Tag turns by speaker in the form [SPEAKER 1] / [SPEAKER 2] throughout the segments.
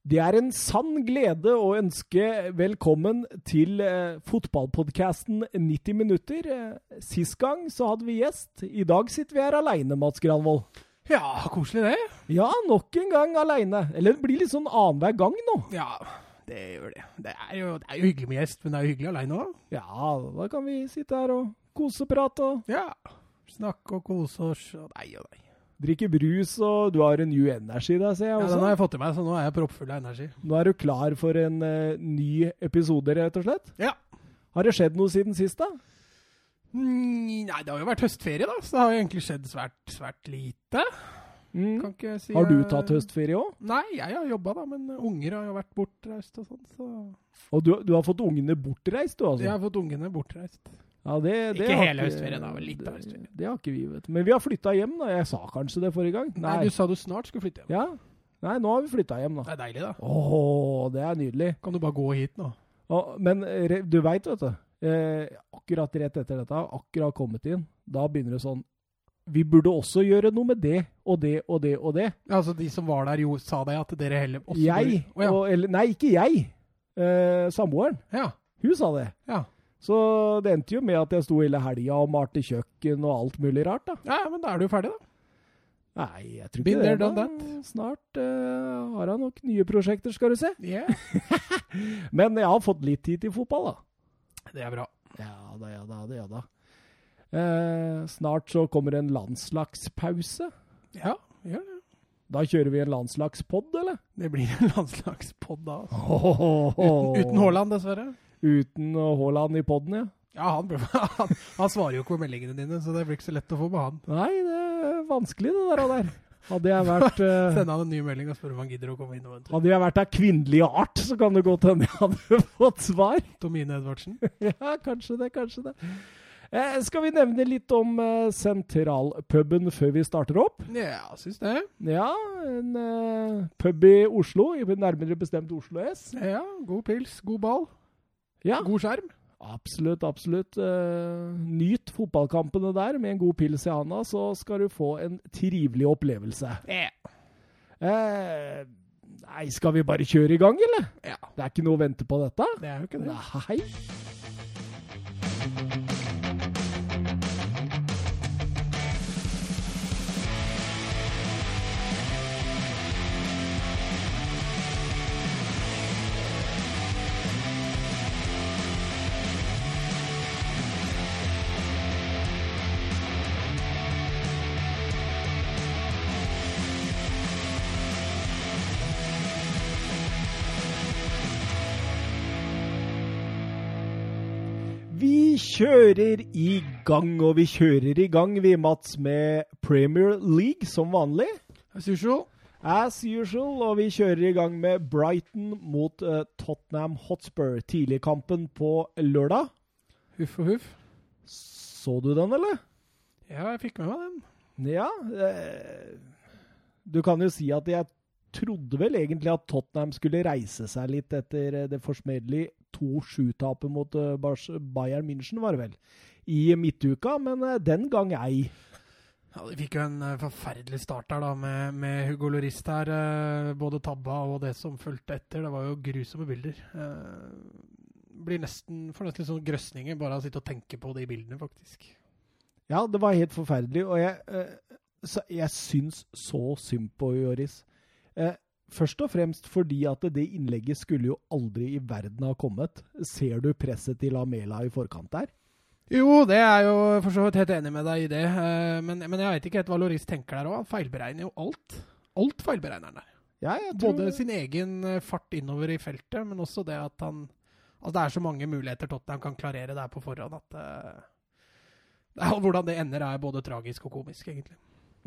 [SPEAKER 1] Det er en sann glede å ønske velkommen til eh, fotballpodkasten 90 minutter. Eh, sist gang så hadde vi gjest. I dag sitter vi her aleine, Mats Granvold.
[SPEAKER 2] Ja, koselig det.
[SPEAKER 1] Ja, nok en gang aleine. Eller det blir litt sånn annenhver gang nå.
[SPEAKER 2] Ja, det gjør det. Det er jo, det er jo hyggelig med gjest, men det er jo hyggelig aleine òg.
[SPEAKER 1] Ja, da kan vi sitte her og koseprate og
[SPEAKER 2] Ja. Snakke og kose oss og nei og nei.
[SPEAKER 1] Drikke brus, og du har en New Energy der, ser jeg
[SPEAKER 2] Ja, den har jeg fått til meg, så nå er jeg proppfull av energi.
[SPEAKER 1] Nå er du klar for en uh, ny episode, rett og slett?
[SPEAKER 2] Ja.
[SPEAKER 1] Har det skjedd noe siden sist, da?
[SPEAKER 2] Mm, nei, det har jo vært høstferie, da, så det har jo egentlig skjedd svært, svært lite.
[SPEAKER 1] Mm.
[SPEAKER 2] Kan ikke si
[SPEAKER 1] Har du tatt høstferie òg?
[SPEAKER 2] Nei, jeg har jobba, da, men unger har jo vært bortreist og sånn, så
[SPEAKER 1] Og du, du har fått ungene bortreist, du altså?
[SPEAKER 2] Jeg har fått ungene bortreist.
[SPEAKER 1] Ja, det, det
[SPEAKER 2] Ikke hele høstferien, da, litt av høstferien.
[SPEAKER 1] Det, det har ikke vi, vet du. Men vi har flytta hjem, da. Jeg sa kanskje det forrige gang?
[SPEAKER 2] Nei, du sa du snart skulle flytte hjem.
[SPEAKER 1] Ja. Nei, nå har vi flytta hjem, da.
[SPEAKER 2] Det er deilig, da.
[SPEAKER 1] Åh, det er nydelig.
[SPEAKER 2] Kan du bare gå hit nå?
[SPEAKER 1] Å, men re- du veit, vet du. Eh, akkurat rett etter dette, akkurat kommet inn, da begynner det sånn Vi burde også gjøre noe med det og det og det og det.
[SPEAKER 2] Ja, altså, de som var der, jo, sa deg at dere heller også
[SPEAKER 1] Jeg,
[SPEAKER 2] burde- oh, ja.
[SPEAKER 1] og, eller Nei, ikke jeg. Eh, samboeren.
[SPEAKER 2] ja.
[SPEAKER 1] Hun sa det.
[SPEAKER 2] Ja.
[SPEAKER 1] Så det endte jo med at jeg sto hele helga og malte kjøkken og alt mulig rart, da.
[SPEAKER 2] ja, men da er du jo ferdig, da.
[SPEAKER 1] Nei, jeg tror ikke det. da. Snart uh, har han nok nye prosjekter, skal du se.
[SPEAKER 2] Yeah.
[SPEAKER 1] Men jeg har fått litt tid til fotball, da.
[SPEAKER 2] Det er bra.
[SPEAKER 1] Ja da, ja da, det, ja da. Eh, snart så kommer en landslagspause.
[SPEAKER 2] Ja, gjør det.
[SPEAKER 1] Da kjører vi en landslagspod, eller?
[SPEAKER 2] Det blir en landslagspod da. Altså.
[SPEAKER 1] oh.
[SPEAKER 2] Uten, uten Haaland, dessverre.
[SPEAKER 1] Uten Haaland i poden, ja.
[SPEAKER 2] Ja, han, han, han svarer jo ikke på meldingene dine, så det blir ikke så lett å få med han.
[SPEAKER 1] Nei, det er vanskelig, det der. og der. Hadde jeg vært uh,
[SPEAKER 2] Send han en ny melding og spør om han gidder å komme inn og.
[SPEAKER 1] Hadde jeg vært av kvinnelig art, så kan det godt hende jeg hadde fått svar.
[SPEAKER 2] Tomine Edvardsen.
[SPEAKER 1] Ja, kanskje det, kanskje det. Eh, skal vi nevne litt om eh, sentralpuben før vi starter opp?
[SPEAKER 2] Ja, syns det.
[SPEAKER 1] Ja, en eh, pub i Oslo, nærmere bestemt Oslo S.
[SPEAKER 2] Ja, god pils, god ball,
[SPEAKER 1] Ja,
[SPEAKER 2] god skjerm.
[SPEAKER 1] absolutt, absolutt. Eh, nyt fotballkampene der med en god pils i handa, så skal du få en trivelig opplevelse.
[SPEAKER 2] Yeah.
[SPEAKER 1] Eh, nei, skal vi bare kjøre i gang, eller?
[SPEAKER 2] ja.
[SPEAKER 1] Det er ikke noe å vente på dette?
[SPEAKER 2] Det er jo ikke det.
[SPEAKER 1] Nei. Kjører i gang, og vi kjører i gang, vi, Mats, med Premier League som vanlig.
[SPEAKER 2] As usual.
[SPEAKER 1] As usual, og vi kjører i gang med Brighton mot uh, Tottenham Hotspur. Tidligkampen på lørdag.
[SPEAKER 2] Huff og huff.
[SPEAKER 1] Så du den, eller?
[SPEAKER 2] Ja, jeg fikk med meg den.
[SPEAKER 1] Ja. Eh, du kan jo si at jeg trodde vel egentlig at Tottenham skulle reise seg litt etter eh, det forsmedelige 2-7-tapet mot eh, Bayern München, var det vel, i midtuka, men eh, den gang ei.
[SPEAKER 2] Ja, De fikk jo en eh, forferdelig start her da, med, med Hugo Lloris her. både tabba og det som fulgte etter. Det var jo grusomme bilder. Blir nesten, får nesten litt sånn grøsninger bare av å sitte og tenke på de bildene, faktisk.
[SPEAKER 1] Ja, det var helt forferdelig, og jeg, så jeg syns så synd på Joris. Først og fremst fordi at det innlegget skulle jo aldri i verden ha kommet. Ser du presset til Lamela i forkant der?
[SPEAKER 2] Jo, det er jo for så vidt helt enig med deg i det. eh, men, men jeg veit ikke helt hva Loris tenker der òg. Han feilberegner jo alt. Alt feilberegner han der.
[SPEAKER 1] Ja,
[SPEAKER 2] Både sin egen eh, fart innover i feltet, men også det at han Altså, det er så mange muligheter Tottenham kan klarere der på forhånd at uh, Hvordan det ender, er både tragisk og komisk, egentlig.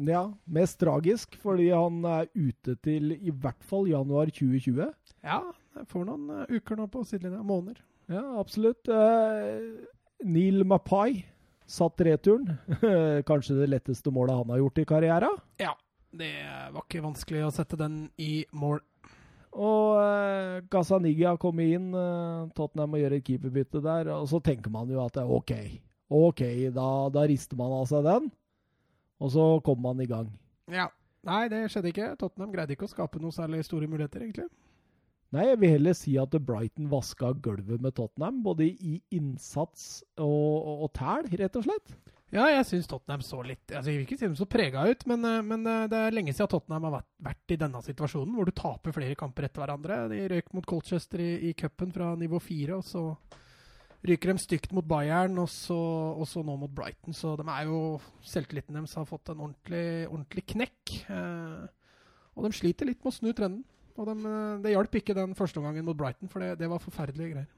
[SPEAKER 1] Ja, mest tragisk fordi han er ute til i hvert fall januar 2020.
[SPEAKER 2] Ja, jeg får noen eh, uker nå på sidelinja. Måneder.
[SPEAKER 1] Ja, absolutt. Eh, Neil Mapai satt returen. Kanskje det letteste målet han har gjort i karriera?
[SPEAKER 2] Ja. Det var ikke vanskelig å sette den i mål.
[SPEAKER 1] Og eh, Gazaniga kom inn, eh, Tottenham må gjøre et keeperbytte der, og så tenker man jo at det er OK. OK, da, da rister man av seg den, og så kom man i gang.
[SPEAKER 2] Ja. Nei, det skjedde ikke. Tottenham greide ikke å skape noe særlig store muligheter, egentlig.
[SPEAKER 1] Nei, jeg vil heller si at Brighton vaska gulvet med Tottenham, både i innsats og, og, og tæl, rett og slett.
[SPEAKER 2] Ja, jeg syns Tottenham så litt altså Jeg vil ikke si de så prega ut, men, eh, men, eh, det er lenge siden Tottenham har vært, vært, i denne situasjonen, hvor du taper flere kamper etter hverandre. De røyk mot Colchester i, i cupen fra nivå fire, og så ryker de stygt mot Bayern, og så, og så, nå mot Brighton. Så de er jo Selvtilliten deres har fått en ordentlig, ordentlig knekk. Eh, og de sliter litt med å snu trenden. Og de, eh, det hjalp ikke den første omgangen mot Brighton, for det, det var forferdelige greier.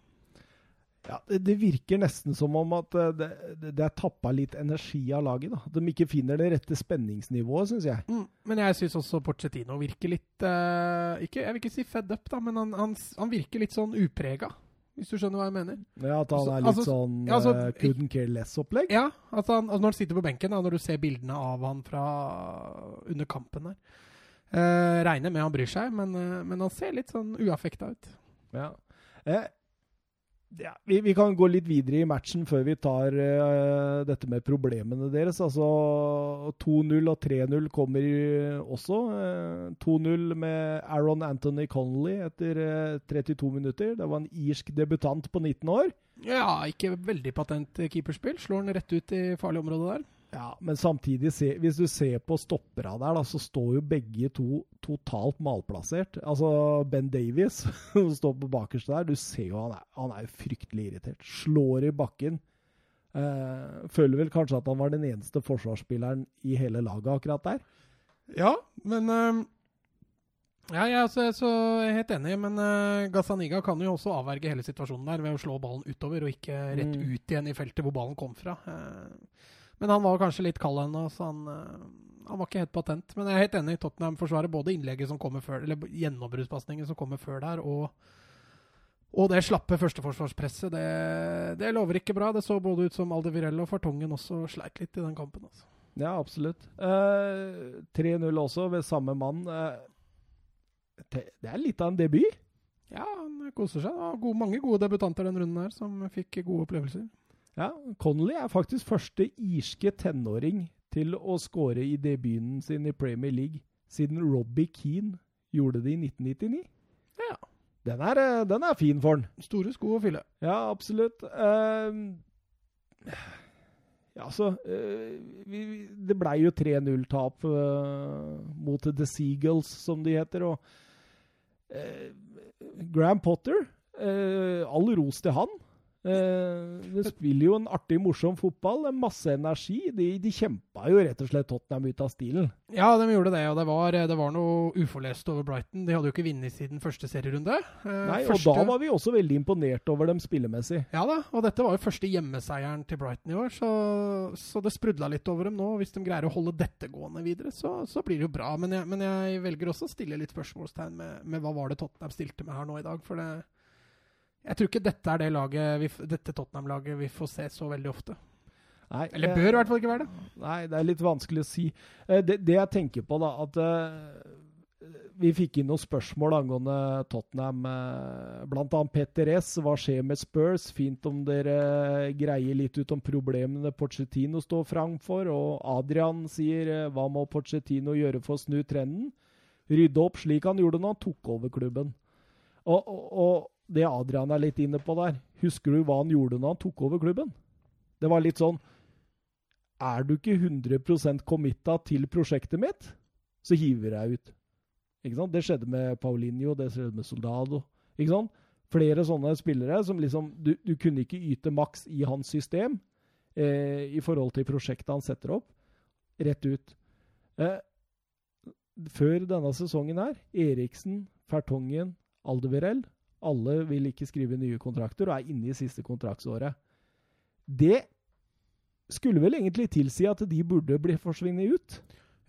[SPEAKER 1] Ja, det, det, virker nesten som om at eh, det, det, er tappa litt energi av laget. da. At de ikke finner det rette spenningsnivået, syns jeg.
[SPEAKER 2] Mm, men jeg syns også Porcetino virker litt uh, ikke, Jeg vil ikke si fed up, da, men han, han, han virker litt sånn uprega. Hvis du skjønner hva jeg mener?
[SPEAKER 1] Ja, At han er litt altså, sånn altså, uh, couldn't care less-opplegg?
[SPEAKER 2] Ja, altså, han, altså, når han sitter på benken, da, når du ser bildene av han fra under kampen der. Uh, regner med han bryr seg, men, uh, men han ser litt sånn uaffekta ut.
[SPEAKER 1] Ja. Eh, ja, vi, vi, kan gå litt videre i matchen før vi tar uh, dette med problemene deres. Altså 2-0 og 3-0 kommer også. Uh, 2-0 med Aaron Anthony Connolly etter uh, 32 minutter. Det var en irsk debutant på 19 år.
[SPEAKER 2] Ja, ikke veldig patent keeperspill. Slår han rett ut i farlig område der.
[SPEAKER 1] Ja, men samtidig, se, hvis du ser på stoppera der, da, så står jo begge to totalt malplassert. Altså Ben Davies, som står på bakerste der, du ser jo han er, han er fryktelig irritert. Slår i bakken. Eh, føler vel kanskje at han var den eneste forsvarsspilleren i hele laget akkurat der.
[SPEAKER 2] Ja, men uh, ja, jeg er så, så helt enig, men uh, Gazaniga kan jo også avverge hele situasjonen der ved å slå ballen utover og ikke rett mm. ut igjen i feltet hvor ballen kom fra. Uh, men han var kanskje litt kald ennå, så han, uh, han, var ikke helt patent. Men jeg er helt enig. Tottenham forsvarer både innlegget som kommer før, eller gjennombruddspasningen som kommer før der, og, og det slappe førsteforsvarspresset. Det, det, lover ikke bra. Det så både ut som Aldevirello og Fartongen også sleit litt i den kampen. Altså.
[SPEAKER 1] Ja, absolutt. Uh, eh, 3-0 også, ved samme mann. Uh, det er litt av en debut.
[SPEAKER 2] Ja, han koser seg. Det var mange gode debutanter den runden her som fikk gode opplevelser.
[SPEAKER 1] Ja, Connolly er faktisk første irske tenåring til å skåre i debuten sin i Premier League siden Robbie Keane gjorde det i 1999.
[SPEAKER 2] Ja.
[SPEAKER 1] Den er, eh, den er fin for han.
[SPEAKER 2] Store sko å fylle.
[SPEAKER 1] Ja, absolutt. Uh, ja, altså uh, vi, Det blei jo 3-0-tap uh, mot The Seagulls, som de heter. Og Graham Potter, all ros til han. Uh, de spiller jo en artig, morsom fotball. Masse energi. De, de kjempa jo rett og slett Tottenham ut av stilen.
[SPEAKER 2] Ja, de gjorde det. Og det var, det var noe uforlest over Brighton. De hadde jo ikke vunnet siden første serierunde.
[SPEAKER 1] Uh, Nei, første... og da var vi også veldig imponert over dem spillemessig.
[SPEAKER 2] Ja da, og dette var jo første hjemmeseieren til Brighton i år, så, så det sprudla litt over dem nå. Hvis de greier å holde dette gående videre, så, så blir det jo bra. Men jeg, men jeg, velger også å stille litt spørsmålstegn med, med hva var det Tottenham stilte med her nå i dag. for det jeg tror ikke dette er det laget vi, dette Tottenham-laget vi får se så veldig ofte. Nei, Eller bør i hvert fall ikke være det.
[SPEAKER 1] Nei, det er litt vanskelig å si. Eh, det, det jeg tenker på, da, at uh, vi fikk inn noen spørsmål angående Tottenham. Uh, blant annet Petter S. Hva skjer med Spurs? Fint om dere greier litt ut om problemene Pochettino står framfor. Og Adrian sier hva må Pochettino gjøre for å snu trenden? Rydde opp slik han gjorde når han tok over klubben. Og, og, og det Adrian er litt inne på der. Husker du hva han gjorde når han tok over klubben? Det var litt sånn Er du ikke 100% committa til prosjektet mitt, så hiver jeg ut. Ikke sant? Det skjedde med Paulinho, det skjedde med Soldado. Ikke sant? Flere sånne spillere som liksom Du, du kunne ikke yte maks i hans system eh, i forhold til prosjektet han setter opp. Rett ut. Eh, før denne sesongen her, Eriksen, Fertongen, Aldevirell alle vil ikke skrive nye kontrakter og er inne i siste kontraktsåret. Det skulle vel egentlig tilsi at de burde bli forsvinnet ut?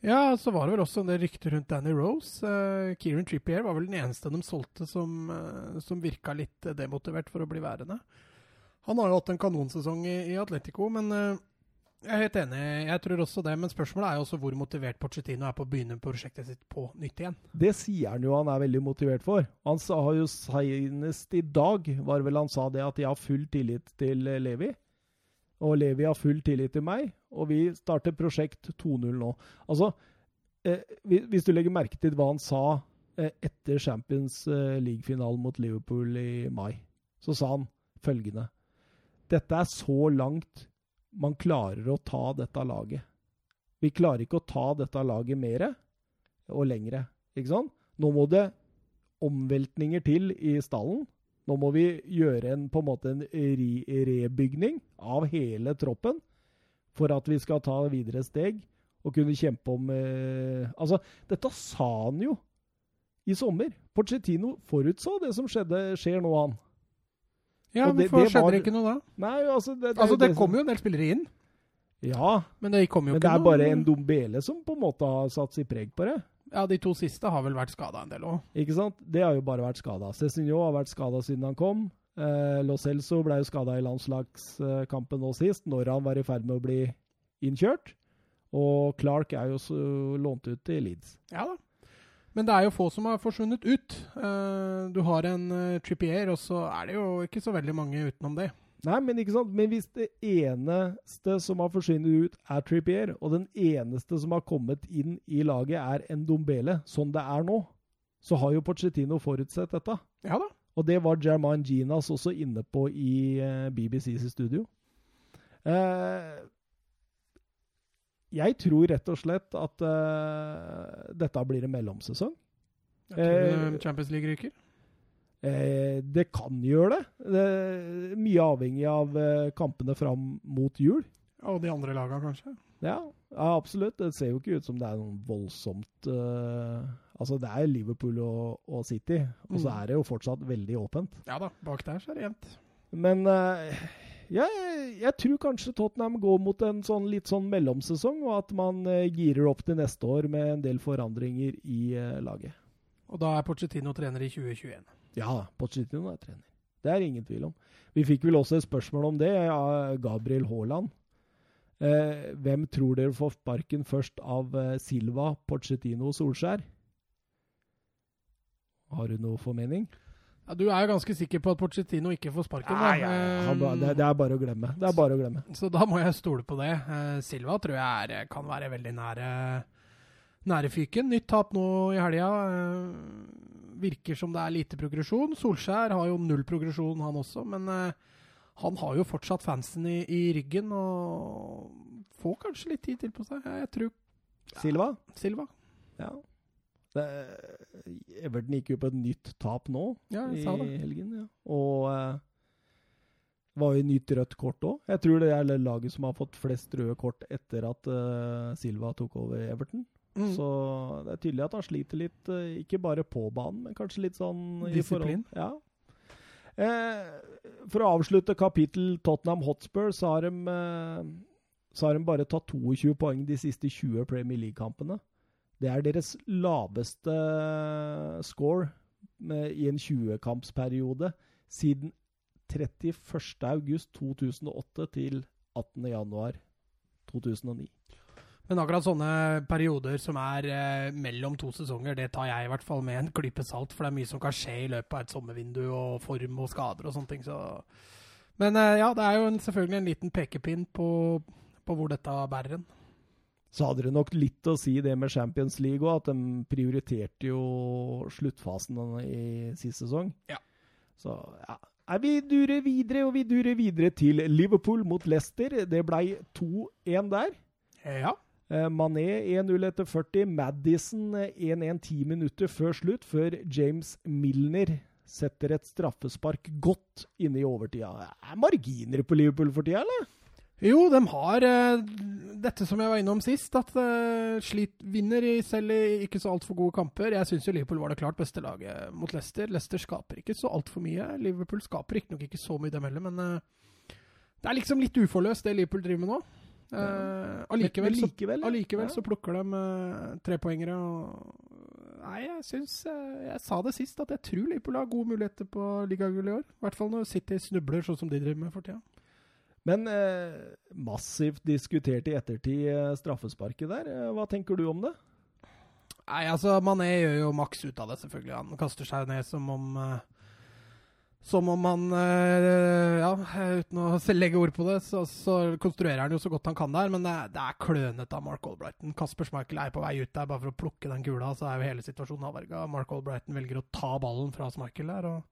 [SPEAKER 2] Ja, så var det vel også en del rykter rundt Danny Rose. Uh, Kieran Trippier var vel den eneste de solgte som, uh, som virka litt demotivert for å bli værende. Han har jo hatt en kanonsesong i, i Atletico, men uh, jeg er helt enig, jeg tror også det. Men spørsmålet er jo også hvor motivert Pochettino er på å begynne prosjektet sitt på nytt igjen.
[SPEAKER 1] Det sier han jo han er veldig motivert for. Han sa jo senest i dag var vel han sa det at jeg har full tillit til Levi. Og Levi har full tillit til meg, og vi starter prosjekt 2.0 nå. Altså, eh, hvis du legger merke til hva han sa eh, etter Champions eh, League-finalen mot Liverpool i mai. Så sa han følgende Dette er så langt man klarer å ta dette laget. Vi klarer ikke å ta dette laget mer og lengre. Ikke sant? Nå må det omveltninger til i stallen. Nå må vi gjøre en, på en måte en re rebygning av hele troppen for at vi skal ta videre steg og kunne kjempe om eh, Altså, dette sa han jo i sommer. Pochettino forutså det som skjedde, skjer nå, han.
[SPEAKER 2] Ja,
[SPEAKER 1] men det-
[SPEAKER 2] skjedde
[SPEAKER 1] var-
[SPEAKER 2] det ikke noe da?
[SPEAKER 1] Nei, altså Det,
[SPEAKER 2] Altså, det kom jo en del spillere inn,
[SPEAKER 1] Ja,
[SPEAKER 2] men det
[SPEAKER 1] men det er
[SPEAKER 2] noe
[SPEAKER 1] bare en Dombele som på en måte har satt sitt preg på det.
[SPEAKER 2] Ja, de to siste har vel vært skada en del òg.
[SPEAKER 1] Ikke sant? Det har jo bare vært skada. Cezinho har vært skada siden han kom. Eh, Lo Celso ble jo skada i landslagskampen nå sist, når han var i ferd med å bli innkjørt. Og Clark er jo så lånt ut til Leeds.
[SPEAKER 2] Ja da. Men det er jo få som har forsvunnet ut. Eh, du har en uh, Trippier, og så er det jo ikke så veldig mange utenom det.
[SPEAKER 1] Nei, men ikke sant? Men hvis det eneste som har forsvunnet ut, er Trippier, og den eneste som har kommet inn i laget, er en Dombele, sånn det er nå, så har jo Pochettino forutsett dette.
[SPEAKER 2] Ja da.
[SPEAKER 1] Og det var Jermaine Ginas også inne på i eh, BBCs studio. Eh, jeg tror rett og slett at uh, dette blir en mellomsesong.
[SPEAKER 2] Jeg tror
[SPEAKER 1] Eh,
[SPEAKER 2] eh, Champions League ryker.
[SPEAKER 1] Eh, det kan gjøre det. det mye avhengig av eh, kampene fram mot jul.
[SPEAKER 2] Og de andre laga, kanskje.
[SPEAKER 1] Ja, ja, absolutt. Det ser jo ikke ut som det er noe voldsomt eh, Altså, det er Liverpool og, og City, og så
[SPEAKER 2] Mm.
[SPEAKER 1] er det jo fortsatt veldig åpent.
[SPEAKER 2] Ja da, bak der så er det jevnt.
[SPEAKER 1] Men jeg, jeg tror kanskje Tottenham går mot en sånn litt sånn mellomsesong, og at man eh, girer opp til neste år med en del forandringer i eh, laget.
[SPEAKER 2] Og da er Pochettino trener i 2021.
[SPEAKER 1] Ja, Pochettino er trener. Det er ingen tvil om. Vi fikk vel også et spørsmål om det av Gabriel Haaland. Eh, hvem tror dere får sparken først av eh, Silva, Pochettino og Solskjær? Har du noe formening?
[SPEAKER 2] Ja, du er jo ganske sikker på at Pochettino ikke får sparken? da.
[SPEAKER 1] Han, ba- det, det er bare å glemme. Det er bare å glemme.
[SPEAKER 2] Så da må jeg stole på det. Eh, Silva tror jeg er, kan være veldig nære, nære fyken. Nytt tap nå i helga. Eh, virker som det er lite progresjon. Solskjær har jo null progresjon, han også. Men eh, han har jo fortsatt fansen i, i ryggen og får kanskje litt tid til på seg. Jeg tror
[SPEAKER 1] Silva?
[SPEAKER 2] Silva.
[SPEAKER 1] Ja. Everton gikk jo på et nytt tap nå
[SPEAKER 2] Ja,
[SPEAKER 1] i helgen. Ja. Og eh, var jo nytt rødt kort òg. Jeg tror det er laget som har fått flest røde kort etter at eh, Silva tok over Everton.
[SPEAKER 2] Mm.
[SPEAKER 1] Så det er tydelig at han sliter litt, eh, ikke bare på banen, men kanskje litt sånn i
[SPEAKER 2] Disiplin.
[SPEAKER 1] forhold- Ja. Eh, for å avslutte kapittel Tottenham Hotspur, så har de, eh, så har de bare tatt 22 poeng de siste 20 Premier League-kampene. Det er deres laveste score med, i en 20-kampsperiode siden 31.8.2008 til 18.1.2009.
[SPEAKER 2] Men akkurat sånne perioder som er eh, mellom to sesonger, det tar jeg i hvert fall med en klype salt, for det er mye som kan skje i løpet av et sommervindu, og form og skader og sånne ting. Så. Men eh, ja, det er jo en, selvfølgelig en liten pekepinn på, på hvor dette bærer hen.
[SPEAKER 1] Så hadde det nok litt å si det med Champions League òg, at de prioriterte jo sluttfasen i sist sesong.
[SPEAKER 2] Ja.
[SPEAKER 1] Så ja. Vi durer videre, og vi durer videre til Liverpool mot Leicester. Det blei 2-1 der.
[SPEAKER 2] Ja.
[SPEAKER 1] Eh, Mané 1-0 etter 40. Madison eh, 1-1 ti minutter før slutt, før James Milner setter et straffespark godt inne i overtida. Er marginer på Liverpool for tida, eller?
[SPEAKER 2] Jo, de har uh, dette som jeg var innom sist, at uh, slit vinner i selv i ikke så altfor gode kamper. Jeg syns Liverpool var det klart beste laget mot Leicester. Leicester skaper ikke så altfor mye. Liverpool skaper riktignok ikke så mye dem heller, men uh, det er liksom litt uforløst, det Liverpool driver med nå. Allikevel, så, allikevel så plukker de trepoengere. og- Nei, jeg syns Jeg sa det sist, at jeg tror Liverpool har gode muligheter på ligagull i år. I hvert fall når City snubler sånn som de driver med for tida.
[SPEAKER 1] Men eh, massivt diskutert i ettertid eh, straffesparket der. Eh, hva tenker du om det?
[SPEAKER 2] Nei, altså Mané gjør jo maks ut av det, selvfølgelig. Han kaster seg ned som om eh, som om han Ja, uten å legge ord på det, så, så konstruerer han jo så godt han kan der. Men det, er- det er klønete av Mark Albrighton. Kasper Schmeichel er på vei ut der bare for å plukke den kula, så er jo hele situasjonen avverga. Mark Albrighton velger å ta ballen fra Schmeichel der. og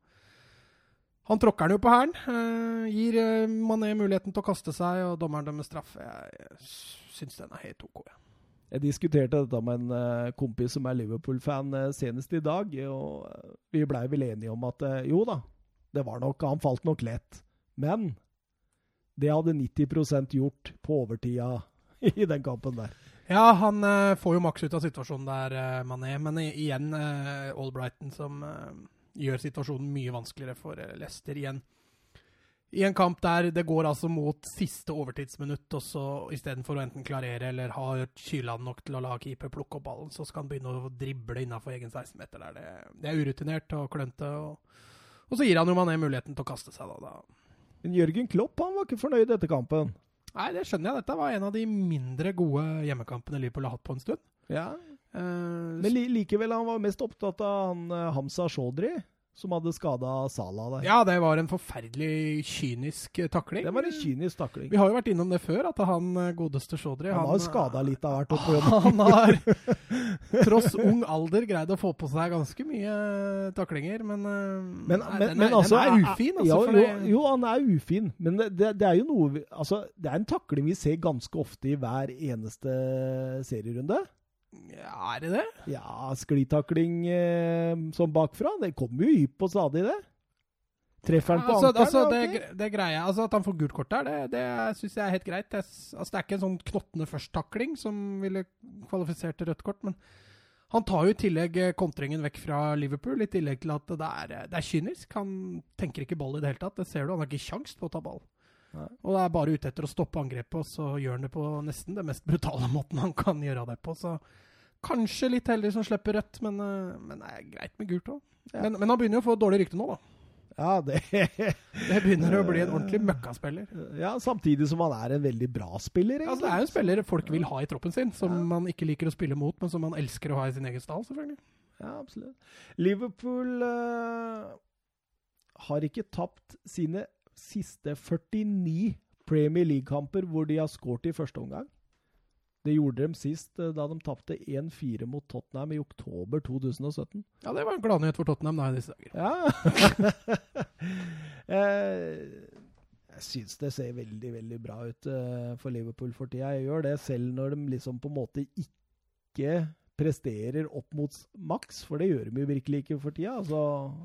[SPEAKER 2] Han tråkker den jo på hælen. Uh, gir eh, Mané muligheten til å kaste seg, og dommeren dømmer straffe. Jeg, jeg syns den er helt OK. Ja.
[SPEAKER 1] Jeg diskuterte dette med en eh, kompis som er Liverpool-fan senest i dag, og vi blei vel enige om at jo da, det var nok Han falt nok lett. Men det hadde 90% gjort på overtida i den kampen der.
[SPEAKER 2] Ja, han får jo maks ut av situasjonen der, Mané. Men igjen Albrighton som gjør situasjonen mye vanskeligere for uh, Leicester igjen. I en kamp der det går altså mot siste overtidsminutt, og så istedenfor å enten klarere eller ha kylene nok til å la keeper plukke opp ballen, så skal han begynne å drible innafor egen 16-meter. der. Det, det er urutinert og klønete. Og, og så gir han jo Mané muligheten til å kaste seg, da. da.
[SPEAKER 1] Men Jørgen Klopp han var ikke fornøyd etter kampen.
[SPEAKER 2] Nei, det skjønner jeg. Dette var en av de mindre gode hjemmekampene Liverpool har hatt på en stund.
[SPEAKER 1] Ja.
[SPEAKER 2] Eh,
[SPEAKER 1] Men li likevel, han var mest opptatt av han eh, Hamza Shodri, som hadde skada Salah der.
[SPEAKER 2] Ja, det var en forferdelig kynisk eh, takling.
[SPEAKER 1] Det var en kynisk takling.
[SPEAKER 2] Vi har jo vært innom det før, at han godeste Chaudhry
[SPEAKER 1] Han har skada litt av hvert oppe.
[SPEAKER 2] Han har, tross ung alder, greid å få på seg ganske mye taklinger, men,
[SPEAKER 1] Men,
[SPEAKER 2] nei,
[SPEAKER 1] men,
[SPEAKER 2] den, er,
[SPEAKER 1] altså,
[SPEAKER 2] den er ufin. Altså,
[SPEAKER 1] ja, jo, jo, han er ufin, men det, det, det er jo noe vi, Altså, det er en takling vi ser ganske ofte i hver eneste serierunde.
[SPEAKER 2] Ja, er det det?
[SPEAKER 1] Ja, sklitakling eh, sånn bakfra. Det kommer jo hypp og stadig, det. Treffer han på
[SPEAKER 2] altså,
[SPEAKER 1] ankelen?
[SPEAKER 2] altså,
[SPEAKER 1] ja,
[SPEAKER 2] det,
[SPEAKER 1] ok.
[SPEAKER 2] det jeg. Altså, at han får gult kort der, det, det syns jeg er helt greit. Det, altså, det er ikke en sånn knottende først-takling som ville kvalifisert til rødt kort, men han tar jo i tillegg eh, kontringen vekk fra Liverpool, i tillegg til at det er, eh, det er kynisk. Han tenker ikke ball i det hele tatt. Det ser du, han har ikke kjangs på å ta ball.
[SPEAKER 1] Nei.
[SPEAKER 2] Og er bare ute etter å stoppe angrepet, og så gjør han det på nesten det mest brutale måten han kan gjøre det på. Så kanskje litt heldig som slipper rødt, men, eh, men det er greit med gult òg.
[SPEAKER 1] Ja.
[SPEAKER 2] Men, men han begynner jo å få dårlig rykte nå, da.
[SPEAKER 1] Ja, det
[SPEAKER 2] Det begynner å bli en ordentlig møkkaspiller.
[SPEAKER 1] Ja, samtidig som han er en veldig bra spiller, egentlig.
[SPEAKER 2] Altså, det er jo en spiller folk vil ha i troppen sin, som man ikke liker å spille mot, men som man elsker å ha i sin egen stall, selvfølgelig.
[SPEAKER 1] Ja, absolutt. Liverpool uh, har ikke tapt sine siste 49 Premier League-kamper hvor de har skåret i første omgang. Det gjorde de sist eh, da de tapte 1-4 mot Tottenham i oktober 2017.
[SPEAKER 2] Ja, det var en gladnyhet for Tottenham da i disse dager.
[SPEAKER 1] Ja. Eh, jeg syns det ser veldig, veldig bra ut eh, for Liverpool for tida. Jeg gjør det selv når de liksom på en måte ikke presterer opp mot maks, for det gjør de jo virkelig ikke for tida. Altså,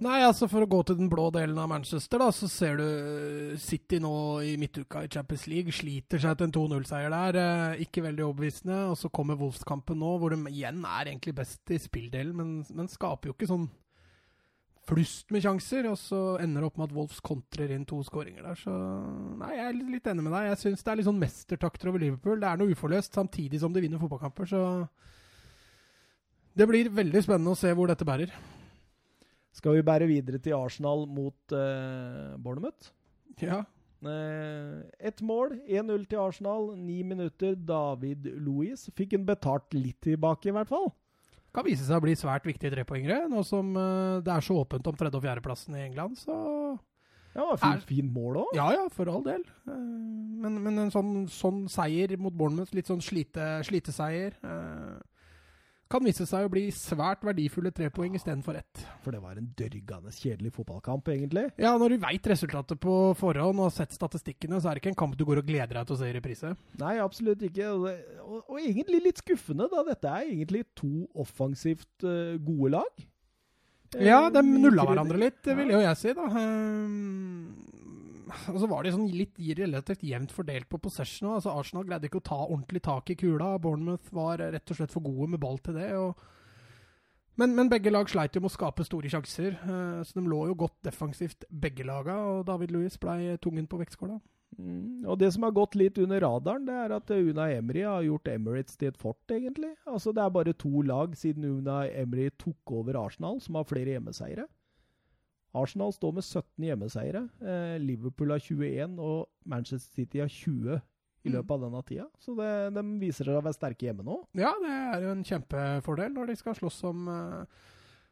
[SPEAKER 2] Nei, altså for å gå til den blå delen av Manchester, da, så ser du City nå i midtuka i Champions League sliter seg til en 2-0-seier der. Eh, ikke veldig overbevisende. Og så kommer Wolves-kampen nå, hvor de igjen er egentlig best i spilldelen, men, men skaper jo ikke sånn flust med sjanser. Og så ender det opp med at Wolves kontrer inn to skåringer der. Så nei, jeg er litt enig med deg. Jeg syns det er litt sånn mestertakter over Liverpool. Det er noe uforløst, samtidig som de vinner fotballkamper, så det blir veldig spennende å se hvor dette bærer.
[SPEAKER 1] skal vi bære videre til Arsenal mot uh, Bournemouth?
[SPEAKER 2] Ja.
[SPEAKER 1] Uh, Ett mål, 1-0 til Arsenal, ni minutter. David Louis fikk en betalt litt tilbake, i hvert fall.
[SPEAKER 2] Kan vise seg å bli svært viktige trepoengere. Nå som uh, det er så åpent om tredje- og fjerdeplassen i England, så
[SPEAKER 1] Ja, fin, fint mål òg.
[SPEAKER 2] Ja ja, for all del. Uh, men, men en sånn, sånn seier mot Bournemouth, litt sånn slite, sliteseier, eh, kan vise seg å bli svært verdifulle tre poeng istedenfor ett.
[SPEAKER 1] For det var en dørgende kjedelig fotballkamp, egentlig.
[SPEAKER 2] Ja, når du veit resultatet på forhånd og har sett statistikkene, så er det ikke en kamp du går og gleder deg til å se i reprise.
[SPEAKER 1] Nei, absolutt ikke. Og, og, egentlig litt skuffende, da. Dette er egentlig to offensivt uh, gode lag. Eh,
[SPEAKER 2] Ja, de nulla hverandre litt, vil jo jeg si, da. Og så var de sånn litt relativt jevnt fordelt på possession. Altså Arsenal greide ikke å ta ordentlig tak i kula. Bournemouth var rett og slett for gode med ball til det. Men, men begge lag sleit jo med å skape store sjanser, eh, så de lå jo godt defensivt, begge laga. Og David Louis blei tungen på vektskåla.
[SPEAKER 1] Mm, og det som har gått litt under radaren, det er at Una Emery har gjort Emirates til et fort, egentlig. Altså, det er bare to lag siden Una Emery tok over Arsenal, som har flere hjemmeseiere. Arsenal står med 17 hjemmeseiere. Eh, Liverpool har 21, og Manchester City har 20 i
[SPEAKER 2] Mm.
[SPEAKER 1] løpet av denne tida. Så det, de viser seg å være sterke hjemme nå.
[SPEAKER 2] Ja, det er jo en kjempefordel når de skal slåss om uh,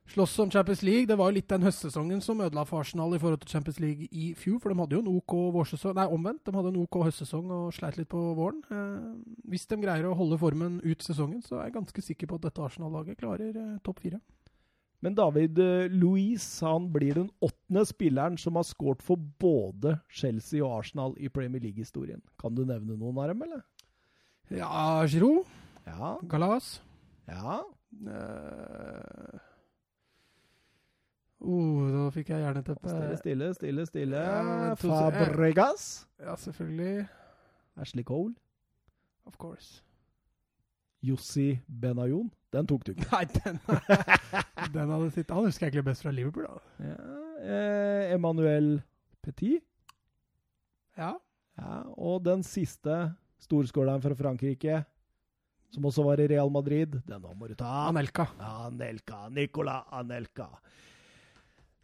[SPEAKER 2] slåss om Champions League. Det var jo litt den høstsesongen som ødela for Arsenal i forhold til Champions League i fjor. For de hadde jo en OK vårsesong Nei, omvendt. De hadde en OK høstsesong og sleit litt på våren. Eh, hvis de greier å holde formen ut sesongen, så er jeg ganske sikker på at dette Arsenal-laget klarer eh, topp fire.
[SPEAKER 1] Men David eh, Louise han blir den åttende spilleren som har skåret for både Chelsea og Arsenal i Premier League-historien. Kan du nevne noen av dem, eller?
[SPEAKER 2] Ja, Giroud.
[SPEAKER 1] Ja.
[SPEAKER 2] Galas.
[SPEAKER 1] Ja.
[SPEAKER 2] Uh, uh, da fikk jeg jerneteppe.
[SPEAKER 1] Stille, stille, stille. stille.
[SPEAKER 2] Ja,
[SPEAKER 1] Fabregas.
[SPEAKER 2] Ja, selvfølgelig.
[SPEAKER 1] Ashley Cole.
[SPEAKER 2] Of course.
[SPEAKER 1] Jossi Benayoun. Den tok du ikke.
[SPEAKER 2] Nei, den, den hadde sittet Han husker jeg egentlig best fra Liverpool, da.
[SPEAKER 1] Ja. Eh, Emmanuel Petit.
[SPEAKER 2] Ja.
[SPEAKER 1] Ja, og den siste storskåleren fra Frankrike, som også var i Real Madrid, den må du ta.
[SPEAKER 2] Anelka.
[SPEAKER 1] Anelka. Nicola Anelka.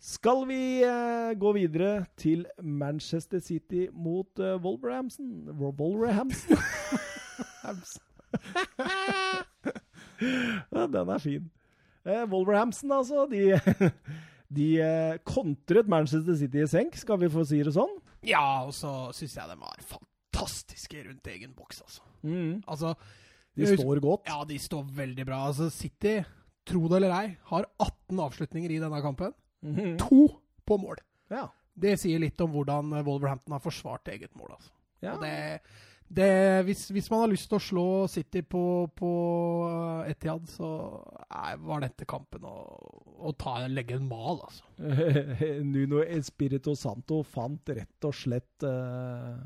[SPEAKER 1] Skal vi eh, gå videre til Manchester City mot eh, Wolverhampton? Wo- Wolverhampton? ja, den er fin. Eh, Wolverhampton, altså. De, de eh, kontret Manchester City i senk, skal vi få si det sånn?
[SPEAKER 2] Ja, og så syns jeg de var fantastiske rundt egen boks, altså. Altså
[SPEAKER 1] De står godt.
[SPEAKER 2] Ja, de står veldig bra. Altså, City, tro det eller ei, har 18 avslutninger i denne kampen.
[SPEAKER 1] Mhm.
[SPEAKER 2] To på mål.
[SPEAKER 1] Ja.
[SPEAKER 2] Det sier litt om hvordan Wolverhampton har forsvart eget mål. altså.
[SPEAKER 1] ja.
[SPEAKER 2] Og det, det, hvis, hvis man har lyst til å slå City på, på Etihad, så nei, var dette kampen å, å ta, legge en mal, altså.
[SPEAKER 1] Nuno Espirito Santo fant rett og slett uh,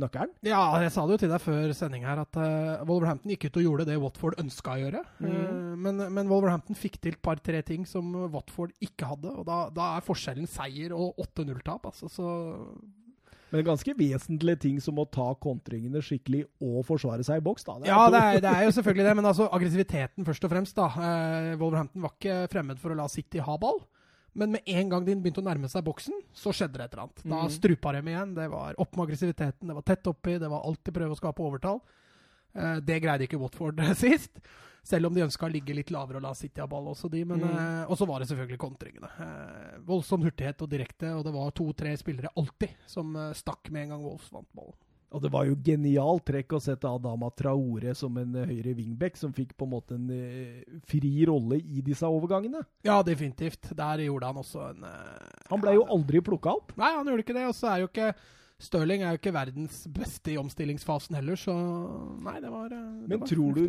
[SPEAKER 1] nøkkelen.
[SPEAKER 2] Ja, jeg sa det jo til deg før sending her, at uh, Wolverhampton gikk ut og gjorde det Watford ønska å gjøre.
[SPEAKER 1] Mm.
[SPEAKER 2] Uh, men, men Wolverhampton fikk til et par-tre ting som Watford ikke hadde. Og da, da er forskjellen seier og 8-0-tap. Altså, så
[SPEAKER 1] Men ganske vesentlige ting som å ta kontringene skikkelig og forsvare seg i boks. da.
[SPEAKER 2] Ja, det er, det er jo selvfølgelig det, men altså aggressiviteten først og fremst. da. Eh, Wolverhampton var ikke fremmed for å la City ha ball. Men med en gang de begynte å nærme seg boksen, så skjedde det et eller annet. Da
[SPEAKER 1] Mhm.
[SPEAKER 2] strupa de igjen. Det var opp med aggressiviteten, det var tett oppi, det var alltid prøve å skape overtall. Eh, det greide ikke Watford sist. Selv om de ønska å ligge litt lavere og la City ha ball også, de. Men,
[SPEAKER 1] mm.
[SPEAKER 2] eh, og så var det selvfølgelig kontringene. Eh, voldsom hurtighet og direkte, og det var to-tre spillere alltid som eh, stakk med en gang Wolfs vant ballen.
[SPEAKER 1] Og det var jo genialt trekk å sette Adama Traore som en eh, høyre wingback, som fikk på en måte en uh, fri rolle i disse overgangene.
[SPEAKER 2] Ja, definitivt. Der gjorde han også en uh,
[SPEAKER 1] Han ble jo aldri plukka opp.
[SPEAKER 2] Nei, han gjorde ikke det. Og så er jo ikke Stirling er jo ikke verdens beste i omstillingsfasen heller, så nei, det var eh, det
[SPEAKER 1] Men
[SPEAKER 2] var
[SPEAKER 1] tror du.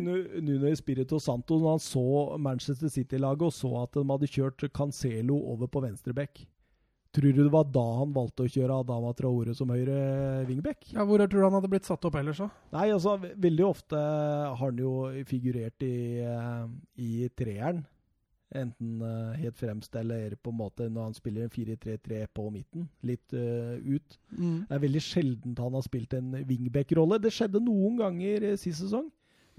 [SPEAKER 1] Nuno Espirito Santo, når han så Manchester City-laget og så at de hadde kjørt Cancelo over på venstreback, tror du det var da han valgte å kjøre Adama Traore som høyre wingback?
[SPEAKER 2] Ja, Hvor tror du han hadde blitt satt opp ellers, da?
[SPEAKER 1] Nei, altså, veldig ofte har han jo figurert i, eh, i treeren. Enten eh, helt fremst eller på en måte når han spiller en 4-3-3 på midten, litt uh, ut. Det er veldig sjeldent han har spilt en wingback-rolle. Det skjedde noen ganger eh, sist sesong,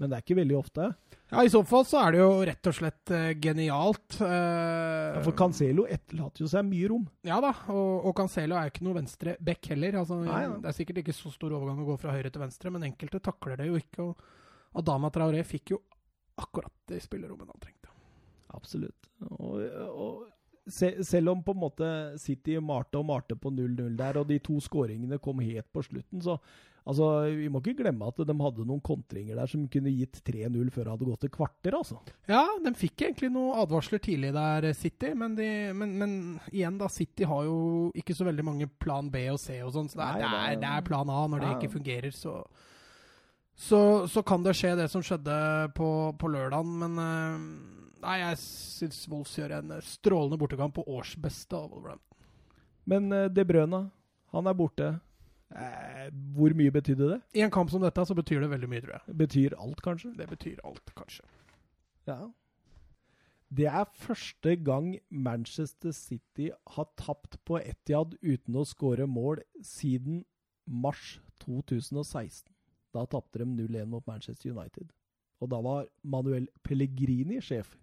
[SPEAKER 1] men det er ikke veldig ofte.
[SPEAKER 2] Ja, I så fall så er det jo rett og slett uh, genialt. Uh,
[SPEAKER 1] Ja, for Cancelo etterlater jo seg mye rom.
[SPEAKER 2] Ja da, og, og Cancelo er jo ikke noe venstre back heller. Altså,
[SPEAKER 1] Nei, ja.
[SPEAKER 2] Det er sikkert ikke så stor overgang å gå fra høyre til venstre, men enkelte takler det jo ikke. Og Adama Traoré fikk jo akkurat det spillerommet han trengte.
[SPEAKER 1] Absolutt. Og, og se, selv om på en måte City malte og malte på 0-0 der, og de to skåringene kom helt på slutten, så altså, vi må ikke glemme at de hadde noen kontringer der som kunne gitt 3-0 før det hadde gått et kvarter, altså.
[SPEAKER 2] Ja, de fikk egentlig noen advarsler tidlig der, eh, City. Men, de, men, men igjen, da. City har jo ikke så veldig mange plan B og C og sånn. Så det er,
[SPEAKER 1] Nei,
[SPEAKER 2] det, er, det er plan A. Når det
[SPEAKER 1] Ja.
[SPEAKER 2] ikke fungerer, så så, så kan det skje, det som skjedde på, på lørdagen. Men eh, nei, jeg syns Wolves gjør en eh, strålende bortekamp på årsbeste av Wolverhampton.
[SPEAKER 1] Men eh, De Brøna, han er borte. Eh, hvor mye betydde det?
[SPEAKER 2] I en kamp som dette så betyr det veldig mye, tror jeg.
[SPEAKER 1] Betyr alt, kanskje?
[SPEAKER 2] Det betyr alt, kanskje.
[SPEAKER 1] Ja. Det er første gang Manchester City har tapt på Etihad uten å skåre mål siden mars 2016. Da tapte de 0-1 mot Manchester United. Og da var Manuel Pellegrini sjef.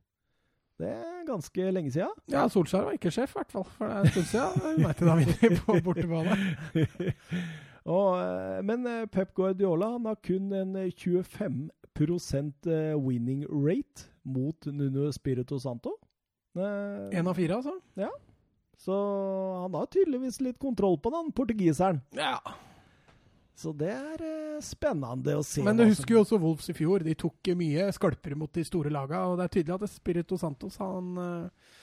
[SPEAKER 1] Det er ganske lenge siden.
[SPEAKER 2] Ja, Solskjær var ikke sjef, i hvert fall. For det er en stund siden. United har vunnet på bortebane.
[SPEAKER 1] Og, eh, men eh, Pep Guardiola han har kun en eh, 25 eh, winning rate mot Nuno Spirito Santo.
[SPEAKER 2] Én av fire, altså? Ja.
[SPEAKER 1] Så han har tydeligvis litt kontroll på den portugiseren.
[SPEAKER 2] Ja.
[SPEAKER 1] Så det er eh, spennende å se.
[SPEAKER 2] Men du husker jo også Wolves i fjor. De tok mye skalper mot de store laga, og det er tydelig at Spirito Santos han eh,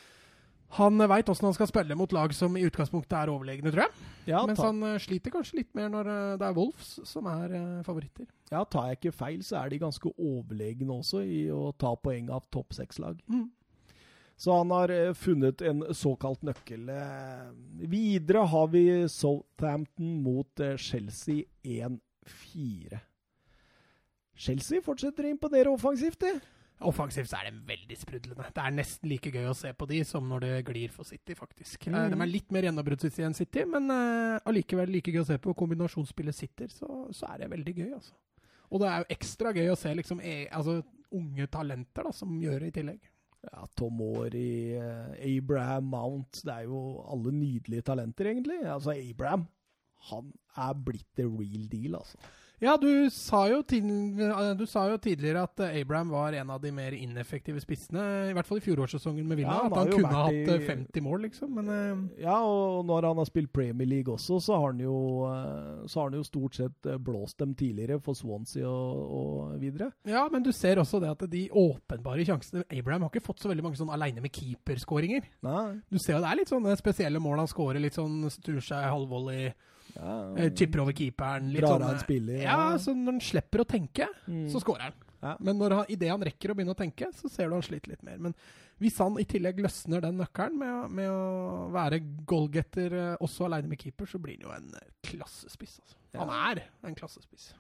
[SPEAKER 2] han veit åssen han skal spille mot lag som i utgangspunktet er overlegne, tror jeg.
[SPEAKER 1] ja,
[SPEAKER 2] Mens han eh, sliter kanskje litt mer når det er Wolves som er favoritter.
[SPEAKER 1] ja, tar jeg ikke feil, så er de ganske overlegne også i å ta poeng av topp seks-lag.
[SPEAKER 2] Mm.
[SPEAKER 1] Så han har eh, funnet en såkalt nøkkel. Eh, videre har vi Southampton mot eh, Chelsea 1-4. Chelsea fortsetter å imponere offensivt, de.
[SPEAKER 2] Offensivt så er de veldig sprudlende. Det er nesten like gøy å se på de som når det glir for City, faktisk.
[SPEAKER 1] Mhm.
[SPEAKER 2] De er litt mer gjennombruddsutstyr enn City, men allikevel uh, like gøy å se på. Kombinasjonsspillet sitter, så, så er det veldig gøy, altså. Og det er jo ekstra gøy å se liksom, e altså, unge talenter da, som gjør det i tillegg.
[SPEAKER 1] Ja, Tom Mori, eh, Abraham Mount Det er jo alle nydelige talenter, egentlig. Altså, Abraham, han er blitt the real deal, altså.
[SPEAKER 2] Ja, du sa, jo eh, du sa jo tidligere at eh, Abraham var en av de mer ineffektive spissene, i hvert fall i fjorårssesongen med Villa.
[SPEAKER 1] Ja, han
[SPEAKER 2] at han kunne hatt eh,
[SPEAKER 1] i-
[SPEAKER 2] 50 mål, liksom. Men
[SPEAKER 1] Ja, og når han har spilt Premier League også, så har han jo, så har han jo stort sett blåst dem tidligere for Swansea og, og videre.
[SPEAKER 2] Ja, men du ser også det at de åpenbare sjansene Abraham har ikke fått så veldig mange sånn aleine med keeperskåringer. Du ser jo det er litt sånne spesielle mål han skårer, Litt sånn snur seg halvvolley,
[SPEAKER 1] ja,
[SPEAKER 2] eh, over keeperen. Litt
[SPEAKER 1] Drar
[SPEAKER 2] sånn,
[SPEAKER 1] av en spiller.
[SPEAKER 2] Ja, så når han slipper å tenke,
[SPEAKER 1] Mm.
[SPEAKER 2] så scorer han.
[SPEAKER 1] Ja.
[SPEAKER 2] Men når han, idet han rekker å begynne å tenke, så ser du han sliter litt mer. Men hvis han i tillegg løsner den nøkkelen med, med å være goalgetter eh, også aleine med keeper, så blir han jo en eh, klassespiss. Altså.
[SPEAKER 1] Ja.
[SPEAKER 2] Han er en klassespiss.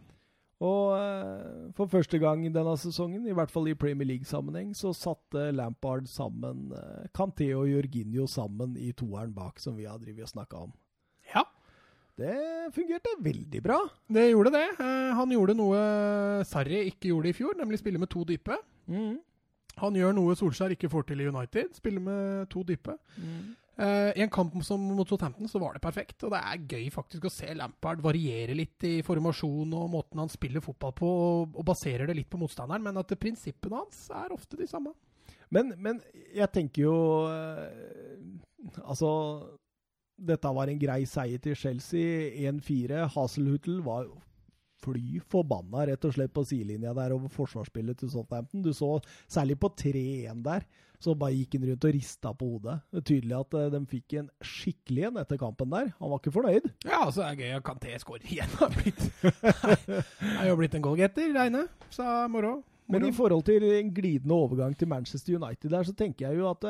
[SPEAKER 1] Og eh, for første gang denne sesongen, i hvert fall i Premier League-sammenheng, så satte Lampard sammen Canté og Jorginho sammen i toeren bak, som vi har drevet og snakka om. Det fungerte veldig bra.
[SPEAKER 2] Det gjorde det. Eh, han gjorde noe Sarri ikke gjorde i fjor, nemlig spille med to dype.
[SPEAKER 1] Mm.
[SPEAKER 2] Han gjør noe Solskjær ikke får til i United, spille med to dype. Eh, I en kamp som mot Southampton så var det perfekt, og det er gøy faktisk å se Lampard variere litt i formasjon og måten han spiller fotball på, og, og baserer det litt på motstanderen, men at prinsippene hans er ofte de samme.
[SPEAKER 1] Men, men jeg tenker jo uh, Altså Dette var en grei seier til Chelsea. 1-4. Haselhuttel var fly forbanna rett og slett på sidelinja der over forsvarsspillet til Southampton. Du så særlig på 3-1 der, så bare gikk han rundt og rista på hodet. Det er tydelig at eh, de fikk en skikkelig en etter kampen der. Han var ikke fornøyd.
[SPEAKER 2] Ja, så er det gøy at Kanté skårer igjen. Han har blitt- er jo blitt en goalgetter, Reine. Så moro.
[SPEAKER 1] Men i forhold til en glidende overgang til Manchester United der, så tenker jeg jo at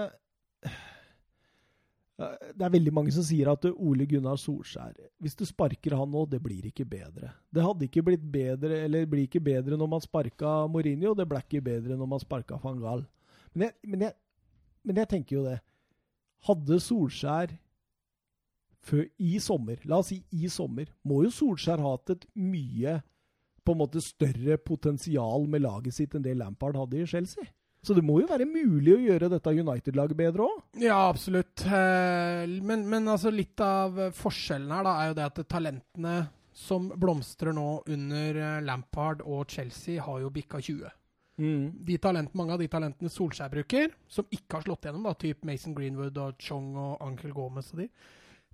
[SPEAKER 1] det, det er veldig mange som sier at Ole Gunnar Solskjær Hvis du sparker han nå, det blir ikke bedre. Det hadde ikke blitt bedre, eller blir ikke bedre når man sparka Mourinho, det ble ikke bedre når man sparka van Gaal. Men jeg, men, jeg, men jeg tenker jo det. Hadde Solskjær før, i sommer, la oss si i sommer, må jo Solskjær hatt et mye på en måte større potensial med laget sitt enn det Lampard hadde i Chelsea. Så det må jo være mulig å gjøre dette United-laget bedre òg.
[SPEAKER 2] Ja, absolutt. Eh, Men, men altså litt av forskjellen her da, er jo det at talentene som blomstrer nå under eh, Lampard og Chelsea, har jo bikka 20. De talent, mange av de talentene Solskjær bruker, som ikke har slått gjennom, da, typ Mason Greenwood og Chong og Uncle Gomez og de,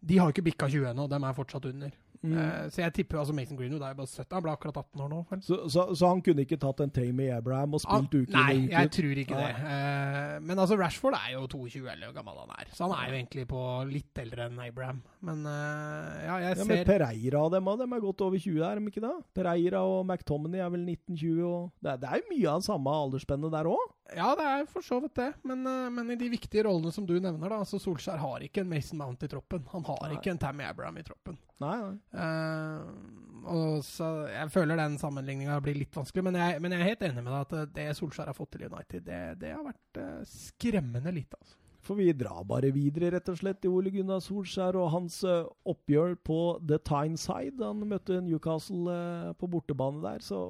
[SPEAKER 2] de har ikke bikka 20 ennå. De er fortsatt under.
[SPEAKER 1] Mm.
[SPEAKER 2] Uh, så jeg tipper altså Mason Greenwood er jo bare 70. han ble akkurat 18 år nå.
[SPEAKER 1] Så, så, så han kunne ikke tatt en Tammy Abraham og spilt uke
[SPEAKER 2] Nei,
[SPEAKER 1] uke
[SPEAKER 2] jeg tror ikke
[SPEAKER 1] Nei.
[SPEAKER 2] det. Uh, men altså, Rashford er jo 22 eller hvor gammel han er. Så han er jo egentlig på litt eldre enn Abraham. Men uh, ja, jeg
[SPEAKER 1] Ja, men Pereira og dem, dem er godt over 20, er de ikke det? Pereira og McTominay er vel 1920, og det er, det er jo mye av samme aldersspennet der òg.
[SPEAKER 2] Ja, det er for så vidt det. Men, eh, men i de viktige rollene som du nevner, da, altså Solskjær har ikke en Mason Mount i troppen. Han har
[SPEAKER 1] Nei.
[SPEAKER 2] ikke en Tammy Abraham i troppen.
[SPEAKER 1] Nei, nei.
[SPEAKER 2] Uh, og så Jeg føler den sammenligninga blir litt vanskelig, men jeg, men jeg er helt enig med deg at eh, det Solskjær har fått til i United, det, det har vært uh, skremmende lite. altså.
[SPEAKER 1] For vi drar bare videre, rett og slett, til Ole Gunnar Solskjær og hans oppgjør på The Tyneside. Han møtte Newcastle på bortebane der, så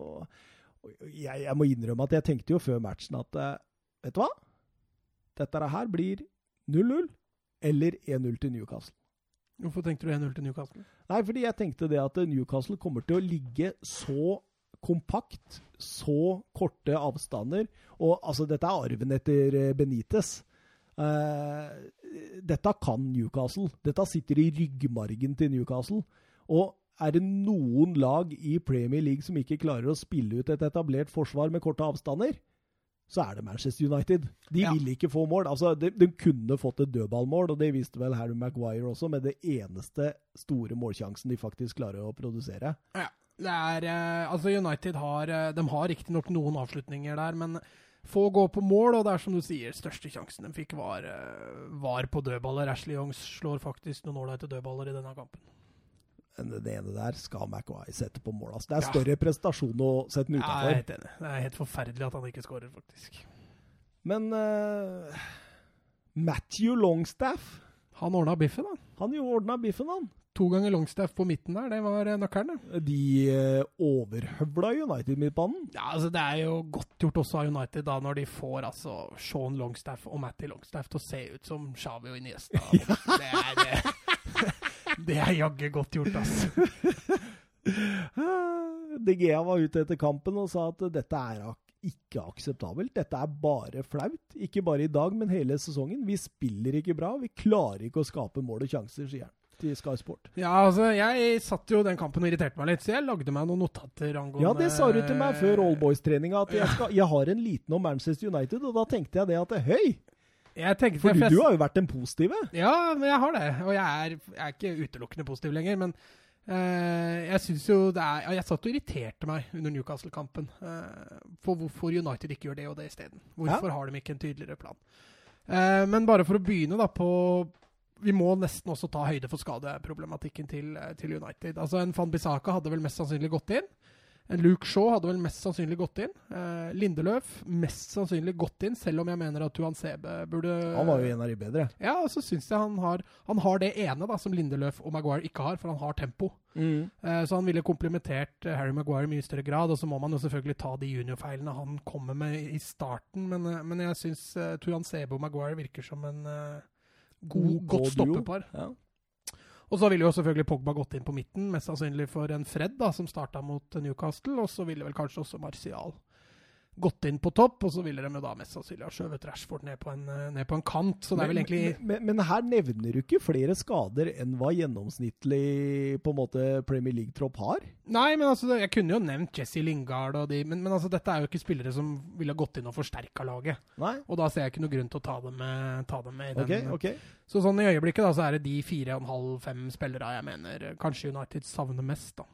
[SPEAKER 1] jeg, jeg må innrømme at jeg tenkte jo før matchen at Vet du hva? Dette her blir 0-0 eller 1-0 til Newcastle.
[SPEAKER 2] Hvorfor tenkte du 1-0 til Newcastle?
[SPEAKER 1] Nei, fordi jeg tenkte det at Newcastle kommer til å ligge så kompakt, så korte avstander. Og altså, dette er arven etter eh, Benitez. Eh, dette kan Newcastle. Dette sitter i ryggmargen til Newcastle. Og er det noen lag i Premier League som ikke klarer å spille ut et etablert forsvar med korte avstander, så er det Manchester United. De
[SPEAKER 2] Ja.
[SPEAKER 1] vil ikke få mål. Altså, de, de kunne fått et dødballmål, og det visste vel Harry Maguire også, med det eneste store målsjansen de faktisk klarer å produsere.
[SPEAKER 2] Ja. Det er, eh, altså United har eh, De har riktignok noen avslutninger der, men få gå på mål, og det er som du sier, største sjansen de fikk, var, eh, var på dødballer. Ashley Young slår faktisk noen ålreite dødballer i denne kampen.
[SPEAKER 1] Men det ene der skal Maguire sette på mål. Altså, det er
[SPEAKER 2] Ja.
[SPEAKER 1] større prestasjon å sette den
[SPEAKER 2] Ja, jeg er helt enig. Det er helt forferdelig at han ikke skårer, faktisk.
[SPEAKER 1] Men uh, Matthew Longstaff
[SPEAKER 2] Han ordna biffen, han.
[SPEAKER 1] Han jo ordna biffen, han.
[SPEAKER 2] To ganger Longstaff på midten der, det var eh, nøkkelen. det.
[SPEAKER 1] De uh, overhøvla United-midtbanen.
[SPEAKER 2] Ja, altså Det er jo godt gjort også av United da når de får altså Sean Longstaff og Matty Longstaff til å se ut som Xavi og Iniesta. Det er, det, det er jaggu godt gjort.
[SPEAKER 1] De Gea var ute etter kampen og sa at dette er ikke akseptabelt. Dette er bare flaut. Ikke bare i dag, men hele sesongen. Vi spiller ikke bra. Vi klarer ikke å skape mål og sjanser, sier han til Sky Sport.
[SPEAKER 2] Ja, altså, jeg satt jo den kampen og irriterte meg litt, så jeg lagde meg noen notater angående
[SPEAKER 1] Ja, det sa du til meg før All Boys-treninga, at jeg, skal, jeg har en liten om Manchester United, og da tenkte jeg det at høy!
[SPEAKER 2] Jeg tenkte
[SPEAKER 1] For du, du har jo vært den positive.
[SPEAKER 2] Ja, men jeg har det. Og jeg er, jeg er ikke utelukkende positiv lenger. Men uh, jeg syns jo det er ja, Jeg satt og irriterte meg under Newcastle-kampen. uh, for hvorfor United ikke gjør det og det isteden. Hvorfor har de ikke en tydeligere plan? Uh, men bare for å begynne da på Vi må nesten også ta høyde for skadeproblematikken til, til United. Altså En Van Bissaka hadde vel mest sannsynlig gått inn. Luke Shaw hadde vel mest sannsynlig gått inn. Eh, Lindeløf mest sannsynlig gått inn, selv om jeg mener at Tuan Sebe burde
[SPEAKER 1] Han var jo en av de bedre.
[SPEAKER 2] ja, og så syns jeg han har, han har det ene da, som Lindeløf og Maguire ikke har, for han har tempo. Eh, så han ville komplementert eh, Harry Maguire i mye større grad. Og så må man jo selvfølgelig ta de juniorfeilene han kommer med i starten, men, eh, men jeg syns uh, Tuan Sebe og Maguire virker som en eh, god,
[SPEAKER 1] Ok
[SPEAKER 2] godt stoppepar.
[SPEAKER 1] Ja.
[SPEAKER 2] Og så ville jo selvfølgelig Pogba gått inn på midten, mest sannsynlig for en Fred, da, som starta mot Newcastle. Og så ville vel kanskje også Martial gått inn på topp, og så ville de jo da mest sannsynlig ha skjøvet Rashford ned på en, eh, ned på en kant. Så det er vel egentlig
[SPEAKER 1] men, men, men her nevner du ikke flere skader enn hva gjennomsnittlig på en måte Premier League-tropp har?
[SPEAKER 2] Nei, men altså, jeg kunne jo nevnt Jesse Lingard og de, men, men altså, dette er jo ikke spillere som ville gått inn og forsterka laget.
[SPEAKER 1] Nei?
[SPEAKER 2] Og da ser jeg ikke noe grunn til å ta dem med, ta dem med i
[SPEAKER 1] den.
[SPEAKER 2] den.
[SPEAKER 1] okay.
[SPEAKER 2] Så sånn i øyeblikket da, så er det de fire og en halv, fem spillere jeg mener eh, kanskje United savner mest, da.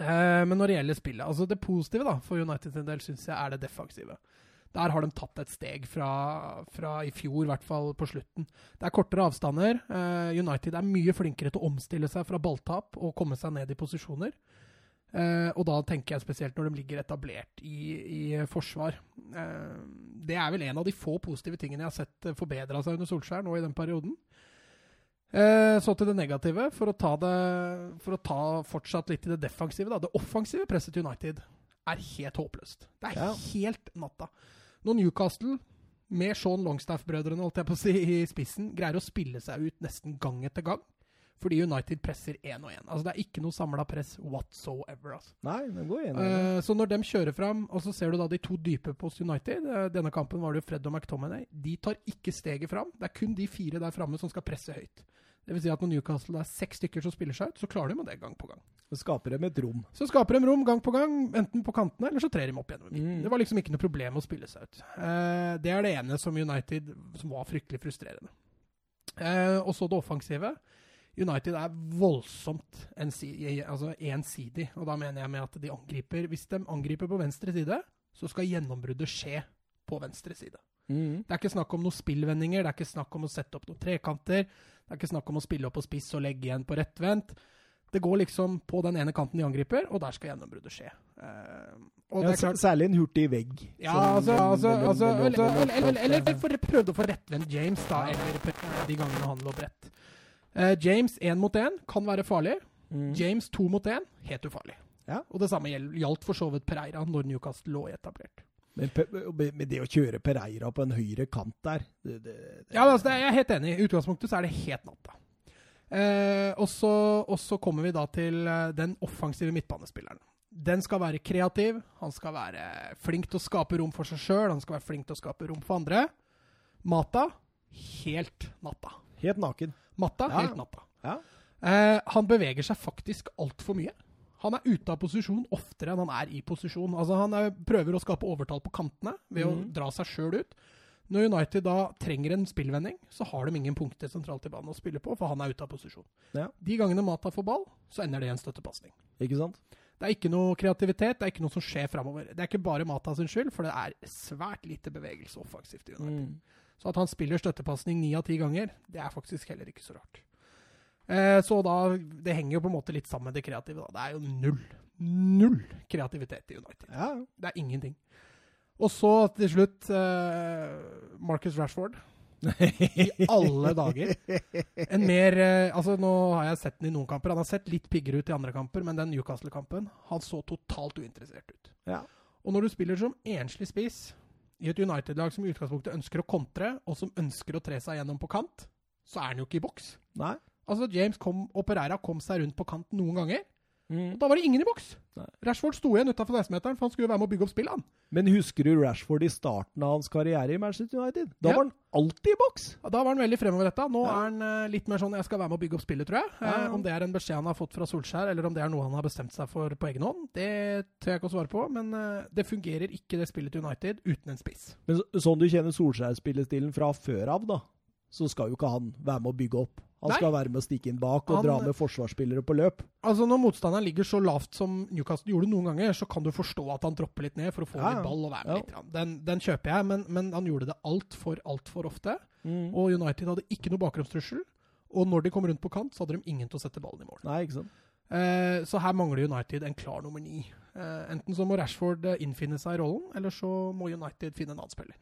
[SPEAKER 2] Eh, men når det gjelder spillet, altså det positive da, for United sin del, syns jeg er det defensive. Der har de tatt et steg fra, fra i fjor, i hvert fall på slutten. Det er kortere avstander. Eh, United er mye flinkere til å omstille seg fra balltap og komme seg ned i posisjoner. Eh, og da tenker jeg spesielt når de ligger etablert i, i forsvar. Det er vel en av de få positive tingene jeg har sett forbedra seg under Solskjær nå i den perioden. Eh, så til det negative, for å, ta det, for å ta fortsatt litt i det defensive. Da. Det offensive presset til United er helt håpløst. Det er
[SPEAKER 1] Ja.
[SPEAKER 2] helt natta. Når Newcastle, med Sean Longstaff-brødrene holdt jeg på å si, i spissen, greier å spille seg ut nesten gang etter gang, fordi United presser én og én. Altså, det er ikke noe samla press whatsoever. Altså.
[SPEAKER 1] Nei, det går igjen.
[SPEAKER 2] uh, så når de kjører fram, og så ser du da de to dype på United uh, Denne kampen var det jo Fred og McTominay. De tar ikke steget fram. Det er kun de fire der framme som skal presse høyt. Det vil si at når Newcastle er seks stykker som spiller seg ut, så klarer de med det gang på gang.
[SPEAKER 1] Så skaper de et rom.
[SPEAKER 2] Så skaper de rom gang på gang, enten på kantene, eller så trer de opp igjen.
[SPEAKER 1] Mm.
[SPEAKER 2] Det var liksom ikke noe problem å spille seg ut. Eh, det er det ene som United som var fryktelig frustrerende. Eh, og så det offensive. United er voldsomt ensidig, altså ensidig, og da mener jeg med at de angriper Hvis de angriper på venstre side, så skal gjennombruddet skje på venstre side. Det er ikke snakk om noen spillvendinger, det er ikke snakk om å sette opp noen trekanter. Det er ikke snakk om å spille opp på spiss og legge igjen på rettvendt. Det går liksom på den ene kanten de angriper, og der skal gjennombruddet skje. Eh,
[SPEAKER 1] Ja,
[SPEAKER 2] det klart,
[SPEAKER 1] Særlig en hurtig vegg.
[SPEAKER 2] ja, altså, altså, altså eller, eller, eller, prøvde å få rettvendt James, da, eller de gangene han lå bredt. Uh, James én mot én kan være farlig.
[SPEAKER 1] Mm.
[SPEAKER 2] James to mot én, helt ufarlig.
[SPEAKER 1] Ja.
[SPEAKER 2] Og det samme gjaldt for så vidt Pereira når Newcastle lå etablert.
[SPEAKER 1] Men, men det å kjøre Pereira på en høyre kant der det, det, det,
[SPEAKER 2] Ja, altså, jeg er helt enig. I utgangspunktet så er det helt natta. Eh, og, så, og så kommer vi da til eh, den offensive midtbanespilleren. Den skal være kreativ, han skal være flink til å skape rom for seg sjøl, han skal være flink til å skape rom for andre. Mata helt natta.
[SPEAKER 1] Helt naken.
[SPEAKER 2] Matta,
[SPEAKER 1] Ja.
[SPEAKER 2] helt natta.
[SPEAKER 1] Ja.
[SPEAKER 2] Eh, han beveger seg faktisk altfor mye. Han er ute av posisjon oftere enn han er i posisjon. Altså Han er, prøver å skape overtall på kantene ved å
[SPEAKER 1] Mhm.
[SPEAKER 2] dra seg sjøl ut. Når United da trenger en spillvending, så har de ingen punkter sentralt i banen å spille på, for han er ute av posisjon.
[SPEAKER 1] Ja.
[SPEAKER 2] De gangene Mata får ball, så ender det i en støttepasning.
[SPEAKER 1] Ikke sant?
[SPEAKER 2] Det er ikke noe kreativitet, det er ikke noe som skjer framover. Det er ikke bare Mata sin skyld, for det er svært lite bevegelse offensivt i United.
[SPEAKER 1] Mm.
[SPEAKER 2] Så at han spiller støttepasning ni av ti ganger, det er faktisk heller ikke så rart. Eh, så da Det henger jo på en måte litt sammen med det kreative. da. Det er jo null, null kreativitet i United.
[SPEAKER 1] Ja.
[SPEAKER 2] Det er ingenting. Og så til slutt eh, Marcus Rashford. I alle dager. En mer eh, Altså, nå har jeg sett den i noen kamper. Han har sett litt piggere ut i andre kamper, men den Newcastle-kampen Han så totalt uinteressert ut.
[SPEAKER 1] Ja.
[SPEAKER 2] Og når du spiller som enslig spiss i et United-lag som i utgangspunktet ønsker å kontre, og som ønsker å tre seg gjennom på kant, så er han jo ikke i boks.
[SPEAKER 1] Nei.
[SPEAKER 2] Altså, James kom, og Pereira kom seg rundt på kant noen ganger,
[SPEAKER 1] Mm.
[SPEAKER 2] og da var det ingen i boks.
[SPEAKER 1] Nei.
[SPEAKER 2] Rashford sto igjen utafor 16-meteren, for han skulle være med å bygge opp spillet, han.
[SPEAKER 1] Men husker du Rashford i starten av hans karriere i Manchester United? Da
[SPEAKER 2] Ja.
[SPEAKER 1] var han alltid i boks!
[SPEAKER 2] Ja, Da var han veldig fremoverretta. Nå
[SPEAKER 1] Ja.
[SPEAKER 2] er han uh, litt mer sånn 'jeg skal være med å bygge opp spillet', tror jeg. Eh, om det er en beskjed han har fått fra Solskjær, eller om det er noe han har bestemt seg for på egen hånd, det tør jeg ikke å svare på. Men uh, det fungerer ikke, det spillet til United, uten en spiss.
[SPEAKER 1] Men så- sånn du kjenner Solskjær-spillestilen fra før av, da, så skal jo ikke han være med å bygge opp. Han
[SPEAKER 2] Nei.
[SPEAKER 1] skal være med å stikke inn bak og
[SPEAKER 2] Han-
[SPEAKER 1] dra med forsvarsspillere på løp.
[SPEAKER 2] Altså Når motstanderen ligger så lavt som Newcastle gjorde noen ganger, så kan du forstå at han dropper litt ned for å få
[SPEAKER 1] Ja,
[SPEAKER 2] litt ball og være med
[SPEAKER 1] Ja.
[SPEAKER 2] litt. Den, den kjøper jeg, men, men han gjorde det altfor, altfor ofte.
[SPEAKER 1] Mm.
[SPEAKER 2] Og United hadde ikke noe bakgrunnstrussel. Og når de kom rundt på kant, så hadde de ingen til å sette ballen i mål.
[SPEAKER 1] Nei, ikke sant?
[SPEAKER 2] Eh, så her mangler United en klar nummer ni. Eh, enten så må Rashford eh, innfinne seg i rollen, eller så må United finne en annen spiller.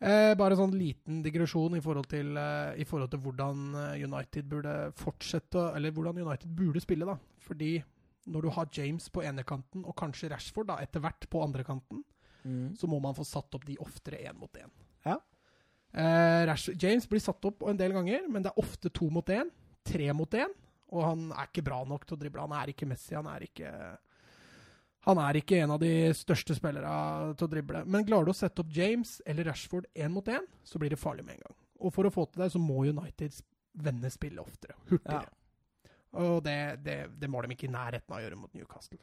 [SPEAKER 2] Eh, bare sånn liten digresjon i forhold til, eh, i forhold til hvordan eh, United burde fortsette, eller hvordan United burde spille. da. Fordi når du har James på ene kanten, og kanskje Rashford da, etter hvert på andre kanten,
[SPEAKER 1] Mm.
[SPEAKER 2] så må man få satt opp de oftere én mot én.
[SPEAKER 1] Ja.
[SPEAKER 2] Eh, Rash James blir satt opp en del ganger, men det er ofte to mot én, tre mot én. Og han er ikke bra nok til å drible. Han er ikke Messi, han er ikke Han er ikke en av de største spillere til å drible. Men klarer du å sette opp James eller Rashford én mot én, så blir det farlig med en gang. Og for å få til det, så må United vende spillet oftere. Hurtigere. Og det, det, det må de ikke i nærheten av å gjøre mot Newcastle.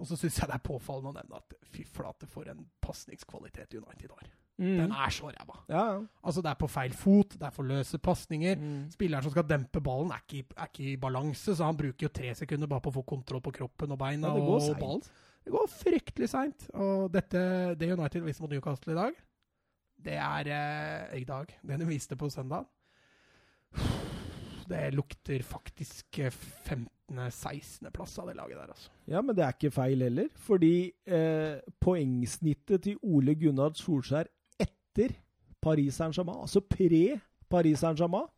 [SPEAKER 2] Og så syns jeg det er påfallende å nevne at fy flate, for en pasningskvalitet United har.
[SPEAKER 1] Mm.
[SPEAKER 2] Den er så ræva.
[SPEAKER 1] Ja, ja.
[SPEAKER 2] Altså, det er på feil fot, det er for løse pasninger.
[SPEAKER 1] Mm.
[SPEAKER 2] Spilleren som skal dempe ballen, er ikke, er ikke i balanse, så han bruker jo tre sekunder bare på å få kontroll på kroppen og beina
[SPEAKER 1] Ja, det går
[SPEAKER 2] og ballen. Det går fryktelig seint. Og dette, det United viste mot Newcastle i dag, det er eh, i dag. Det de viste på søndag Det lukter faktisk eh, 15.-16.-plass av det laget der, altså.
[SPEAKER 1] ja, men det er ikke feil heller. Fordi eh, poengsnittet til Ole Gunnar Solskjær etter Paris Saint-Germain, altså pre Paris Saint-Germain,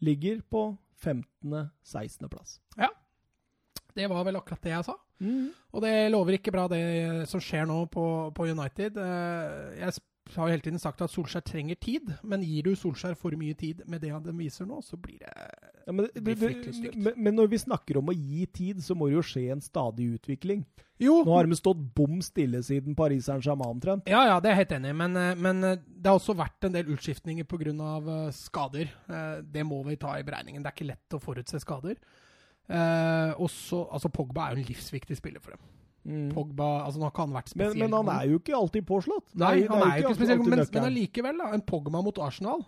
[SPEAKER 1] ligger på 15.-16.-plass.
[SPEAKER 2] Det var vel akkurat det jeg sa.
[SPEAKER 1] Mm.
[SPEAKER 2] Og det lover ikke bra, det som skjer nå på, på United. Eh, Jeg har jo hele tiden sagt at Solskjær trenger tid, men gir du Solskjær for mye tid med det han viser nå, så blir det
[SPEAKER 1] Ja, men,
[SPEAKER 2] Det blir fryktelig stygt.
[SPEAKER 1] men, men når vi snakker om å gi tid, så må det jo skje en stadig utvikling.
[SPEAKER 2] Jo,
[SPEAKER 1] Nå har de stått bom stille siden Paris Saint-Germain omtrent.
[SPEAKER 2] ja, ja, det er jeg helt enig i, men, eh, men eh, det har også vært en del utskiftninger pga. skader. Det må vi ta i beregningen. Det er ikke lett å forutse skader. Eh, og så, altså Pogba er jo en livsviktig spiller for dem.
[SPEAKER 1] Mm.
[SPEAKER 2] Pogba, altså Nå har ikke han vært
[SPEAKER 1] Men,
[SPEAKER 2] spesielt
[SPEAKER 1] men han er jo ikke alltid påslått.
[SPEAKER 2] Nei, han er jo ikke spesielt men, men allikevel, da. En Pogba mot Arsenal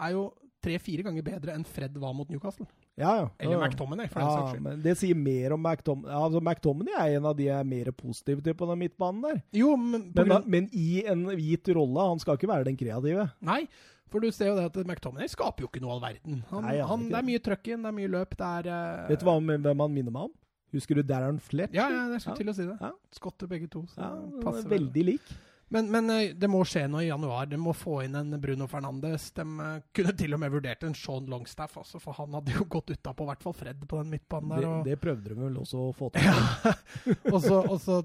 [SPEAKER 2] er jo tre-fire ganger bedre enn Fred var mot Newcastle.
[SPEAKER 1] ja, ja.
[SPEAKER 2] Eller
[SPEAKER 1] ja.
[SPEAKER 2] McTominay, for den saks skyld.
[SPEAKER 1] men det sier mer om McTominay. Altså, McTominay er en av de jeg er mer positiv til på den midtbanen der.
[SPEAKER 2] Jo, men,
[SPEAKER 1] Men, men i en hvit rolle. Han skal ikke være den kreative.
[SPEAKER 2] Nei, for du ser jo det at McTominay skaper jo ikke noe all verden. Han,
[SPEAKER 1] Nei, han
[SPEAKER 2] det er mye trøkk inn, det er mye løp, det er uh,
[SPEAKER 1] Vet du hva, hvem han minner meg om? Husker du Darren Fletcher?
[SPEAKER 2] Ja, ja, jeg skulle
[SPEAKER 1] Ja.
[SPEAKER 2] til å si det.
[SPEAKER 1] Ja.
[SPEAKER 2] Skotter begge to. Så
[SPEAKER 1] Ja,
[SPEAKER 2] passer
[SPEAKER 1] er veldig lik.
[SPEAKER 2] Men, men eh, det må skje noe i januar. De må få inn en Bruno Fernandes. De eh, kunne til og med vurdert en Sean Longstaff, altså, for han hadde jo gått utapå, i hvert fall Fred, på den midtbanen
[SPEAKER 1] Det,
[SPEAKER 2] der. Og,
[SPEAKER 1] det prøvde de vel også å få til.
[SPEAKER 2] Ja. så, og så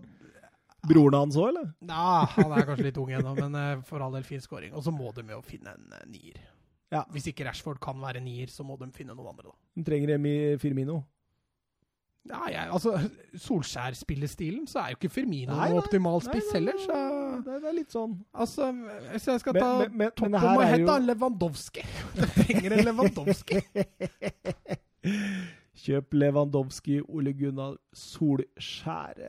[SPEAKER 1] Broren hans òg, eller?
[SPEAKER 2] Ja, han er kanskje litt ung ennå, men eh, for all del fin scoring. Og så må de jo finne en eh, nier.
[SPEAKER 1] Ja.
[SPEAKER 2] Hvis ikke Rashford kan være nier, så må de finne noen andre, da.
[SPEAKER 1] De trenger Emi Firmino.
[SPEAKER 2] Ja, jeg, altså, Solskjær-spillestilen, så er jo ikke Firmino
[SPEAKER 1] Nei, nei,
[SPEAKER 2] optimal spiss heller, så
[SPEAKER 1] Det, det er litt sånn
[SPEAKER 2] Altså, hvis jeg skal ta
[SPEAKER 1] men- men-
[SPEAKER 2] top
[SPEAKER 1] men
[SPEAKER 2] of
[SPEAKER 1] her
[SPEAKER 2] my
[SPEAKER 1] er jo-
[SPEAKER 2] Lewandowski. Du trenger en Lewandowski.
[SPEAKER 1] Kjøp Lewandowski, Ole Gunnar Solskjær.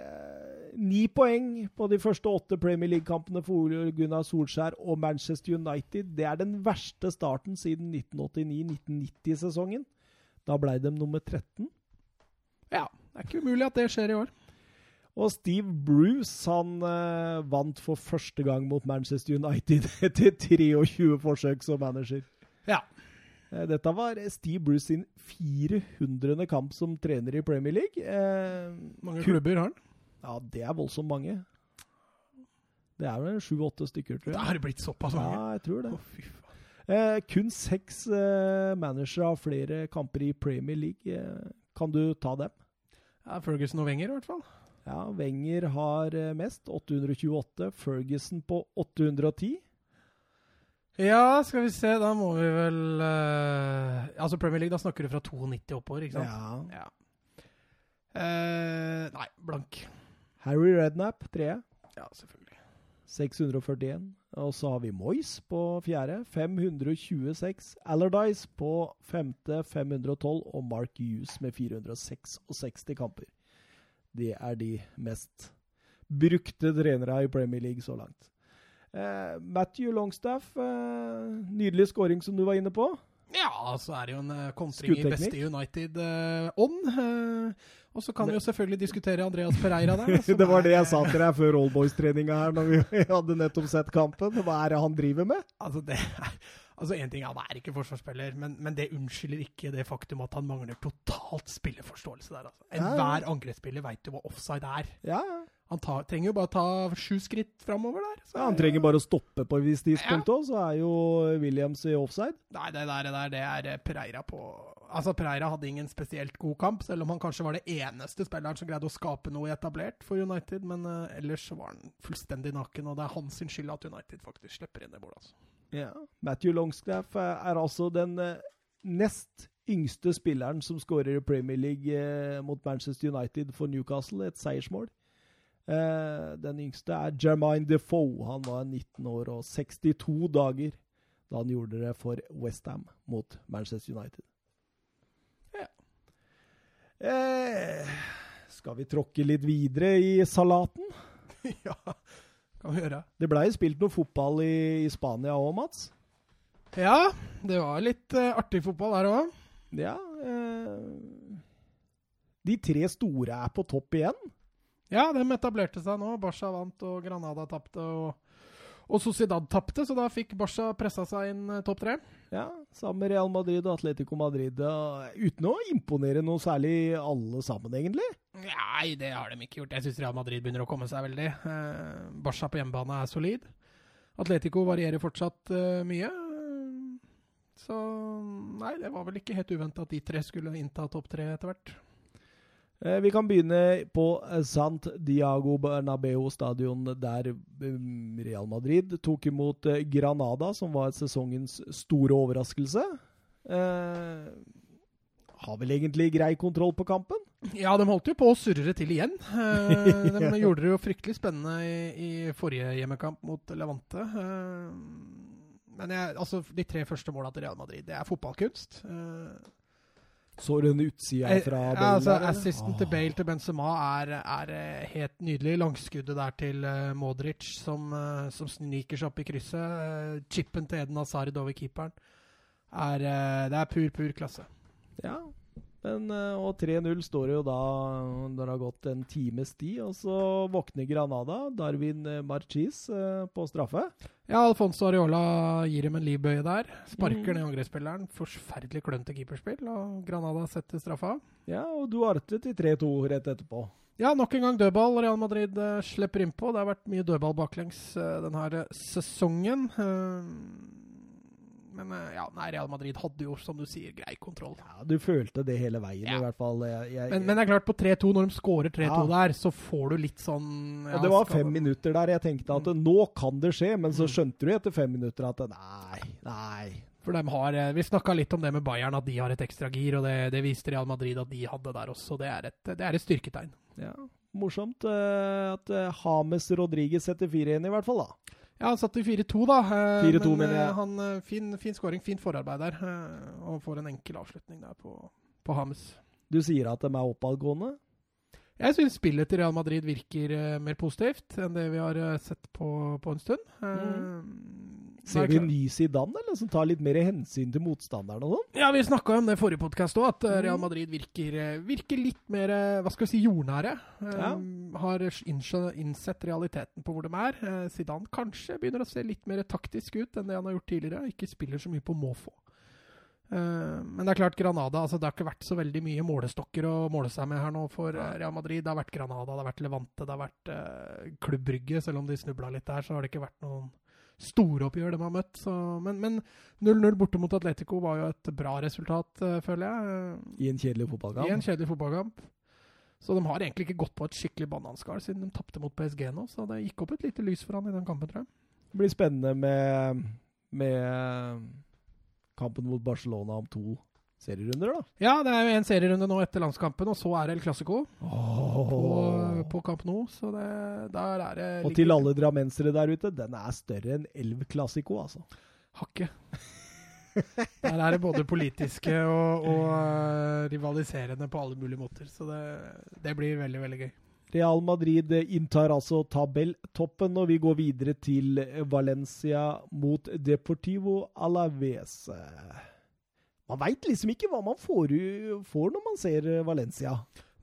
[SPEAKER 1] Ni poeng på de første åtte Premier League-kampene for Ole Gunnar Solskjær og Manchester United. Det er den verste starten siden 1989-1990-sesongen. Da ble de nummer 13.
[SPEAKER 2] Ja, det er ikke umulig at det skjer i år.
[SPEAKER 1] Og Steve Bruce han eh, vant for første gang mot Manchester United etter 23 forsøk som manager.
[SPEAKER 2] Ja.
[SPEAKER 1] Eh, Dette var Steve Bruce sin 400. kamp som trener i Premier League. Eh,
[SPEAKER 2] Mange klubber har han.
[SPEAKER 1] Ja, det er voldsomt mange. Det er vel sju-åtte stykker, tror
[SPEAKER 2] Da
[SPEAKER 1] jeg.
[SPEAKER 2] har det blitt såpass mange.
[SPEAKER 1] Ja, jeg tror det.
[SPEAKER 2] Oh.
[SPEAKER 1] Eh, kun seks eh, managere har flere kamper i Premier League. Eh, kan du ta dem?
[SPEAKER 2] Ja, Ferguson og Wenger, i hvert fall.
[SPEAKER 1] Ja, Wenger har eh, mest, 828. Ferguson på 810.
[SPEAKER 2] Ja, skal vi se, da må vi vel uh, Altså Premier League, da snakker du fra 92 oppover, ikke sant?
[SPEAKER 1] Ja.
[SPEAKER 2] Ja. Uh, nei, blank.
[SPEAKER 1] Harry Redknapp, tredje.
[SPEAKER 2] Ja, selvfølgelig.
[SPEAKER 1] 641. Og så har vi Moyes på fjerde, 526. Allardyce på femte, 512. Og Mark Hughes med 466 kamper. Det er de mest brukte trenere i Premier League så langt. Eh, Matthew Longstaff, eh, nydelig scoring som du var inne på.
[SPEAKER 2] Ja, så er det jo en uh, kontring i beste United-ånd. Uh, og så kan vi jo selvfølgelig diskutere Andreas Pereira der.
[SPEAKER 1] det var det jeg sa til deg før Rollboys-treninga her, når vi hadde nettopp sett kampen. Hva er det han driver med?
[SPEAKER 2] Altså, det er, altså en ting, Han er ikke forsvarsspiller, men, men det unnskylder ikke det faktum at han mangler totalt spilleforståelse der. Altså.
[SPEAKER 1] Ja, ja.
[SPEAKER 2] Enhver angrepsspiller veit jo hva offside er.
[SPEAKER 1] Ja, Ja,
[SPEAKER 2] Han tar, trenger jo bare ta sju skritt framover der. så
[SPEAKER 1] ja Han
[SPEAKER 2] er-
[SPEAKER 1] trenger bare å stoppe på et visst tidspunkt òg, så er jo Williams i offside.
[SPEAKER 2] Nei, det der, det der det er Preira Pereira på Altså, Pereira hadde ingen spesielt god kamp, selv om han kanskje var det eneste spilleren som greide å skape noe etablert for United. Men uh, ellers var han fullstendig naken, og det er hans skyld at United faktisk slipper inn det målet. Altså.
[SPEAKER 1] Ja. Matthew Longstaff eh, er altså den uh, nest yngste spilleren som skårer i Premier League uh, mot Manchester United for Newcastle, et seiersmål. Eh, den yngste er Jermaine Defoe. Han var 19 år og 62 dager da han gjorde det for Westham mot Manchester United.
[SPEAKER 2] Ja.
[SPEAKER 1] Eh, skal vi tråkke litt videre i salaten?
[SPEAKER 2] ja, kan vi gjøre.
[SPEAKER 1] Det blei spilt noe fotball i, i Spania òg, Mats.
[SPEAKER 2] Ja, det var litt eh, artig fotball der òg.
[SPEAKER 1] Ja eh, De tre store er på topp igjen.
[SPEAKER 2] Ja, de etablerte seg nå. Barca vant, og Granada tapte. Og, og Sociedad tapte, så da fikk Barca pressa seg inn eh, topp tre.
[SPEAKER 1] Ja, Sammen med Real Madrid og Atletico Madrid. uten å imponere noe særlig alle sammen, egentlig.
[SPEAKER 2] Nei, det har de ikke gjort. Jeg syns Real Madrid begynner å komme seg veldig. Eh, Barca på hjemmebane er solid. Atletico varierer fortsatt eh, mye. Så nei, det var vel ikke helt uventa at de tre skulle innta topp tre etter hvert.
[SPEAKER 1] Eh, vi kan begynne på eh, Sant Diago Bernabeu stadion, der mm, Real Madrid tok imot eh, Granada, som var sesongens store overraskelse. Eh, har vel egentlig grei kontroll på kampen?
[SPEAKER 2] Ja, de holdt jo på å surre til igjen. Eh, de gjorde det jo fryktelig spennende i, i forrige hjemmekamp mot Levante. Eh, men jeg, altså, de tre første måla til Real Madrid, det er fotballkunst. Eh,
[SPEAKER 1] Så du en utsida
[SPEAKER 2] fra
[SPEAKER 1] fra
[SPEAKER 2] ja,
[SPEAKER 1] Bale
[SPEAKER 2] altså, assisten ah.
[SPEAKER 1] Til
[SPEAKER 2] Bale til Benzema er, er eh, helt nydelig. Langskuddet der til eh, Modric som, eh, som sniker seg opp i krysset. Eh, chippen til Eden Hazard over keeperen. Er, eh, det er pur, pur klasse.
[SPEAKER 1] Ja, men, eh, og 3-0 står det jo da når det har gått en times tid, og så våkner Granada. Darwin eh, Marchis eh, på straffe.
[SPEAKER 2] Ja, Alfonso Areola gir dem en livbøye der. Sparker
[SPEAKER 1] Mm.
[SPEAKER 2] ned angrepsspilleren. Forferdelig klønete keeperspill, og Granada setter straffa.
[SPEAKER 1] Ja, og Duarte til 3-2 rett etterpå.
[SPEAKER 2] Ja, nok en gang dødball. Real Madrid slipper innpå. Det har vært mye dødball baklengs uh, denne sesongen. Men eh, ja, nei, Real Madrid hadde jo, som du sier, grei kontroll.
[SPEAKER 1] Ja, Du følte det hele veien,
[SPEAKER 2] Ja.
[SPEAKER 1] i hvert fall. Jeg, jeg,
[SPEAKER 2] Men, men det er klart, på 3-2, når de skårer 3-2
[SPEAKER 1] Ja.
[SPEAKER 2] der, så får du litt sånn ja,
[SPEAKER 1] og det var fem minutter der jeg tenkte at nå kan det skje, men så
[SPEAKER 2] Mm.
[SPEAKER 1] skjønte du etter fem minutter at nei, nei,
[SPEAKER 2] For de har, eh, Vi snakka litt om det med Bayern, at de har et ekstra gir, og det, det viste Real Madrid at de hadde der også. Det er et, det er et styrketegn.
[SPEAKER 1] Ja, Morsomt eh, at James Rodriguez setter 4-1 i hvert fall, da.
[SPEAKER 2] Ja, han satt i 4-2, da. eh,
[SPEAKER 1] 4-2
[SPEAKER 2] men
[SPEAKER 1] mener jeg.
[SPEAKER 2] eh, han, eh, fin, fin scoring, fint forarbeid der. eh, Og får en enkel avslutning der på, på Hames.
[SPEAKER 1] Du sier at de er oppadgående.
[SPEAKER 2] Jeg syns spillet til Real Madrid virker eh, mer positivt enn det vi har eh, sett på, på en stund. Eh, det
[SPEAKER 1] Ser
[SPEAKER 2] er
[SPEAKER 1] vi en ny Zidane, eller som tar litt mer hensyn til motstanderen og sånn?
[SPEAKER 2] Ja, vi snakka om det i forrige podkast òg, at eh,
[SPEAKER 1] Mm.
[SPEAKER 2] Real Madrid virker, eh, virker litt mer eh, hva skal vi si, jordnære.
[SPEAKER 1] Ja.
[SPEAKER 2] Um, Har innsett realiteten på hvor de er. Zidane kanskje begynner å se litt mer taktisk ut enn det han har gjort tidligere. Ikke spiller så mye på måfå. Uh, men det er klart Granada altså Det har ikke vært så veldig mye målestokker å måle seg med her nå for Real Madrid. Det har vært Granada, det har vært Levante, det har vært uh, Klubb Brygge. Selv om de snubla litt der, så har det ikke vært noen storoppgjør de har møtt. Så, men men 0-0 borte mot Atletico var jo et bra resultat, eh, føler jeg.
[SPEAKER 1] I en kjedelig
[SPEAKER 2] I en
[SPEAKER 1] fotballkamp.
[SPEAKER 2] kjedelig fotballkamp. Så de har egentlig ikke gått på et skikkelig bananskall siden de tapte mot PSG nå. Så det gikk opp et lite lys for han i den kampen, tror jeg.
[SPEAKER 1] Det blir spennende med, med kampen mot Barcelona om to serierunder, da.
[SPEAKER 2] Ja, det er jo en serierunde nå etter landskampen, og så er El Clásico på, på Camp Nou. Så det, der er det
[SPEAKER 1] Og til alle drammensere der ute, den er større enn Elv Clasico, altså.
[SPEAKER 2] Hakket. Der er det både politiske og, og uh, rivaliserende på alle mulige måter. Så det, det blir veldig, veldig gøy.
[SPEAKER 1] Real Madrid inntar altså tabelltoppen, og vi går videre til Valencia mot Deportivo Alaves. Man veit liksom ikke hva man får, får når man ser Valencia.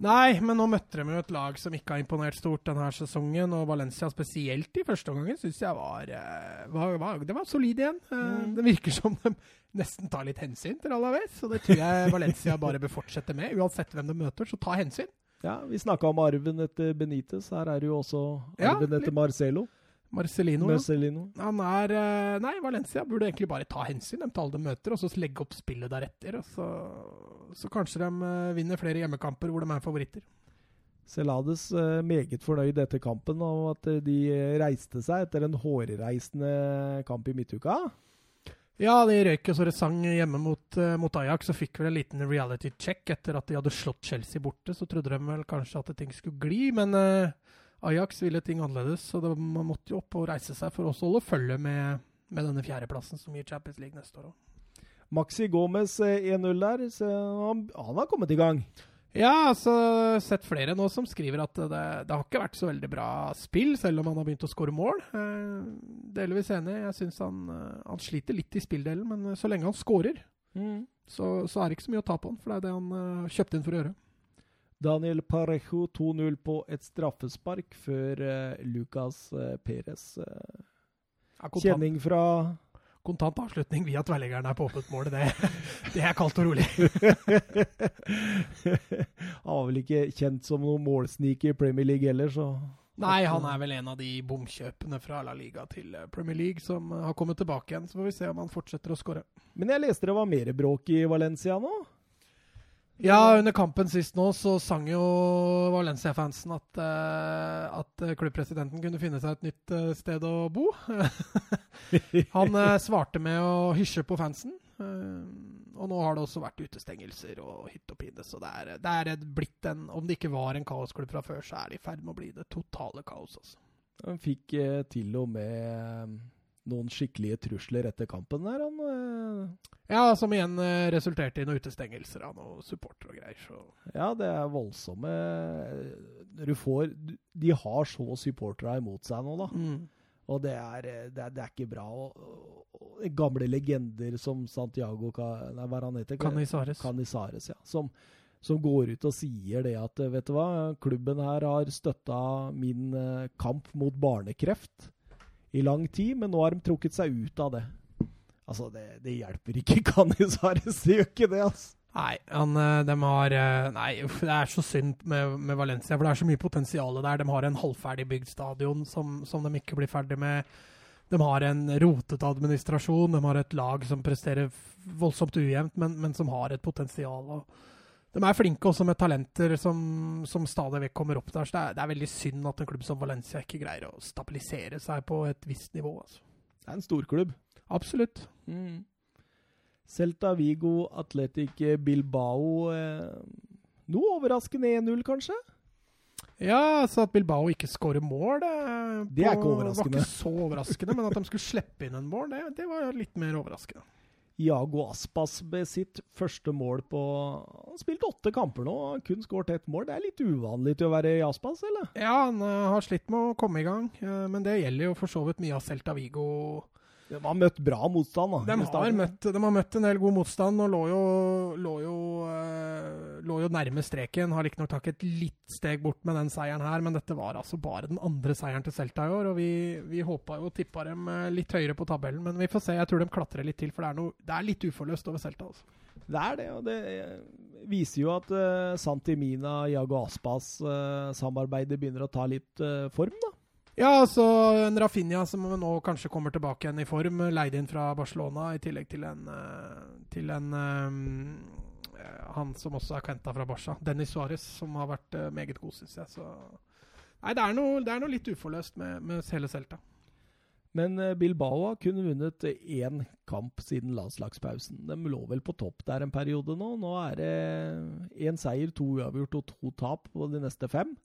[SPEAKER 2] Nei, men nå møtte de jo et lag som ikke har imponert stort denne sesongen. Og Valencia spesielt i første omgang syns jeg var, eh, var, var Det var solid igjen. Eh,
[SPEAKER 1] Mm.
[SPEAKER 2] Det virker som de nesten tar litt hensyn til Alaves. Og det tror jeg Valencia bare bør fortsette med. Uansett hvem de møter, så ta hensyn.
[SPEAKER 1] Ja, Vi snakka om arven etter Benitez. Her er det jo også
[SPEAKER 2] Ja,
[SPEAKER 1] etter
[SPEAKER 2] litt- Marcelino. Ja. Han er eh, Nei, Valencia burde egentlig bare ta hensyn dem til alle de møter, og så legge opp spillet deretter. Og så, så kanskje de eh, vinner flere hjemmekamper hvor de er favoritter.
[SPEAKER 1] Celades eh, meget fornøyd etter kampen og at de reiste seg etter en hårreisende kamp i midtuka.
[SPEAKER 2] Ja, de røyk jo så det sang hjemme mot, mot Ajax og fikk vel en liten reality check etter at de hadde slått Chelsea borte. Så trodde de vel kanskje at ting skulle gli, men eh, Ajax ville ting annerledes. Så det, man måtte jo opp og reise seg for også å holde følge med, med denne fjerdeplassen som gir Champions League neste år òg.
[SPEAKER 1] Maxi Gomez eh, 1-0 der, så han, han har kommet i gang.
[SPEAKER 2] Ja, altså sett flere nå som skriver at det, det har ikke vært så veldig bra spill, selv om han har begynt å skåre mål. Eh, delvis enig. Jeg syns han, eh, han sliter litt i spilldelen, men så lenge han skårer, så, så er det ikke så mye å ta på han. For det er det han uh, kjøpte inn for å gjøre.
[SPEAKER 1] Daniel Parejo 2-0 på et straffespark før uh, Lucas uh, Perez. uh,
[SPEAKER 2] Ja, kontant,
[SPEAKER 1] kjenning fra
[SPEAKER 2] kontant avslutning via tverrleggeren er på åpent mål. Det, det er kaldt og rolig.
[SPEAKER 1] Han var vel ikke kjent som noen målsniker i Premier League heller, så
[SPEAKER 2] Nei, han er vel en av de bomkjøpene fra La Liga til Premier League som har kommet tilbake igjen. Så får vi se om han fortsetter å skåre.
[SPEAKER 1] Men jeg leste det var mer bråk i Valencia nå?
[SPEAKER 2] Ja, under kampen sist nå så sang jo Valencia-fansen at, uh, at eh, klubbpresidenten kunne finne seg et nytt uh, sted å bo. Han uh, svarte med å hysje på fansen. og nå har det også vært utestengelser og hytt og pine, så det er, det er blitt en Om det ikke var en kaosklubb fra før, så er det i ferd med å bli det totale kaos, altså.
[SPEAKER 1] Han fikk til og med noen skikkelige trusler etter kampen der, han. eh.
[SPEAKER 2] Ja, som igjen eh, resulterte i noen utestengelser av noen supportere og greier, så
[SPEAKER 1] Ja, det er voldsomme du får De har så supportere imot seg nå, da.
[SPEAKER 2] mm.
[SPEAKER 1] Og det er, eh, det er, det er ikke bra. Og, og, gamle legender som Santiago Nei, hva han heter?
[SPEAKER 2] Canizares.
[SPEAKER 1] Canizares, ja. Som, som går ut og sier det at vet du hva, klubben her har støtta min eh, kamp mot barnekreft i lang tid, men nå har de trukket seg ut av det. Altså, det, det hjelper ikke Canizares, det gjør ikke det, altså.
[SPEAKER 2] Nei, han, eh, de har eh, Nei, uff, det er så synd med, med Valencia, for det er så mye potensial der. De har en halvferdig bygd stadion som, som de ikke blir ferdig med. De har en rotete administrasjon. De har et lag som presterer voldsomt ujevnt, men, men som har et potensial. Og de er flinke også med talenter som, som stadig vekk kommer opp der. Så det er, det er veldig synd at en klubb som Valencia ikke greier å stabilisere seg på et visst nivå. Altså.
[SPEAKER 1] Det er en storklubb.
[SPEAKER 2] Absolutt.
[SPEAKER 1] Mm. Celta Vigo, Atletic Bilbao. Eh, noe overraskende 1-0, kanskje?
[SPEAKER 2] Ja, så at Bilbao ikke skårer mål det,
[SPEAKER 1] det er ikke overraskende.
[SPEAKER 2] var ikke så overraskende. men at de skulle slippe inn en mål, det, det var litt mer overraskende.
[SPEAKER 1] Iago Aspas med sitt første mål på Han har spilt åtte kamper nå og kun skåret ett mål. Det er litt uvanlig til å være i Aspas, eller?
[SPEAKER 2] Ja, han uh, har slitt med å komme i gang. Uh, men det gjelder jo for så vidt mye av Celta Vigo
[SPEAKER 1] de har møtt bra motstand,
[SPEAKER 2] da. De har, møtt, de har møtt, en del god motstand og lå jo, lå jo, uh, lå jo nærme streken. Har riktignok tatt et litt steg bort med den seieren her, men dette var altså bare den andre seieren til Celta i år. Og vi, vi håpa jo tippa dem eh, litt høyere på tabellen, men vi får se. Jeg tror de klatrer litt til, for det er, noe, det er litt uforløst over Celta. Altså.
[SPEAKER 1] Det er det, og det viser jo at uh, Santimina, Jago Aspas-samarbeidet uh, begynner å ta litt uh, form, da.
[SPEAKER 2] Ja, altså en Rafinha som nå kanskje kommer tilbake igjen i form. Leid inn fra Barcelona, i tillegg til en, eh, til en um, Han som også er henta fra Barca, Dennis Suárez, som har vært meget god, syns jeg. Så Nei, det er, noe, det er noe litt uforløst med, med hele Celta.
[SPEAKER 1] Men Bilbao har kun vunnet én kamp siden landslagspausen. De lå vel på topp der en periode nå. Nå er det én seier, to uavgjort og to tap på de neste fem.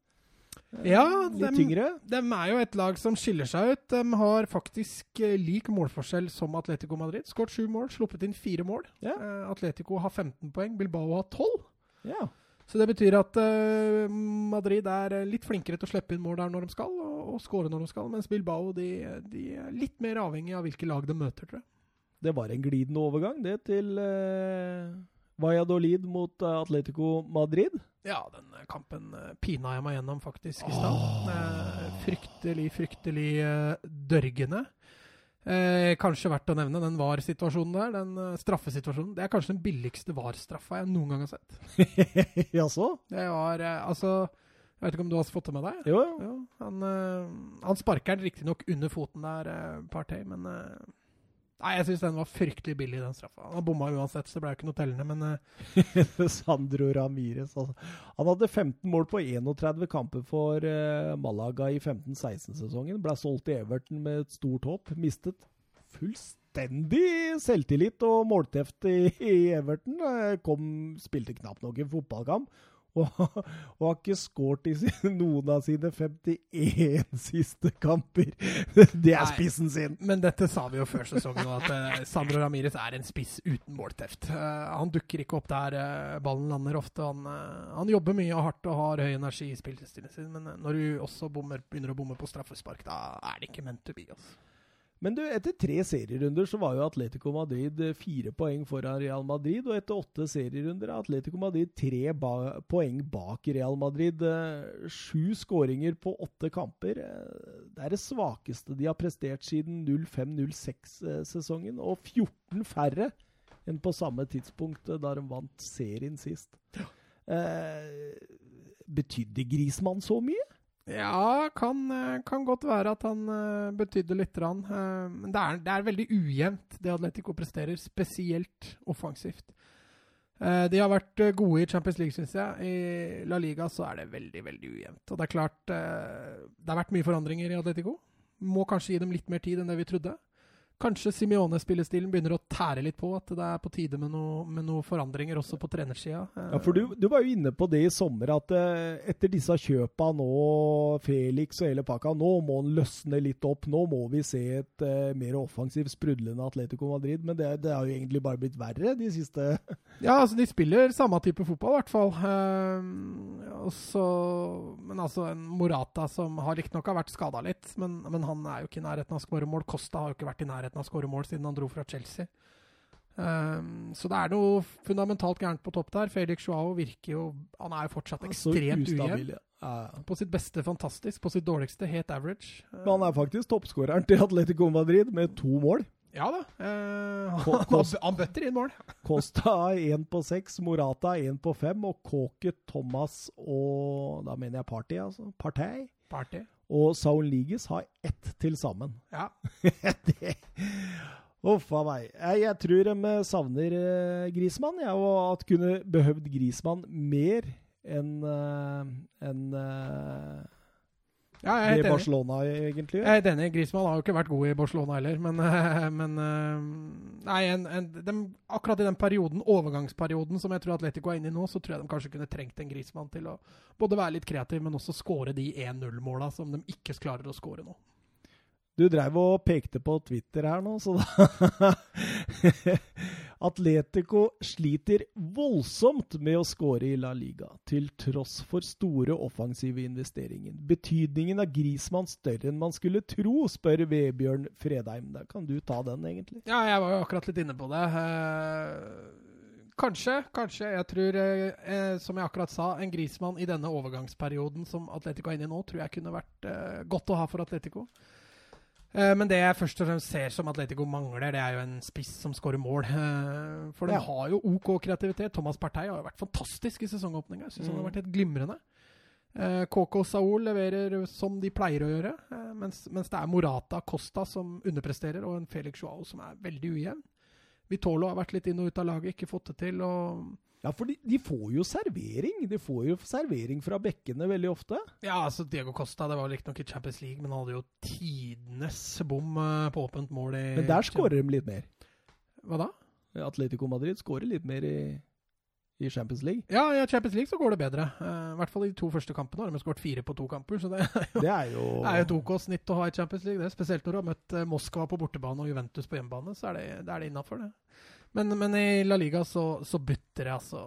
[SPEAKER 2] Ja,
[SPEAKER 1] Litt de, tyngre.
[SPEAKER 2] De er jo et lag som skiller seg ut. De har faktisk uh, lik målforskjell som Atletico Madrid. Skåret sju mål, sluppet inn fire mål. Ja. Uh, Atletico har 15 poeng, Bilbao har 12.
[SPEAKER 1] Ja.
[SPEAKER 2] Så det betyr at uh, Madrid er litt flinkere til å slippe inn mål der når de skal, og, og skåre når de skal, mens Bilbao de, de, er litt mer avhengig av hvilke lag de møter, tror jeg.
[SPEAKER 1] Det var en glidende overgang, det, til Valladolid mot Atletico Madrid.
[SPEAKER 2] Ja, den eh, kampen uh, pina jeg meg gjennom faktisk i stad. Oh. fryktelig, fryktelig dørgende. Eh, kanskje verdt å nevne den VAR-situasjonen der. Den uh, straffesituasjonen. Det er kanskje den billigste VAR-straffa jeg noen gang har sett.
[SPEAKER 1] Jaså?
[SPEAKER 2] det var altså Jeg vet ikke om du har fått det med deg?
[SPEAKER 1] Jo, jo.
[SPEAKER 2] jo han, uh, han sparker den riktignok under foten der, Partey, men Nei, jeg syns den var fryktelig billig, den straffa. Han bomma uansett, så det ble jo ikke noe tellende, men
[SPEAKER 1] uh... Sandro Ramires, altså. Han hadde 15 mål på 31 kamper for uh, Malaga i 15-16-sesongen. Ble solgt til Everton med et stort håp. Mistet fullstendig selvtillit og målteft i, i Everton. Eh, kom, spilte knapt nok en fotballkamp og, og har ikke skåret i noen av sine 51 siste kamper. Det er spissen sin!
[SPEAKER 2] Men dette sa vi jo før sesongen, at uh, Sandro Ramires er en spiss uten målteft. Uh, han dukker ikke opp der uh, ballen lander ofte. Han, han, jobber mye og hardt og har høy energi i spillestilen sin, men når du også bommer, begynner å bomme på straffespark, da er det ikke meant to be. Altså.
[SPEAKER 1] Men du, etter tre serierunder så var jo Atletico Madrid eh, fire poeng foran Real Madrid. Og etter åtte serierunder er Atletico Madrid tre ba poeng bak Real Madrid. Eh, sju skåringer på åtte kamper. Eh, det er det svakeste de har prestert siden 05-06-sesongen. Og 14 færre enn på samme tidspunkt da de vant serien sist. Eh, betydde Grismann så mye?
[SPEAKER 2] Ja, kan, eh, kan, godt være at han uh, betydde litt. Uh, men det er, det er, veldig ujevnt, det Atletico presterer. Spesielt offensivt. Uh, de har vært gode i Champions League, syns jeg. I La Liga så er det veldig, veldig ujevnt. Og det er klart Det har vært mye forandringer i Atletico. Må kanskje gi dem litt mer tid enn det vi trodde. Kanskje Simione-spillestilen begynner å tære litt på at det er på tide med noen forandringer også på trenersida.
[SPEAKER 1] Ja, for du, du, var jo inne på det i sommer, at uh, etter disse kjøpa nå, Felix og hele pakka, nå må han løsne litt opp. Nå må vi se et uh, mer offensivt, sprudlende Atletico Madrid. Men det, det, har jo egentlig bare blitt verre de siste
[SPEAKER 2] Ja, altså de spiller samme type fotball, i hvert fall. Uh, også, men altså en Morata som har riktignok har vært skada litt, men, men, han er jo ikke i nærheten av å skåre mål. Costa har jo ikke vært i nærheten nærheten av å skåre mål siden han dro fra Chelsea. Um, så det er noe fundamentalt gærent på topp der. Felix Joao virker jo Han er jo fortsatt ekstremt ujevn. På sitt beste fantastisk, på sitt dårligste helt average.
[SPEAKER 1] Men han er faktisk toppskåreren til Atletico Madrid med to mål.
[SPEAKER 2] Ja da. Han, han bøtter inn mål.
[SPEAKER 1] Costa én på seks, Morata én på fem, og Kåke, Thomas og Da mener jeg Party, altså. Partey.
[SPEAKER 2] Party.
[SPEAKER 1] Og Saul Liges har ett til sammen.
[SPEAKER 2] Ja.
[SPEAKER 1] Uff a meg. Jeg, jeg, tror de savner eh, Grismann, ja, og at kunne behøvd Grismann mer enn uh, en, uh,
[SPEAKER 2] Ja, jeg er
[SPEAKER 1] i. Barcelona, egentlig.
[SPEAKER 2] Jeg er helt enig. Griezmann har jo ikke vært god i Barcelona heller, men, eh, men eh, Nei, en, en, de, akkurat i den perioden, overgangsperioden som jeg tror Atletico er inne i nå, så tror jeg de kanskje kunne trengt en Griezmann til å både være litt kreativ, men også skåre de 1-0-måla som de ikke klarer å skåre nå.
[SPEAKER 1] Du dreiv og pekte på Twitter her nå, så da Atletico sliter voldsomt med å skåre i La Liga, til tross for store offensive investeringer. Betydningen av Grismann større enn man skulle tro, spør Vebjørn Fredheim. Da kan du ta den, egentlig.
[SPEAKER 2] Ja, jeg var jo akkurat litt inne på det. Eh, kanskje, kanskje. Jeg tror, eh, eh, som jeg akkurat sa, en Grismann i denne overgangsperioden som Atletico er inne i nå, tror jeg kunne vært godt å ha for Atletico. Eh, men det jeg først og fremst ser som Atletico mangler, det er jo en spiss som skårer mål. Eh, for de
[SPEAKER 1] Ja.
[SPEAKER 2] har jo OK kreativitet. Thomas Partey har jo vært fantastisk i sesongåpninga. Jeg mm. han har
[SPEAKER 1] Mm.
[SPEAKER 2] vært helt glimrende. KK Koko Saul leverer som de pleier å gjøre, eh, mens, mens det er Morata Costa som underpresterer, og en Felix Joao som er veldig ujevn. Vitolo har vært litt inn og ut av laget, ikke fått det til. og
[SPEAKER 1] Ja, for de, de får jo servering. De får jo servering fra bekkene veldig ofte.
[SPEAKER 2] Ja, altså Diego Costa det var riktignok i Champions League, men han hadde jo tidenes bom eh, på åpent mål. i
[SPEAKER 1] Men der skårer de litt mer.
[SPEAKER 2] Hva da?
[SPEAKER 1] Atletico Madrid skårer litt mer i, i Champions League.
[SPEAKER 2] Ja, i Champions League så går det bedre. Eh, I hvert fall i de to første kampene har de skåret fire på to kamper. Så det er jo,
[SPEAKER 1] Det er jo
[SPEAKER 2] er et OK snitt å ha i Champions League. det. Spesielt når du har møtt eh, Moskva på bortebane og Juventus på hjemmebane, så er det, det, er det innafor, det. Men, men i La Liga så, så butter det altså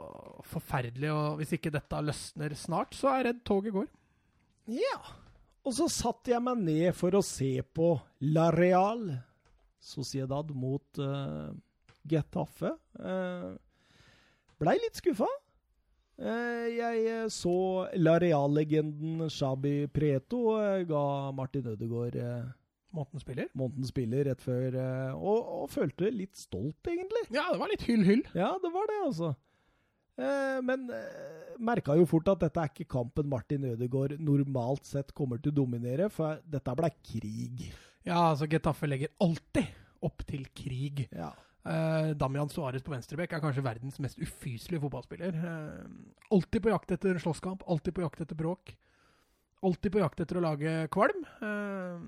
[SPEAKER 2] forferdelig. Og hvis ikke dette løsner snart, så er jeg redd toget går.
[SPEAKER 1] Ja. Og så satte jeg meg ned for å se på La Real Sociedad mot uh, Getafe. Uh, Blei litt skuffa. Eh, jeg så La Real-legenden Shabi Preto ga Martin Ødegaard uh,
[SPEAKER 2] Måten spiller.
[SPEAKER 1] måneden spiller rett før, eh, og, og følte litt stolt, egentlig.
[SPEAKER 2] Ja, det var litt hyll-hyll.
[SPEAKER 1] Ja, det var det, altså. Eh, men eh, merka jo fort at dette er ikke kampen Martin Ødegaard normalt sett kommer til å dominere, for dette ble krig.
[SPEAKER 2] Ja, altså Getafe legger alltid opp til krig.
[SPEAKER 1] Ja.
[SPEAKER 2] Uh, Damian Suárez på venstrebekk er kanskje verdens mest ufyselige fotballspiller. Uh, alltid på jakt etter slåsskamp, alltid på jakt etter bråk. Alltid på jakt etter å lage kvalm. Eh,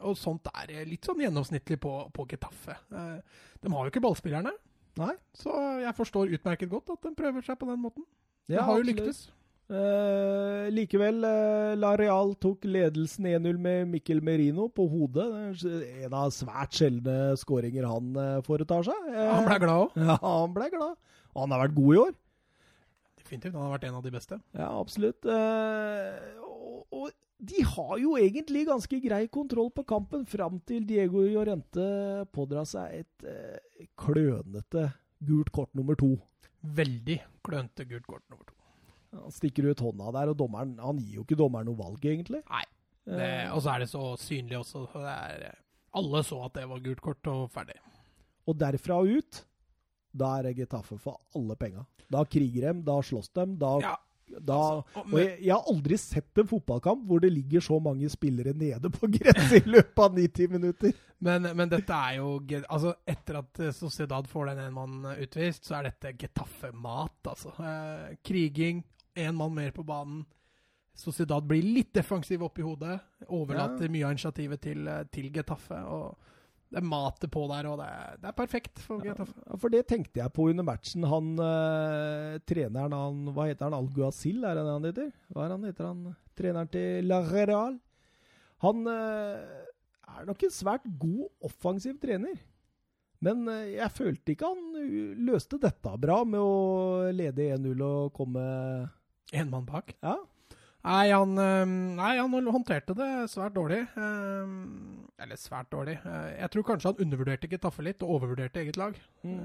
[SPEAKER 2] og sånt er litt sånn gjennomsnittlig på, på Getafe. Eh, de har jo ikke ballspillerne,
[SPEAKER 1] Nei.
[SPEAKER 2] så jeg forstår utmerket godt at de prøver seg på den måten.
[SPEAKER 1] Ja,
[SPEAKER 2] har jo lyktes.
[SPEAKER 1] Eh, likevel, eh, La Real tok ledelsen 1-0 med Mikkel Merino på hodet. En av svært sjeldne skåringer han eh, foretar seg. Eh,
[SPEAKER 2] Han ble glad òg.
[SPEAKER 1] Ja, han ble glad. Og han har vært god i år.
[SPEAKER 2] Definitivt. Han har vært en av de beste.
[SPEAKER 1] Ja, absolutt. Eh, og, og de har jo egentlig ganske grei kontroll på kampen fram til Diego Llorente pådrar seg et eh, klønete gult kort nummer to.
[SPEAKER 2] Veldig klønete gult kort nummer to.
[SPEAKER 1] Han stikker ut hånda der, og dommeren han gir jo ikke dommeren noe valg, egentlig.
[SPEAKER 2] Nei. Det,
[SPEAKER 1] Eh,
[SPEAKER 2] og så er det så synlig også. Det er, alle så at det var gult kort, og ferdig.
[SPEAKER 1] og derfra og ut, da er det Getafe for alle penga. Da kriger de, da slåss de, da,
[SPEAKER 2] Ja,
[SPEAKER 1] da
[SPEAKER 2] altså, og
[SPEAKER 1] jeg, jeg har aldri sett en fotballkamp hvor det ligger så mange spillere nede på gresset i løpet av 90 minutter.
[SPEAKER 2] Men, men dette er jo Altså, etter at eh, Sociedad får den en mann utvist, så er dette Getafe-mat, altså. Eh, kriging, én mann mer på banen. Sociedad blir litt defensiv opp i hodet. Overlater mye av initiativet til, eh, til Getafe. Og det er matet på der, og det er, det er perfekt for.
[SPEAKER 1] Ja, for det tenkte jeg på under matchen. Han eh, treneren, han, hva heter han? Alguacil, er det han heter? Hva er han heter han? Treneren til La Real. Han eh, er nok en svært god offensiv trener. Men eh, jeg følte ikke han uh, løste dette bra med å lede 1-0 og komme
[SPEAKER 2] Én mann bak.
[SPEAKER 1] Ja.
[SPEAKER 2] Nei han, eh, nei, han håndterte det svært dårlig. Eh, Eller svært dårlig. Eh, Jeg tror kanskje han undervurderte Getafe litt, og overvurderte eget lag. Mm.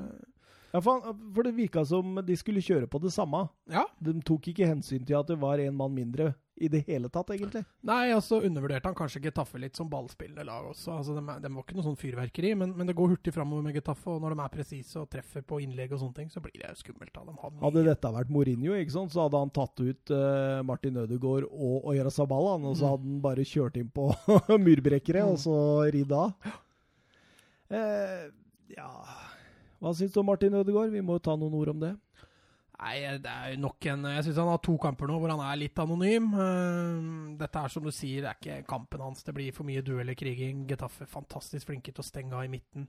[SPEAKER 1] ja for, han, for det virka som de skulle kjøre på det samme.
[SPEAKER 2] Ja.
[SPEAKER 1] De tok ikke hensyn til at det var en mann mindre i det hele tatt, egentlig.
[SPEAKER 2] Nei, altså undervurderte han kanskje Getafe litt som ballspillende lag også. Altså, de, de var ikke noe sånn fyrverkeri, men, men det går hurtig framover med Getafe. Og når de er presise og treffer på innlegg og sånne ting, så blir det skummelt. Da. De Hadde,
[SPEAKER 1] Hadde dette vært Mourinho, ikke sant, så hadde han tatt ut uh, Martin Ødegaard og Oyarzabal, Sabala, og så
[SPEAKER 2] Mm.
[SPEAKER 1] hadde han bare kjørt inn på murbrekkere, og så ridd av. Uh, ja Hva syns du om Martin Ødegaard? Vi må jo ta noen ord om det.
[SPEAKER 2] Nei, det er jo nok en Jeg syns han har to kamper nå hvor han er litt anonym. Uh, dette er som du sier, det er ikke kampen hans. Det blir for mye dueller, kriging. Getafe fantastisk flinke til å stenge av i midten.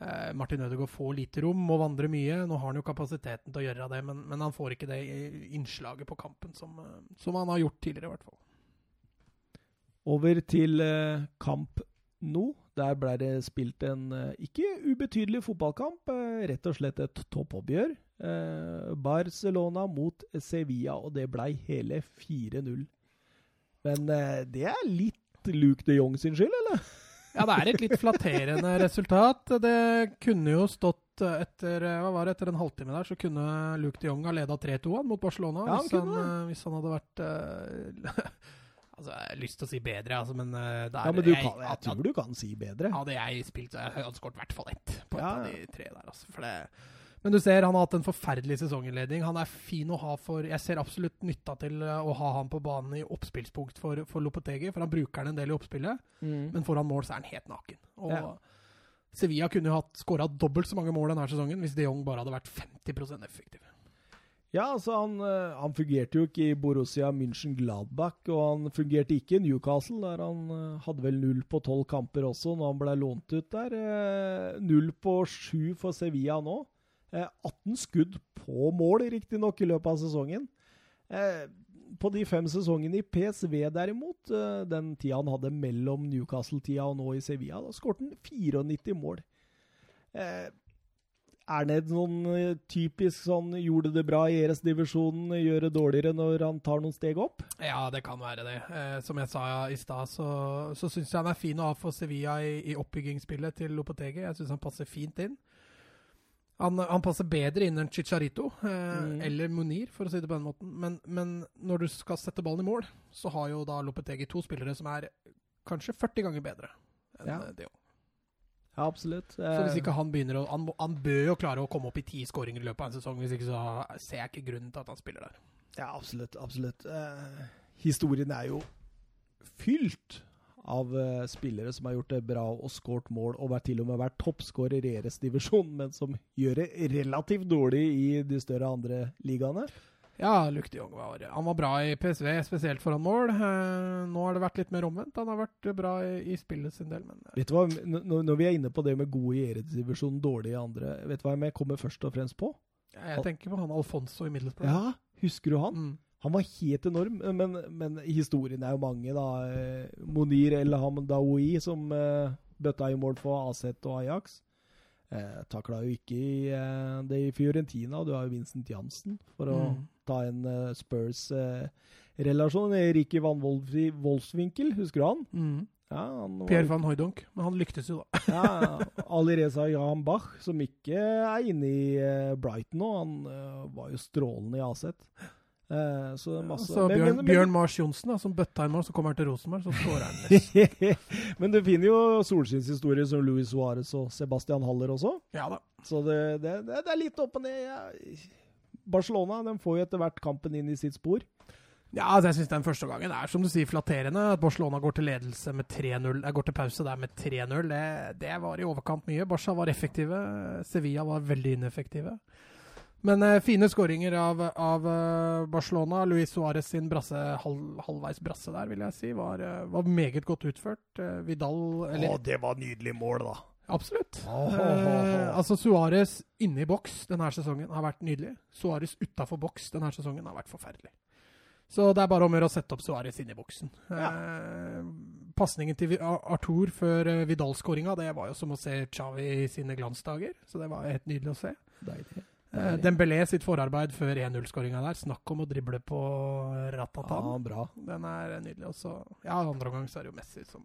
[SPEAKER 2] Uh, Martin Ødegaard får lite rom, må vandre mye. Nå har han jo kapasiteten til å gjøre det, men, men han får ikke det innslaget på kampen som, uh, som, han har gjort tidligere, i hvert fall.
[SPEAKER 1] Over til kamp nå. Der ble det spilt en ikke ubetydelig fotballkamp. Rett og slett et toppoppgjør. Eh, Barcelona mot Sevilla, og det ble hele 4-0. Men eh, det er litt Luke de Jong sin skyld, eller?
[SPEAKER 2] Ja, det er et litt flatterende resultat. Det kunne jo stått etter hva var det, etter en halvtime der, så kunne Luke de Jong ha leda 3-2 mot Barcelona.
[SPEAKER 1] Ja, han
[SPEAKER 2] hvis, han, eh, hvis, han, hadde vært Altså, Jeg har lyst til å si bedre, altså, men
[SPEAKER 1] det er, ja, men du jeg, kan, jeg tror du kan si bedre.
[SPEAKER 2] Hadde jeg spilt, så hadde jeg skåret i hvert fall ett på et ja. av de tre der. altså, for det men du ser han har hatt en forferdelig sesonginnledning. Han er fin å ha for Jeg ser absolutt nytta til eh, å ha han på banen i oppspillspunkt for, for Lopetegi, for han bruker han en del i oppspillet. Mm. Men foran mål så er han helt naken. Og ja. Sevilla kunne jo hatt skåra dobbelt så mange mål denne sesongen hvis de Jong bare hadde vært 50% effektiv.
[SPEAKER 1] Ja, altså han, eh, han, fungerte jo ikke i Borussia München Gladbach, og han fungerte ikke i Newcastle, der han eh, hadde vel null på tolv kamper også når han ble lånt ut der. Null på sju for Sevilla nå. 18 eh, skudd på mål, riktignok, i løpet av sesongen. Eh, på de fem sesongene i PSV, derimot, eh, den tida han hadde mellom Newcastle-tida og nå i Sevilla, da skåret han 94 mål. Er det noen typisk sånn 'gjorde det bra i Eres-divisjonen', gjør det dårligere når han tar noen steg opp?
[SPEAKER 2] Ja, det kan være det. Eh, som jeg sa i stad, så, så syns jeg han er fin å ha for Sevilla i, i oppbyggingsspillet til Lopetegi. Jeg syns han passer fint inn. Han, han, passer bedre inn enn Chicharito eh, mm. eller Munir, for å si det på den måten. Men, men, når du skal sette ballen i mål, så har jo da Lopetegi to spillere som er kanskje 40 ganger bedre enn ja. Deo.
[SPEAKER 1] Ja, absolutt.
[SPEAKER 2] Så hvis ikke han begynner å han, han, bør jo klare å komme opp i ti skåringer i løpet av en sesong. Hvis ikke så ser jeg ikke grunnen til at han spiller der.
[SPEAKER 1] Ja, absolutt. Absolutt. Eh, historien er jo fylt av uh, spillere som har gjort det bra og skåret mål, og vært til og med vært toppskårer i ERS-divisjonen, men som gjør det relativt dårlig i de større andre ligaene.
[SPEAKER 2] Ja, Luke de Jong var, han var bra i PSV, spesielt foran mål. Uh, nå har det vært litt mer omvendt. Han har vært bra i, i spillet sin del. Men,
[SPEAKER 1] uh. Vet du hva, Når vi er inne på det med gode i eredivisjonen, dårlige dårlig i andre, vet du hva jeg kommer først og fremst på?
[SPEAKER 2] Ja, jeg tenker på han Alfonso i Middlesbrough.
[SPEAKER 1] Ja, husker du han? Mm. Han var helt enorm, men, men historien er jo mange, da. Eh, Monir El Hamdaoui, som uh, bøtta i mål for Aset og Ajax. Eh, Takla jo ikke i, eh, det i Fiorentina. Du har jo Vincent Jansen for å mm. ta en uh, Spurs-relasjon. Uh, Ricky van Wolfswinkel, husker du han?
[SPEAKER 2] Mm. Ja, han Pierre van Hooydonk, men han lyktes jo, da.
[SPEAKER 1] ja, Ali Reza Jahan Bach, som ikke er inne i Brighton nå, han var jo strålende i Aset.
[SPEAKER 2] Eh, så masse, så Bjørn, men, men, Bjørn Mars Johnsen, da, som bøtta inn mål, så kommer han til Rosenborg, så skårer han.
[SPEAKER 1] men du finner jo solskinnshistorier som Louis Suárez og Sebastian Haller også.
[SPEAKER 2] Ja da.
[SPEAKER 1] Så det, det, det, er litt opp og ned. Ja. Barcelona de får jo etter hvert kampen inn i sitt spor.
[SPEAKER 2] Ja, altså jeg syns den første gangen er som du sier flatterende. At Barcelona går til ledelse med 3-0. Jeg går til pause der med 3-0. Det, det, var i overkant mye. Barca var effektive. Sevilla var veldig ineffektive. Men uh, fine skåringer av, av uh, Barcelona. Luis Suárez sin brasse, halv, halvveis brasse der, vil jeg si, var, uh, var meget godt utført. Vidal
[SPEAKER 1] eller, Å, det var nydelig mål, da.
[SPEAKER 2] Absolutt. Oh, oh, oh, altså Suárez inne i boks denne sesongen har vært nydelig. Suárez utafor boks denne sesongen har vært forferdelig. Så det er bare om å sette opp Suárez inne i boksen. Ja. Pasningen til Arthur før Vidal-skåringa, det var jo som å se Chavi i sine glansdager. Så det var helt nydelig å se. Deilig. Uh, Dembélé sitt forarbeid før 1-0-skåringa der. Snakk om å drible på ratatan.
[SPEAKER 1] Ja, bra.
[SPEAKER 2] Den er nydelig. Også. Ja, andre omgang så er det jo Messi som,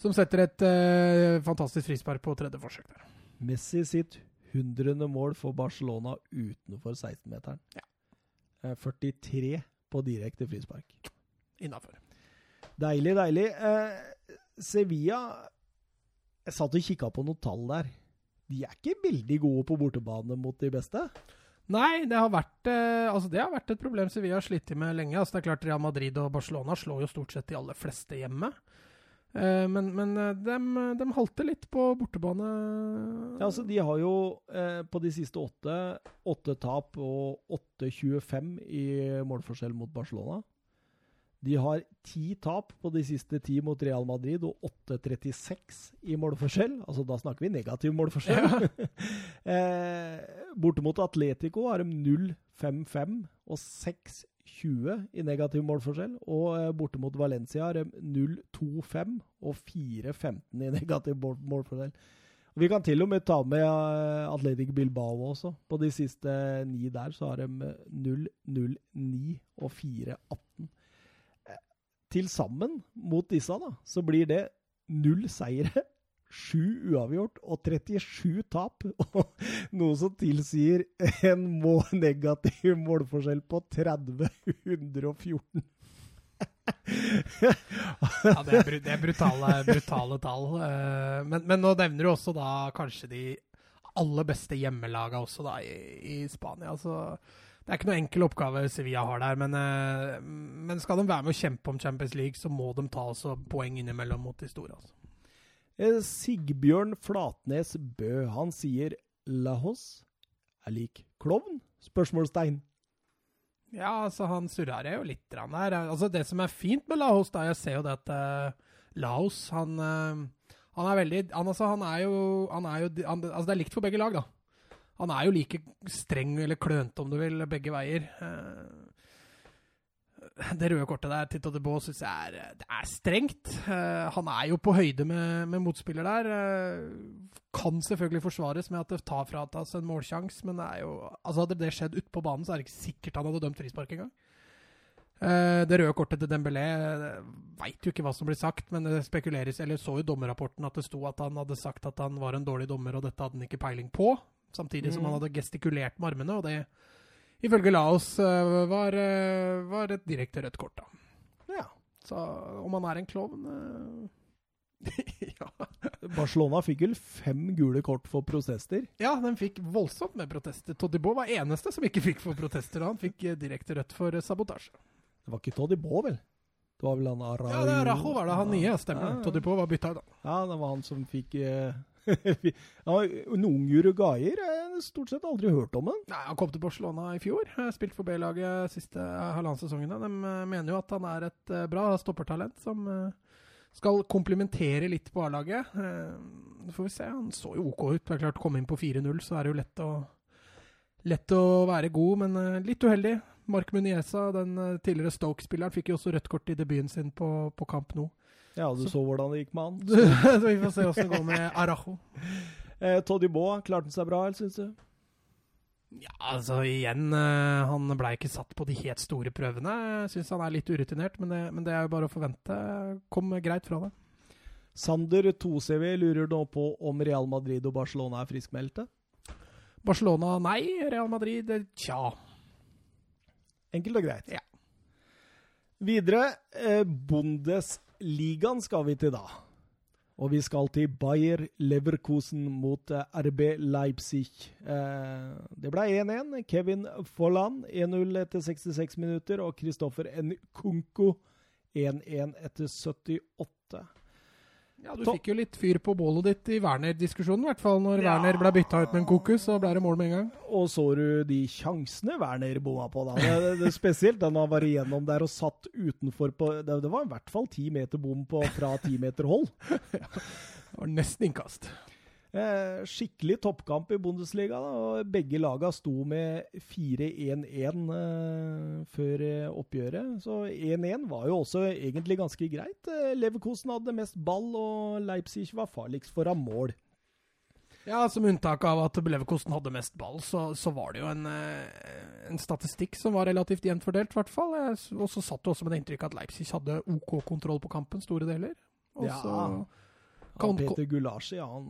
[SPEAKER 2] som setter et uh, fantastisk frispark på tredje forsøk der.
[SPEAKER 1] Messi sitt hundrede mål for Barcelona utenfor 16-meteren.
[SPEAKER 2] Ja.
[SPEAKER 1] Uh, 43 på direkte frispark.
[SPEAKER 2] Innafor.
[SPEAKER 1] Deilig, deilig. Sevilla Jeg satt og kikka på noen tall der de er ikke veldig gode på bortebane mot de beste.
[SPEAKER 2] Nei, det har vært, eh, altså det har vært et problem som vi har slitt med lenge. Altså det er klart Real Madrid og Barcelona slår jo stort sett de aller fleste hjemme. Eh, men men de, de halter litt på bortebane.
[SPEAKER 1] Ja, altså De har jo eh, på de siste åtte åtte tap og 8-25 i målforskjell mot Barcelona. De har ti tap på de siste ti mot Real Madrid og 8-36 i målforskjell. Altså Da snakker vi negativ målforskjell. Ja. eh, bortimot Atletico har de 0-5-5 og 6-20 i negativ målforskjell. Og eh, bortimot Valencia har de 0-2-5 og 4-15 i negativ målforskjell. Vi kan til og med ta med uh, Atletic Bilbao også. På de siste ni der så har de 0-0-9 og 4-18 til sammen mot disse, da, så blir det null seire, sju uavgjort og 37 tap. Noe som tilsier en negativ målforskjell på 30-114.
[SPEAKER 2] ja, det er, det er brutale, brutale, tall. Eh, men, men, nå nevner du også da kanskje de aller beste hjemmelaga også da i, i Spania. altså det er ikke noe enkel oppgave Sevilla har der, men, eh, men, skal de være med å kjempe om Champions League, så må de ta også poeng innimellom mot de store. Altså.
[SPEAKER 1] Eh, Sigbjørn Flatnes Bø, han sier Lahos er lik klovn? Spørsmålstegn.
[SPEAKER 2] Ja, altså han surrer jo litt der. Altså Det som er fint med Lahos, da, jeg ser jo det at uh, Laos, han, uh, han er veldig han, altså, han er jo, han er jo han, Altså det er likt for begge lag, da. Han er jo like streng eller klønete, om du vil, begge veier. Eh, det røde kortet der til Todde Baa syns jeg er, er strengt. Eh, han er jo på høyde med, med motspiller der. Eh, kan selvfølgelig forsvares med at det tar fra oss en målsjanse, men jo, altså hadde det skjedd ute på banen, så er det ikke sikkert han hadde dømt frispark engang. Det røde kortet til Dembélé veit jo ikke hva som blir sagt, men det spekuleres Eller så jo dommerrapporten at det sto at han hadde sagt at han var en dårlig dommer, og dette hadde han ikke peiling på samtidig mm. som han hadde gestikulert med armene. Og det, ifølge Laos, uh, var, uh, var, et direkte rødt kort. da.
[SPEAKER 1] Ja.
[SPEAKER 2] Så om han er en klovn uh,
[SPEAKER 1] ja. Barcelona fikk vel fem gule kort for protester?
[SPEAKER 2] Ja, de fikk voldsomt med protester. Todibo var eneste som ikke fikk for protester. og Han fikk direkte rødt for sabotasje.
[SPEAKER 1] Det var ikke Todibo, vel? Det var vel han Arajo?
[SPEAKER 2] Ja, det er Rajo var det han nye, stemmer. Ja, ja. Todibo var bytta i da.
[SPEAKER 1] Ja, det var han som fikk en ung uruguayer. Har stort sett aldri hørt om han.
[SPEAKER 2] Nei, Han kom til Barcelona i fjor. Spilt for B-laget siste halvannen sesongene. De eh, mener jo at han er et eh, bra stoppertalent som eh, skal komplementere litt på A-laget. Så får vi se. Han så jo OK ut. Det er klart, Komme inn på 4-0, så er det jo lett å, lett å være god, men litt uheldig. Mark Muniesa, den tidligere Stoke-spilleren, fikk jo også rødt kort i debuten sin på, på kamp nå.
[SPEAKER 1] Ja, du så, så hvordan det gikk med han.
[SPEAKER 2] Så vi får se åssen det går med Arajo.
[SPEAKER 1] Eh, Toddy Baa, klarte han seg bra, eller syns du?
[SPEAKER 2] Ja, altså igjen, uh, han ble ikke satt på de helt store prøvene. Jeg syns han er litt urutinert, men det, men det, er jo bare å forvente. Kom greit fra det.
[SPEAKER 1] Sander 2CV lurer nå på om Real Madrid og Barcelona er friskmeldte?
[SPEAKER 2] Barcelona nei, Real Madrid tja.
[SPEAKER 1] Enkelt og greit.
[SPEAKER 2] Ja.
[SPEAKER 1] Videre, eh, Bundes ligaen skal vi til da. Og vi skal til Bayer Leverkusen mot eh, RB Leipzig. Eh, det ble 1-1. Kevin Folland 1-0 etter 66 minutter, og Kristoffer Nkunko 1-1 etter 78.
[SPEAKER 2] Ja, Du fikk jo litt fyr på bålet ditt i Werner-diskusjonen, i hvert fall. Når ja. Werner ble bytta ut med en kokus, så ble det mål med en gang.
[SPEAKER 1] Og så du de sjansene Werner bomma på, da. Det, det, spesielt den han var igjennom der og satt utenfor på Det, det var i hvert fall ti meter bom på, fra ti meter hold.
[SPEAKER 2] ja. Det var nesten innkast.
[SPEAKER 1] Eh, skikkelig toppkamp i Bundesliga. Da, og Begge laga sto med 4-1-1 eh, før eh, oppgjøret. Så 1-1 var jo også egentlig ganske greit. Leverkosen hadde mest ball, og Leipzig var farligst foran mål.
[SPEAKER 2] Ja, Som unntak av at Leverkosten hadde mest ball, så, så var det jo en, en, statistikk som var relativt jevnt fordelt, i hvert fall. Og så satt du også med det inntrykk at Leipzig hadde OK kontroll på kampen, store deler. Og
[SPEAKER 1] ja. Kan, Peter Gulasji, ja. Han,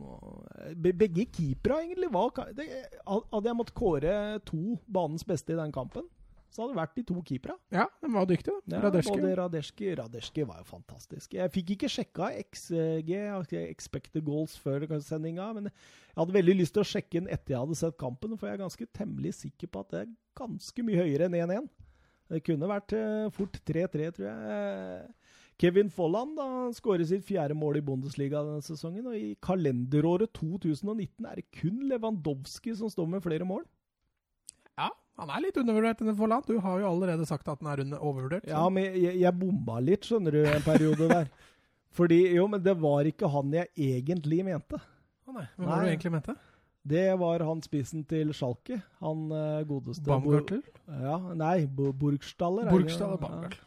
[SPEAKER 1] begge keepere, egentlig. Var, det, hadde jeg måttet kåre to banens beste i den kampen, så hadde det vært de to keepera.
[SPEAKER 2] Ja, de var dyktige.
[SPEAKER 1] Ja, Radeski. Både var jo fantastisk. Jeg fikk ikke sjekka XG, expected goals, før sendinga, men jeg hadde veldig lyst til å sjekke den etter jeg hadde sett kampen, for jeg er ganske temmelig sikker på at det er ganske mye høyere enn 1-1. Det kunne vært uh, fort 3-3, tror jeg. Kevin Folland da, skårer sitt fjerde mål i Bundesliga denne sesongen. Og i kalenderåret 2019 er det kun Lewandowski som står med flere mål.
[SPEAKER 2] Ja, han er litt undervurdert, denne Folland. Du har jo allerede sagt at han er under overvurdert.
[SPEAKER 1] Ja, men jeg, jeg bomma litt, skjønner du, en periode der. Fordi, jo, men det var ikke han jeg egentlig mente.
[SPEAKER 2] Å nei, Hva var det du egentlig mente?
[SPEAKER 1] Det var han spissen til Schalke. Han uh, godeste
[SPEAKER 2] Baumgartl?
[SPEAKER 1] Ja, nei, Burgstaller.
[SPEAKER 2] Burgstaller, Baumgartl.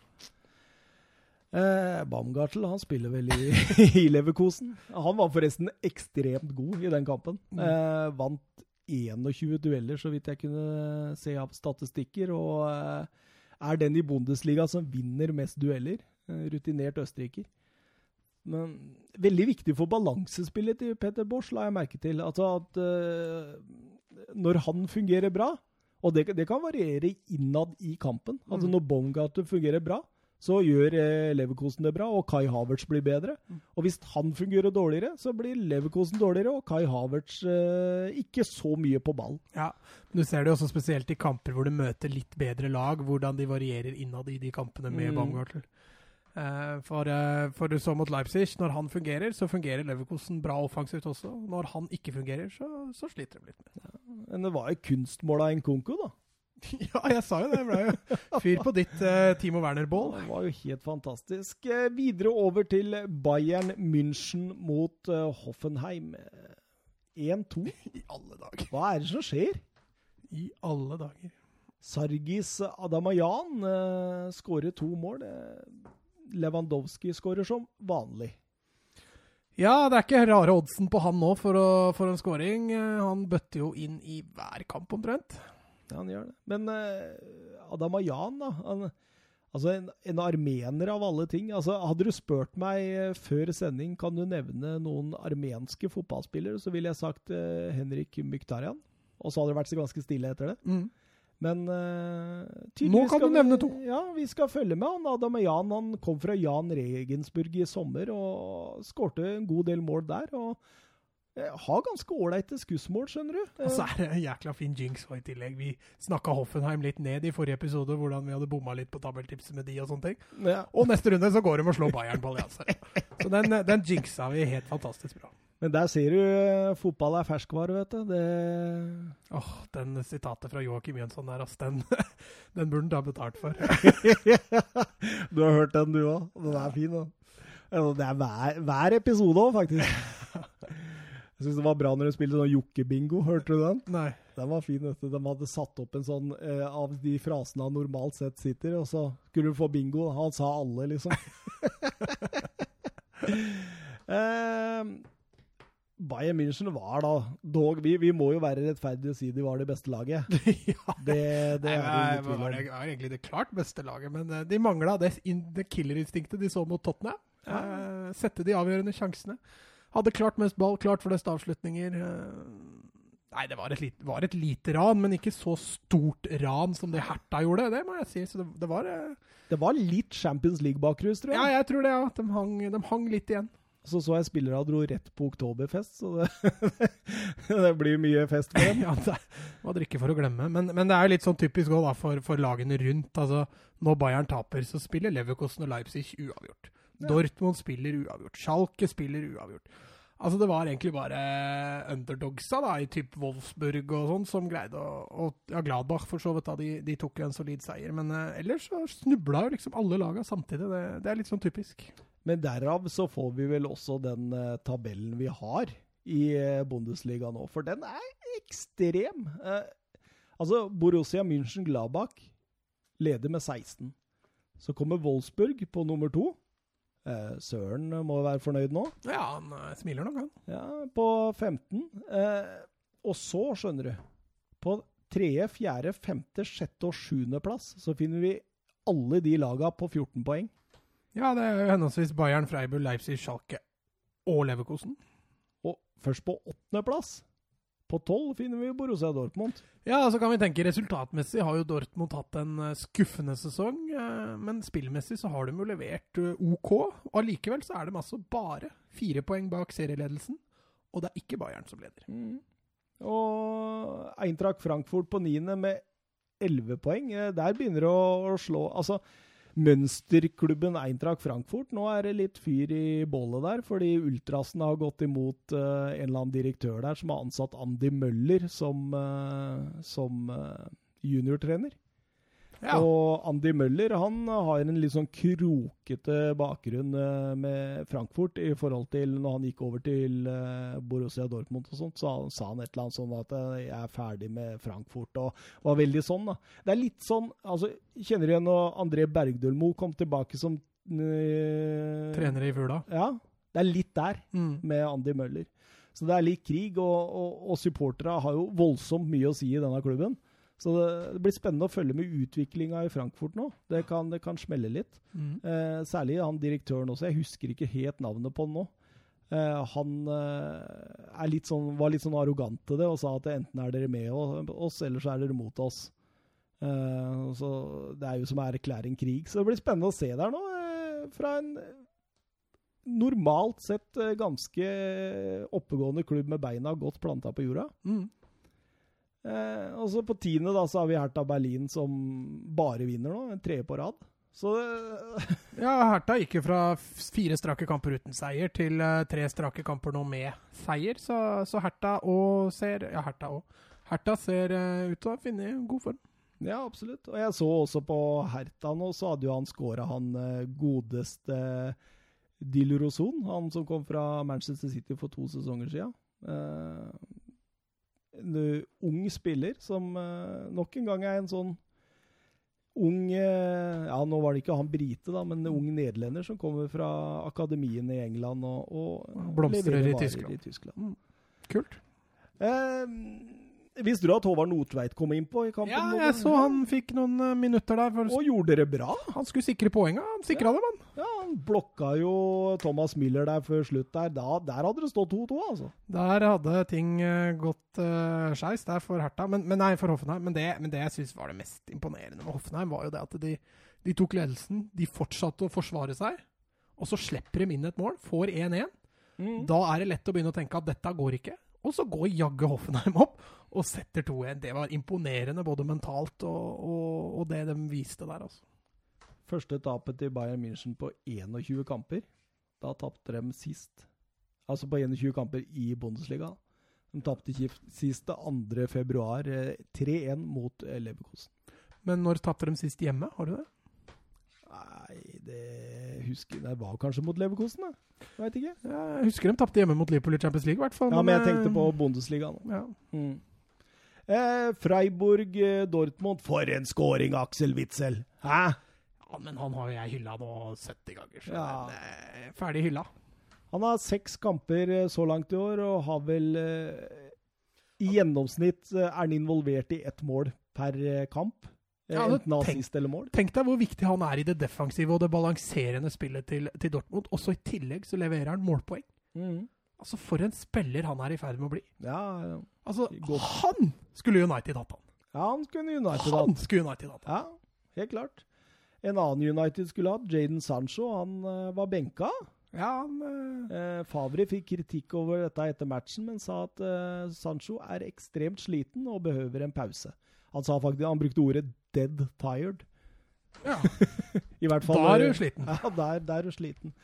[SPEAKER 1] Eh, Baumgartel han spiller vel i, i Leverkosen. Han var forresten ekstremt god i den kampen. Mm. Eh, vant 21 dueller, så vidt jeg kunne se av statistikker. Og eh, er den i Bundesliga som vinner mest dueller. Eh, rutinert østerriker. Men veldig viktig for balansespillet til Peter Bosch, la jeg merke til. Altså at uh, når han fungerer bra, og det, det, kan variere innad i kampen Altså mm. når Baumgartel fungerer bra, så gjør eh, Leverkosen det bra, og Kai Havertz blir bedre. Mm. Og hvis han fungerer dårligere, så blir Leverkosen dårligere, og Kai Havertz eh, ikke så mye på ball.
[SPEAKER 2] Ja, Du ser det også spesielt i kamper hvor du møter litt bedre lag, hvordan de varierer innad i de kampene med mm. Baumgartner. Eh, for, eh, for, du så mot Leipzig, når han fungerer, så fungerer Leverkosen bra offensivt også. Når han ikke fungerer, så, så sliter de litt med
[SPEAKER 1] ja, Men det var jo kunstmål av Nkunku, da.
[SPEAKER 2] ja, jeg sa jo det. Jeg ble jo fyr på ditt eh, Timo Werner-bål.
[SPEAKER 1] Det var jo helt fantastisk. Uh, videre over til Bayern München mot uh, Hoffenheim. 1-2.
[SPEAKER 2] I alle dager.
[SPEAKER 1] Hva er det som skjer?
[SPEAKER 2] I alle dager.
[SPEAKER 1] Sargis Adamayan uh, skårer to mål. Uh, Lewandowski skårer som vanlig.
[SPEAKER 2] Ja, det er ikke rare oddsen på han nå for, å, for en skåring. Han bøtter jo inn i hver kamp omtrent.
[SPEAKER 1] Ja, han gjør det. Men uh, Adam Ayan, da. Han, altså en, en, armener av alle ting. Altså, hadde du spurt meg uh, før sending kan du nevne noen armenske fotballspillere, så ville jeg sagt uh, Henrik Mykhtarian. Og så hadde det vært så ganske stille etter det.
[SPEAKER 2] Mm.
[SPEAKER 1] Men uh,
[SPEAKER 2] Nå kan du nevne to.
[SPEAKER 1] Ja, vi skal følge med han. Adam Jan han kom fra Jan Regensburg i sommer og skårte en god del mål der. og har ganske ålreite skussmål, skjønner du.
[SPEAKER 2] Og så er det en jækla fin jinx i tillegg. Vi snakka Hoffenheim litt ned i forrige episode, hvordan vi hadde bomma litt på tabeltipset med de og sånne ting.
[SPEAKER 1] Ja.
[SPEAKER 2] Og neste runde så går de og slår Bayern på allianse. Så den, den jinxa vi helt fantastisk bra.
[SPEAKER 1] Men der ser du uh, fotball er ferskvare, vet du. Det
[SPEAKER 2] Åh, oh, Den sitatet fra Joakim Jønsson der, ass. Den, den burde han ta betalt for.
[SPEAKER 1] du har hørt den, du òg. Den er fin, da. Det er hver, hver episode òg, faktisk. Jeg syns det var bra når de spilte sånn jokkebingo. Hørte du den?
[SPEAKER 2] Nei.
[SPEAKER 1] Den var fin. vet du. De hadde satt opp en sånn eh, av de frasene han normalt sett sitter, og så skulle du få bingo. Han sa alle, liksom. eh, Bayern München var da dog vi, vi, må jo være rettferdige og si de var det beste laget.
[SPEAKER 2] ja, det, det er Nei, det var, det var egentlig det klart beste laget, men uh, de mangla det, det killerinstinktet de så mot Tottenham. Ja. Eh, sette de avgjørende sjansene. Hadde klart mest ball, klart flest avslutninger. Uh, nei, det var et, lite, var et, lite, ran, men ikke så stort ran som det Herta gjorde. Det må jeg si. Så det, var
[SPEAKER 1] Det var litt Champions League-bakrus, tror jeg.
[SPEAKER 2] Ja, jeg tror det. ja. De hang, de hang litt igjen.
[SPEAKER 1] Så så jeg spillere dro rett på oktoberfest, så det, det blir mye fest for dem.
[SPEAKER 2] ja, det var drikke for å glemme. Men, men, det er jo litt sånn typisk òg for, for, lagene rundt. Altså, når Bayern taper, så spiller Leverkosten og Leipzig uavgjort. Ja. Dortmund spiller uavgjort. Schalke spiller uavgjort. Altså Det var egentlig bare underdogsa da, i typ Wolfsburg og sånn som greide å og ja, Gladbach for så vidt, da, de, de tok jo en solid seier. Men uh, ellers så snubla jo liksom alle laga samtidig. Det, det er litt sånn typisk.
[SPEAKER 1] Men derav så får vi vel også den uh, tabellen vi har i uh, Bundesliga nå, for den er ekstrem. Uh, altså, Borussia München-Gladbach leder med 16. Så kommer Wolfsburg på nummer to. Søren må være fornøyd nå.
[SPEAKER 2] Ja, han smiler nok, han.
[SPEAKER 1] Ja, På 15. og så, skjønner du På tredje, fjerde, femte, sjette og sjuende plass så finner vi alle de laga på 14 poeng.
[SPEAKER 2] Ja, det er jo henholdsvis Bayern, Freiburg, Leipzig, Schalke og Leverkosen.
[SPEAKER 1] Og først på åttendeplass. På tolv finner vi Borussia Dortmund.
[SPEAKER 2] Ja, så kan vi tenke resultatmessig har jo Dortmund hatt en eh, skuffende sesong. Eh, men spillmessig så har de jo levert eh, OK. Og allikevel så er de altså bare fire poeng bak serieledelsen. Og det er ikke Bayern som leder.
[SPEAKER 1] Mm. Og Eintracht Frankfurt på niende med elleve poeng. Der begynner det å slå Altså, mønsterklubben Eintracht Frankfurt. Nå er det litt fyr i bålet der, fordi ultrasen har gått imot uh, en eller annen direktør der som har ansatt Andy Møller som, uh, som uh, juniortrener. Ja. Og Andy Møller han har en litt sånn krokete bakgrunn med Frankfurt i forhold til når han gikk over til Borussia Dortmund og sånt, så sa han et eller annet sånn at jeg er ferdig med Frankfurt, og var veldig sånn, da. Det er litt sånn altså, Kjenner du igjen når André Bergdølmo kom tilbake som
[SPEAKER 2] øh, Trener i Fugla?
[SPEAKER 1] Ja. Det er litt der mm. med Andy Møller. Så det er litt krig, og, og, og supporterne har jo voldsomt mye å si i denne klubben. Så det, det, blir spennende å følge med utviklinga i Frankfurt nå. Det kan, det kan smelle litt. Mm. Eh, særlig han direktøren også. Jeg husker ikke helt navnet på han nå. Eh, han eh, litt sånn, var litt sånn arrogant til det og sa at enten er dere med oss, eller så er dere mot oss. Eh, så Det er jo som å erklære en krig. Så det blir spennende å se der nå. Eh, fra en normalt sett eh, ganske oppegående klubb med beina godt planta på jorda. Mm. Eh, og så på tiende da, så har vi Hertha Berlin som bare vinner nå. En tredje på rad. Så
[SPEAKER 2] Ja, Hertha gikk jo fra fire strake kamper uten seier til uh, tre strake kamper nå med seier. Så, så Hertha òg ser Ja, Hertha òg. Hertha ser uh, ut til å finne god form.
[SPEAKER 1] Ja, absolutt. Og jeg så også på Hertha nå, så hadde jo han scora han godeste Dilroson, han som kom fra Manchester City for to sesonger siden. En uh, ung spiller som uh, nok en gang er en sånn ung uh, Ja, nå var det ikke han brite, da, men en ung nederlender som kommer fra akademien i England og, og
[SPEAKER 2] blomstrer i Tyskland.
[SPEAKER 1] I Tyskland.
[SPEAKER 2] Mm. Kult.
[SPEAKER 1] Visste du at Håvard Notveit kom innpå i kampen?
[SPEAKER 2] Ja, jeg så han fikk noen uh, minutter der.
[SPEAKER 1] For... Og gjorde dere bra?
[SPEAKER 2] Han skulle sikre poenga. Han sikra
[SPEAKER 1] ja.
[SPEAKER 2] det, han.
[SPEAKER 1] Ja, han blokka jo Thomas Miller der før slutt der. Da, der hadde det stått 2-2, altså.
[SPEAKER 2] Der hadde ting uh, gått uh, skeis der for Herta, men, men, nei, for Hoffenheim. Men det, men det jeg syns var det mest imponerende med Hoffenheim, var jo det at de, de tok ledelsen. De fortsatte å forsvare seg, og så slipper de inn et mål. Får 1-1. Mm. Da er det lett å begynne å tenke at dette går ikke. Og så går jaggu Hoffenheim opp og setter 2-1. Det var imponerende både mentalt og, og, og, det de viste der, altså.
[SPEAKER 1] Første tapet til Bayern München på 21 kamper. Da tapte de sist. Altså på 21 kamper i Bundesliga. De tapte sist 2. februar 3-1 eh, mot eh, Leverkosen.
[SPEAKER 2] Men når tapte de sist hjemme? Har du det?
[SPEAKER 1] Nei, det husker Det var kanskje mot Leverkosen, da. Veit ikke.
[SPEAKER 2] Jeg husker de tapte hjemme mot Liverpool i Champions League, i hvert fall.
[SPEAKER 1] Ja, men jeg tenkte på Bundesliga nå. Ja. Mm. Eh, Freiburg, eh, Dortmund. For en scoring, Aksel Witzel! Hæ?
[SPEAKER 2] Ja, men han har jo jeg hylla nå 70 ganger, så ja. den, ferdig hylla.
[SPEAKER 1] Han har seks kamper eh, så langt i år, og har vel eh, I gjennomsnitt er han involvert i ett mål per kamp. Ja, eller mål.
[SPEAKER 2] Tenk deg hvor viktig han er i det defensive og det balanserende spillet til, til Dortmund. Også i tillegg så leverer han målpoeng. Mm. Altså, for en spiller han er i ferd med å bli.
[SPEAKER 1] Ja, ja.
[SPEAKER 2] Altså, han skulle United hatt han.
[SPEAKER 1] Ja, han skulle United
[SPEAKER 2] hatt. Han skulle United hatt
[SPEAKER 1] Ja, helt klart. En annen United skulle hatt, Jaden Sancho, han uh, var benka.
[SPEAKER 2] Ja, han... Uh...
[SPEAKER 1] Favre fikk kritikk over dette etter matchen, men sa at uh, Sancho er ekstremt sliten og behøver en pause. Han sa faktisk, han brukte ordet 'dead tired'.
[SPEAKER 2] Ja.
[SPEAKER 1] I hvert fall.
[SPEAKER 2] Da er du sliten.
[SPEAKER 1] Ja, der, der er du sliten.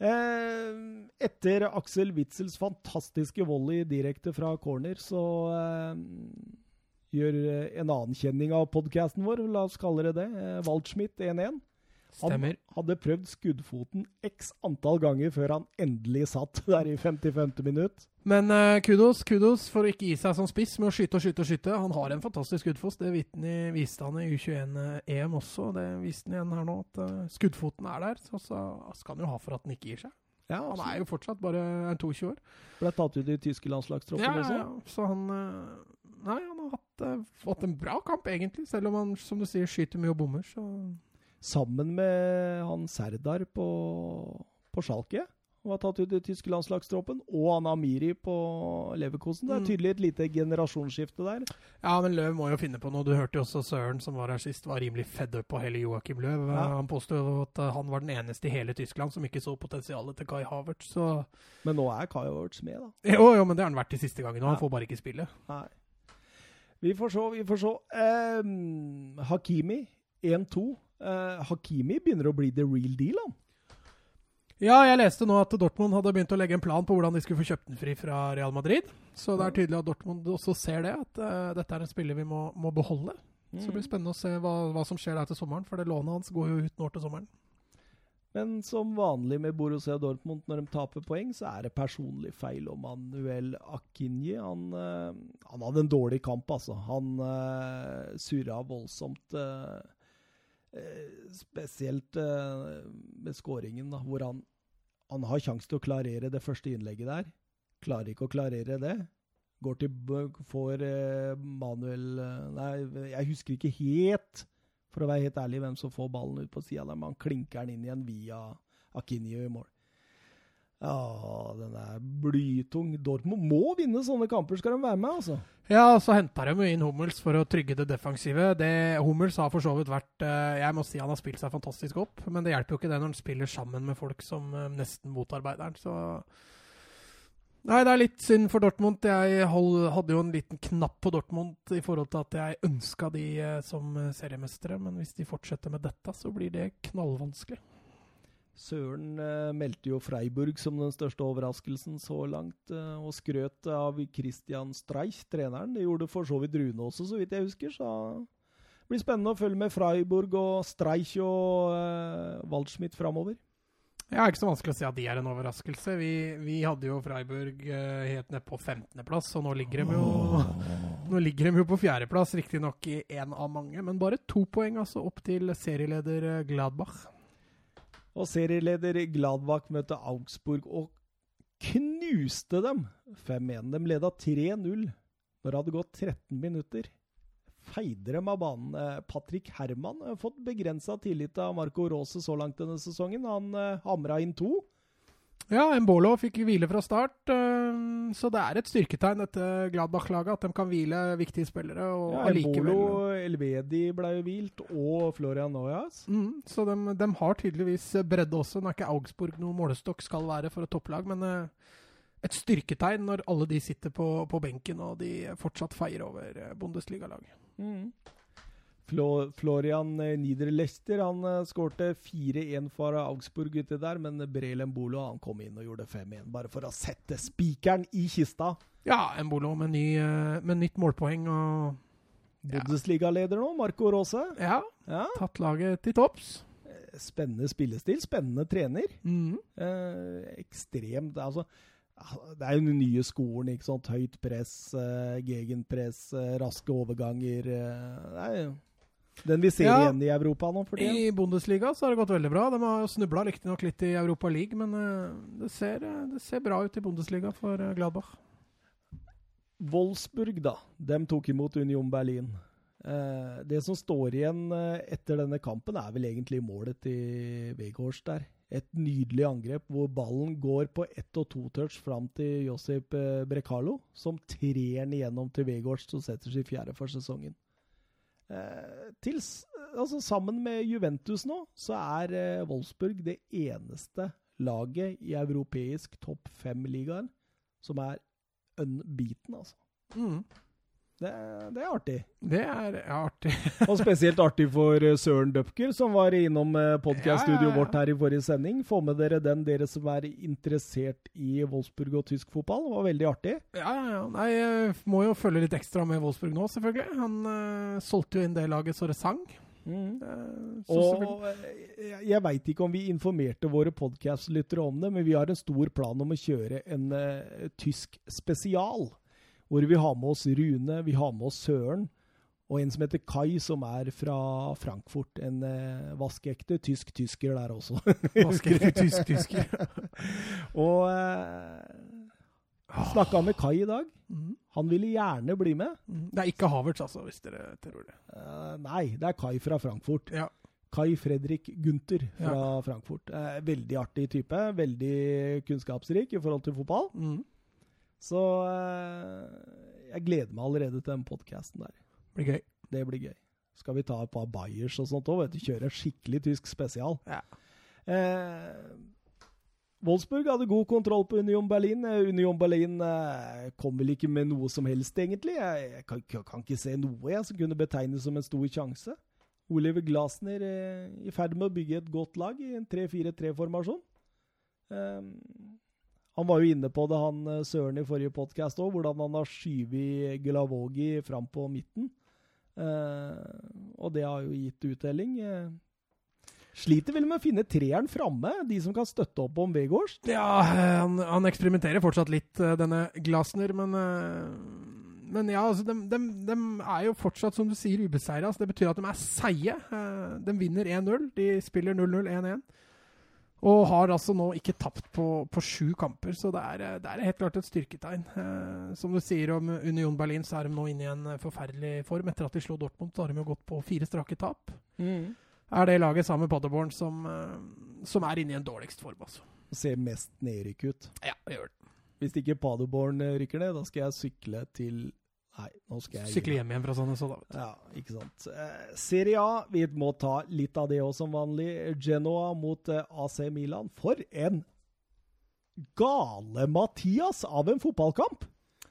[SPEAKER 1] Eh, etter Aksel Witzels fantastiske volley direkte fra corner, så eh, gjør en annen kjenning av podkasten vår, la oss kalle det det, eh, Waldschmidt 1-1.
[SPEAKER 2] Stemmer.
[SPEAKER 1] Han hadde prøvd skuddfoten x antall ganger før han endelig satt der i 55. minutt.
[SPEAKER 2] Men uh, kudos kudos for å ikke gi seg som spiss med å skyte og skyte og skyte. Han har en fantastisk skuddfot. Det viste han i U21-EM eh, også. Det viste han igjen her nå, at uh, skuddfoten er der. Så, så skal han jo ha for at han ikke gir seg. Ja, han er jo fortsatt bare 22 år.
[SPEAKER 1] Ble tatt ut i tyske landslagstroppen,
[SPEAKER 2] ja, liksom? Ja, så han uh, Nei, han har hatt, fått en bra kamp, egentlig. Selv om han, som du sier, skyter mye og bommer, så
[SPEAKER 1] sammen med han Serdar på, på Schalke. Han var tatt ut i tyske landslagstroppen. Og han Amiri på Leverkosen. Det er mm. tydelig et lite generasjonsskifte der.
[SPEAKER 2] Ja, men Løv må jo finne på noe. Du hørte jo også Søren, som var her sist, var rimelig fedd up på hele Joakim Løv. Ja. Han påstod at eh, han var den eneste i hele Tyskland som ikke så potensialet til Kai Havertz. Så.
[SPEAKER 1] Men nå er Kai Havertz med, da.
[SPEAKER 2] Jo, jo, men det har han vært de siste gangene. Ja. Han får bare ikke spille.
[SPEAKER 1] Nei. Vi får se, vi får se. Um, Hakimi 1-2 Eh, Hakimi begynner å bli the real deal, han.
[SPEAKER 2] Ja, jeg leste nå at Dortmund hadde begynt å legge en plan på hvordan de skulle få kjøpt den fri fra Real Madrid. Så det er tydelig at Dortmund også ser det, at uh, dette er en spiller vi må, må beholde. Så det blir spennende å se hva, hva, som skjer der til sommeren, for det lånet hans går jo ut nå til sommeren.
[SPEAKER 1] Men som vanlig med Borussia Dortmund når de taper poeng, så er det personlig feil. Og Manuel Akinji han, uh, han, hadde en dårlig kamp, altså. Han surra voldsomt. Uh, spesielt med skåringen, da, hvor han, han har sjanse til å klarere det første innlegget der. Klarer ikke å klarere det. Går til Får Manuel Nei, jeg husker ikke helt for å være helt ærlig, hvem som får ballen ut på sida der. han klinker den inn igjen via Akinio i mål. Ja, den er blytung. Dortmund må vinne sånne kamper, skal de være med, altså.
[SPEAKER 2] Ja, så henta de jo inn Hummels for å trygge det defensive. Det, Hummels har for så vidt vært Jeg må si han har spilt seg fantastisk opp, men det hjelper jo ikke det når han spiller sammen med folk som nesten motarbeider han. Så Nei, det er litt synd for Dortmund. Jeg hadde jo en liten knapp på Dortmund i forhold til at jeg ønska de som seriemestere, men hvis de fortsetter med dette, så blir det knallvanskelig.
[SPEAKER 1] Søren uh, meldte jo Freiburg som den største overraskelsen så langt, uh, og skrøt av Christian Streich, treneren. Det gjorde for så vidt Rune også, så vidt jeg husker. Så det blir spennende å følge med Freiburg og Streich og uh, Waldschmidt framover.
[SPEAKER 2] Ja, ikke så vanskelig å si at de er en overraskelse. Vi, vi hadde jo Freiburg uh, helt ned på 15.-plass, og nå ligger de jo Nå ligger de jo på fjerdeplass, riktignok i én av mange, men bare to poeng altså opp til serieleder Gladbach.
[SPEAKER 1] Og serieleder Gladbach møtte Augsburg og knuste dem 5-1. De leda 3-0 når det hadde gått 13 minutter feide dem av banen. Patrick Herman har fått begrensa tillit av Marco Rose så langt denne sesongen. Han uh, hamra inn to.
[SPEAKER 2] Ja, Mbolo fikk hvile fra start, så det er et styrketegn, dette Gladbach-laget, at de kan hvile viktige spillere. Og
[SPEAKER 1] ja, Mbolo, Elvedi ble jo hvilt, og Florian Noyas.
[SPEAKER 2] Mm, så de, de, har tydeligvis bredde også. Nå er ikke Augsburg noe målestokk skal være for et topplag, men et styrketegn når alle de sitter på, på benken og de fortsatt feier over Bundesliga-laget. Mm.
[SPEAKER 1] Florian Niederlester han uh, skårte 4-1 for Augsburg uti der, men Brel Embolo han kom inn og gjorde 5-1, bare for å sette spikeren i kista.
[SPEAKER 2] Ja, Embolo med, ny, uh, med nytt målpoeng og
[SPEAKER 1] Bundesliga-leder nå, Marco Rose.
[SPEAKER 2] Ja, ja. tatt laget til topps.
[SPEAKER 1] Spennende spillestil, spennende trener.
[SPEAKER 2] Mm.
[SPEAKER 1] Eh, ekstremt Altså, det er jo den nye skolen. ikke sant? Høyt press, eh, gegenpress, eh, raske overganger. Eh, det er jo den vi ser ja, igjen i Europa nå. for
[SPEAKER 2] tiden. I Bundesliga så har det gått veldig bra. De har snubla riktignok litt i Europa League, men uh, det, ser, det, ser, bra ut i Bundesliga for uh, Gladbach.
[SPEAKER 1] Wolfsburg, da. De tok imot Union Berlin. Det som står igjen etter denne kampen, er vel egentlig målet til Weghorst der. Et nydelig angrep hvor ballen går på ett og to touch fram til Josip Brekalo, som trer den igjennom til Weghorst, som setter seg fjerde for sesongen. Eh, til, altså sammen med Juventus nå, så er eh, Wolfsburg det eneste laget i europeisk topp fem-ligaen som er unbeaten, altså.
[SPEAKER 2] Mm.
[SPEAKER 1] Det, det, er artig.
[SPEAKER 2] Det er artig.
[SPEAKER 1] og spesielt artig for eh, Søren Dupker, som var innom eh, podkaststudioet ja, ja, ja. vårt her i forrige sending. Få med dere den, dere som er interessert i Wolfsburg og tysk fotball. Det var veldig artig.
[SPEAKER 2] Ja, ja, ja. Nei, jeg må jo følge litt ekstra med Wolfsburg nå, selvfølgelig. Han uh, solgte jo inn det laget så det sang.
[SPEAKER 1] Mm. Uh, og jeg, jeg veit ikke om vi informerte våre podkastlyttere om det, men vi har en stor plan om å kjøre en uh, tysk spesial. Hvor vi har med oss Rune, vi har med oss Søren, og en som heter Kai, som er fra Frankfurt. En eh, vaskeekte tysk-tysker der også.
[SPEAKER 2] vaskeekte tysk-tysker.
[SPEAKER 1] og eh, snakka med Kai i dag.
[SPEAKER 2] Mm.
[SPEAKER 1] Han ville gjerne bli med.
[SPEAKER 2] Mm. Det er ikke Havertz, altså, hvis dere tror det.
[SPEAKER 1] Uh, nei, det er Kai fra Frankfurt.
[SPEAKER 2] Ja.
[SPEAKER 1] Kai Fredrik Gunther fra ja. Frankfurt. Uh, veldig artig type. Veldig kunnskapsrik i forhold til fotball.
[SPEAKER 2] Mm.
[SPEAKER 1] Så uh, jeg gleder meg allerede til den podkasten der.
[SPEAKER 2] Blir gøy.
[SPEAKER 1] Det blir gøy. Skal vi ta et par Bayers og sånt òg, Kjøre skikkelig tysk spesial.
[SPEAKER 2] Ja.
[SPEAKER 1] Eh, Wolfsburg hadde god kontroll på Union Berlin. Eh, Union Berlin eh, kom vel ikke med noe som helst, egentlig. Jeg, jeg kan, kan, ikke se noe jeg som kunne betegnes som en stor sjanse. Oliver Glasner eh, i ferd med å bygge et godt lag i en 3-4-3-formasjon. Eh, han var jo inne på det, han eh, Søren, i forrige podkast òg, hvordan han har skyvet Gulavogi fram på midten. Eh, og det har jo gitt uttelling. Eh, sliter vel med å finne treeren framme, de som kan støtte opp om Vegårs?
[SPEAKER 2] Ja, han, han eksperimenterer fortsatt litt, eh, denne Glasner, men eh, men ja, altså, de, de, de, er jo fortsatt, som du sier, ubeseira. Altså, det betyr at de er seige. De vinner 1-0. De spiller 0-0, 1-1. Og har altså nå ikke tapt på, på sju kamper, så det er, det er, helt klart et styrketegn. Eh, som du sier om Union Berlin, så er de nå inne i en forferdelig form. Etter at de slo Dortmund, så har de jo gått på fire strake tap. Mm. Er det laget sammen med Paderborn som, som, er inne i en dårligst form, altså.
[SPEAKER 1] Ser mest nedrykk ut.
[SPEAKER 2] Ja, det gjør det.
[SPEAKER 1] Hvis ikke Paderborn rykker ned, da skal jeg sykle til Nei, nå skal jeg
[SPEAKER 2] Sykle hjem igjen fra sånne så, da.
[SPEAKER 1] Ja, ikke sant. Eh, Serie A, vi må ta litt av det òg som vanlig. Genoa mot eh, AC Milan. For en gale Mathias av en fotballkamp!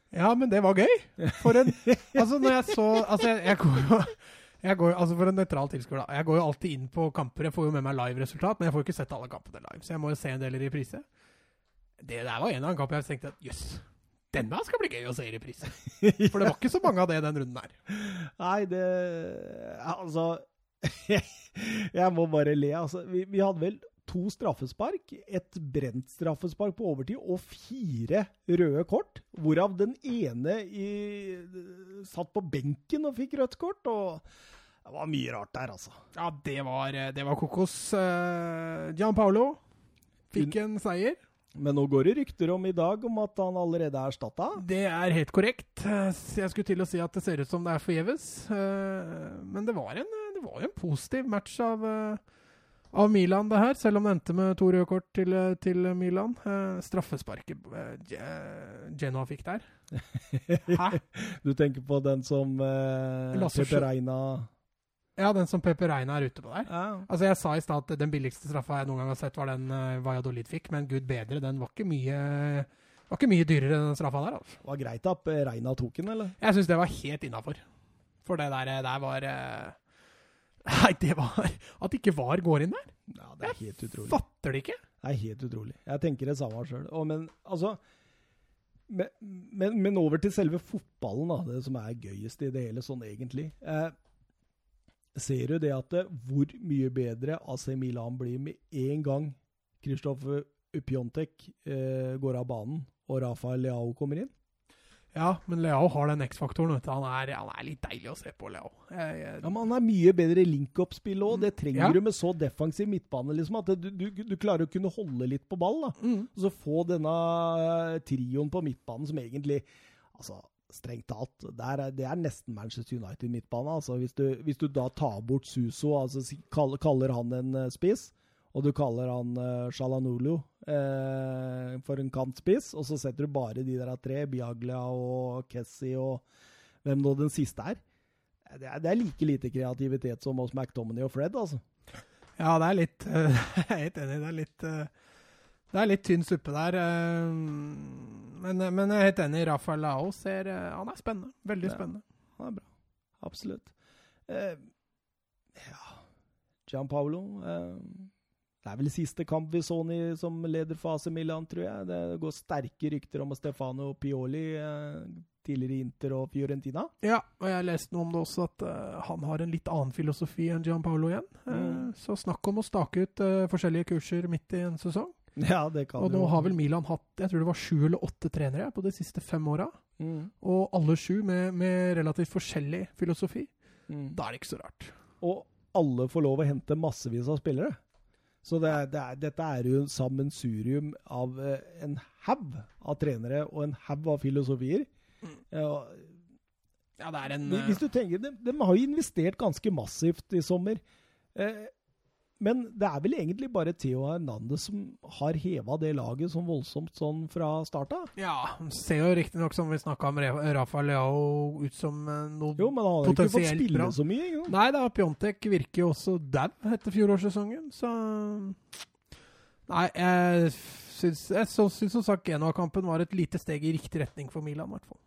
[SPEAKER 2] Ja, men det var gøy. For en Altså, når jeg så Altså, jeg, jeg går jo går, altså For en nøytral tilskuer, da. Jeg går jo alltid inn på kamper. Jeg får jo med meg live-resultat, men jeg får jo ikke sett alle kampene live. Så jeg må jo se en del i reprise. Det der var en av kampene jeg tenkte at jøss, yes, denne skal bli gøy å se i reprise. For det var ikke så mange av det den runden her.
[SPEAKER 1] Nei, det Altså Jeg må bare le. Altså, vi, vi, hadde vel to straffespark, et brent straffespark på overtid og fire røde kort. Hvorav den ene i, satt på benken og fikk rødt kort. og det var mye rart der, altså.
[SPEAKER 2] Ja, det var, det var kokos. Uh, Gian Paolo fikk en seier.
[SPEAKER 1] Men nå går det rykter om i dag om at han allerede er erstatta?
[SPEAKER 2] Det er helt korrekt. Jeg skulle til å si at det ser ut som det er forgjeves. Eh, men det var en, det var en positiv match av, eh, av, Milan, det her. Selv om det endte med to røde kort til, til Milan. Eh, straffesparket Genoa fikk der.
[SPEAKER 1] Hæ? Du tenker på den som eh, Peter Reina
[SPEAKER 2] ja, den som Pepe Reina er ute på der. Ja. Altså, Jeg sa i stad at den billigste straffa jeg noen gang har sett, var den uh, Valladolid fikk, men gud bedre, den var ikke mye var ikke mye dyrere enn den straffa der. altså.
[SPEAKER 1] Var greit at Reina tok den, eller?
[SPEAKER 2] Jeg syns det var helt innafor. For det der, eh, der var uh... Nei, det var At ikke VAR går inn der!
[SPEAKER 1] Ja, det er jeg helt utrolig.
[SPEAKER 2] fatter det ikke.
[SPEAKER 1] Det er helt utrolig. Jeg tenker det samme sjøl. Men altså men, men, men, over til selve fotballen, da, det som er gøyest i det hele, sånn egentlig. Eh, ser du det at hvor mye bedre AC Milan blir med en gang Kristoffer Upjontek eh, går av banen og Rafael Leao kommer inn?
[SPEAKER 2] Ja, men Leao har den X-faktoren. Han, han, er litt deilig å se på, Leao.
[SPEAKER 1] Jeg, jeg... Ja, men Han er mye bedre link-up-spill òg. Det trenger ja. du med så defensiv midtbane. liksom, At du, du, du, klarer å kunne holde litt på ball. da. Mm. Og så få denne uh, trioen på midtbanen som egentlig altså, strengt talt. Er, det er, nesten Manchester United-midtbane. Altså, hvis, hvis, du da tar bort Suso, altså kaller, han en uh, spiss, og du kaller han uh, Shalanulu uh, for en kantspiss, og så setter du bare de der tre, Biaglia og Kessie og hvem nå den siste er. Det er, det er like lite kreativitet som hos McDominay og Fred, altså.
[SPEAKER 2] Ja, det er litt Jeg er helt enig. Det er litt det er litt tynn suppe der. Eh, men, men, jeg er helt enig. Rafael Lao ser eh, Han er spennende. Veldig spennende.
[SPEAKER 1] Ja, han er bra. Absolutt. Eh, ja Gian Paolo eh, Det er vel siste kamp vi så han som leder fase Milan, tror jeg. Det går sterke rykter om Stefano Pioli, eh, tidligere Inter og Fiorentina.
[SPEAKER 2] Ja, og jeg leste noe om det også, at uh, han har en litt annen filosofi enn Gian Paolo igjen. Mm. så snakk om å stake ut forskjellige kurser midt i en sesong.
[SPEAKER 1] Ja, det kan
[SPEAKER 2] Og nå har vel Milan hatt jeg tror det var sju eller åtte trenere på de siste fem åra. Mm. Og alle sju med, med relativt forskjellig filosofi. Mm. Da er det ikke så rart.
[SPEAKER 1] Og alle får lov å hente massevis av spillere. Så det er, det er, dette er jo en sammensurium av eh, en haug av trenere og en haug av filosofier. Mm. Ja,
[SPEAKER 2] ja, det er en
[SPEAKER 1] Hvis du tenker, de, de, har jo investert ganske massivt i sommer. Eh, men det er vel egentlig bare Theo Hernandez som har heva det laget sånn voldsomt sånn fra start av?
[SPEAKER 2] Ja, ser jo riktignok, som vi snakka om, Rafa Leao ut som noe potensielt bra.
[SPEAKER 1] jo, men han har ikke fått spille bra. så mye. Jo.
[SPEAKER 2] Nei da, Pjontek virker jo også dau etter fjorårssesongen, så Nei, jeg syns, jeg syns som sagt Genoa-kampen var et lite steg i riktig retning for Milan, i hvert fall.